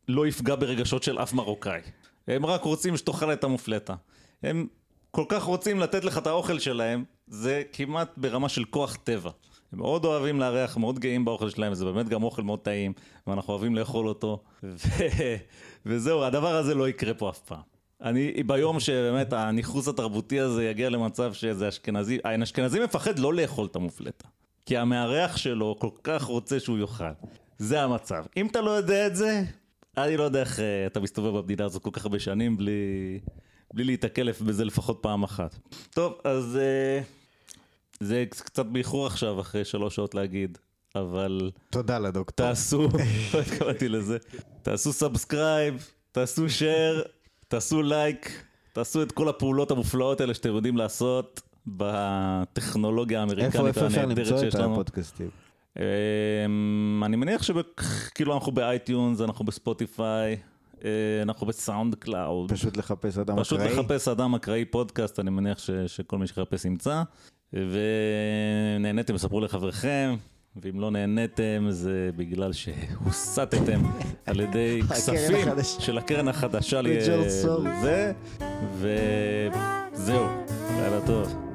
לא יפגע ברגשות של אף מרוקאי. הם רק רוצים שתאכל את המופלטה. הם כל כך רוצים לתת לך את האוכל שלהם, זה כמעט ברמה של כוח טבע. הם מאוד אוהבים לארח, מאוד גאים באוכל שלהם, זה באמת גם אוכל מאוד טעים, ואנחנו אוהבים לאכול אותו. ו... <laughs> וזהו, הדבר הזה לא יקרה פה אף פעם. אני, ביום שבאמת הניכוס התרבותי הזה יגיע למצב שזה אשכנזי, האשכנזי מפחד לא לאכול את המופלטה. כי המארח שלו כל כך רוצה שהוא יאכל. זה המצב. אם אתה לא יודע את זה, אני לא יודע איך uh, אתה מסתובב במדינה הזאת כל כך הרבה שנים בלי, בלי להיתקל בזה לפחות פעם אחת. טוב, אז uh, זה קצת באיחור עכשיו, אחרי שלוש שעות להגיד, אבל... תודה לדוקטור. תעשו, <laughs> לא התכוונתי לזה, תעשו subscribe, תעשו share, תעשו like, תעשו את כל הפעולות המופלאות האלה שאתם יודעים לעשות בטכנולוגיה האמריקנית הנהדרת שיש לנו. איפה אפשר למצוא את הפודקאסטים? אמ, אני מניח שכאילו אנחנו ב iTunes, אנחנו ב Spotify, אה, אנחנו ב SoundCloud. פשוט לחפש אדם פשוט אקראי. פשוט לחפש אדם אקראי פודקאסט, אני מניח ש, שכל מי שיחפש ימצא. ונהניתם, ספרו לחבריכם, ואם לא נהניתם זה בגלל שהוסטתם <laughs> על ידי כספים של הקרן החדשה. ל... וזהו, לילה טוב.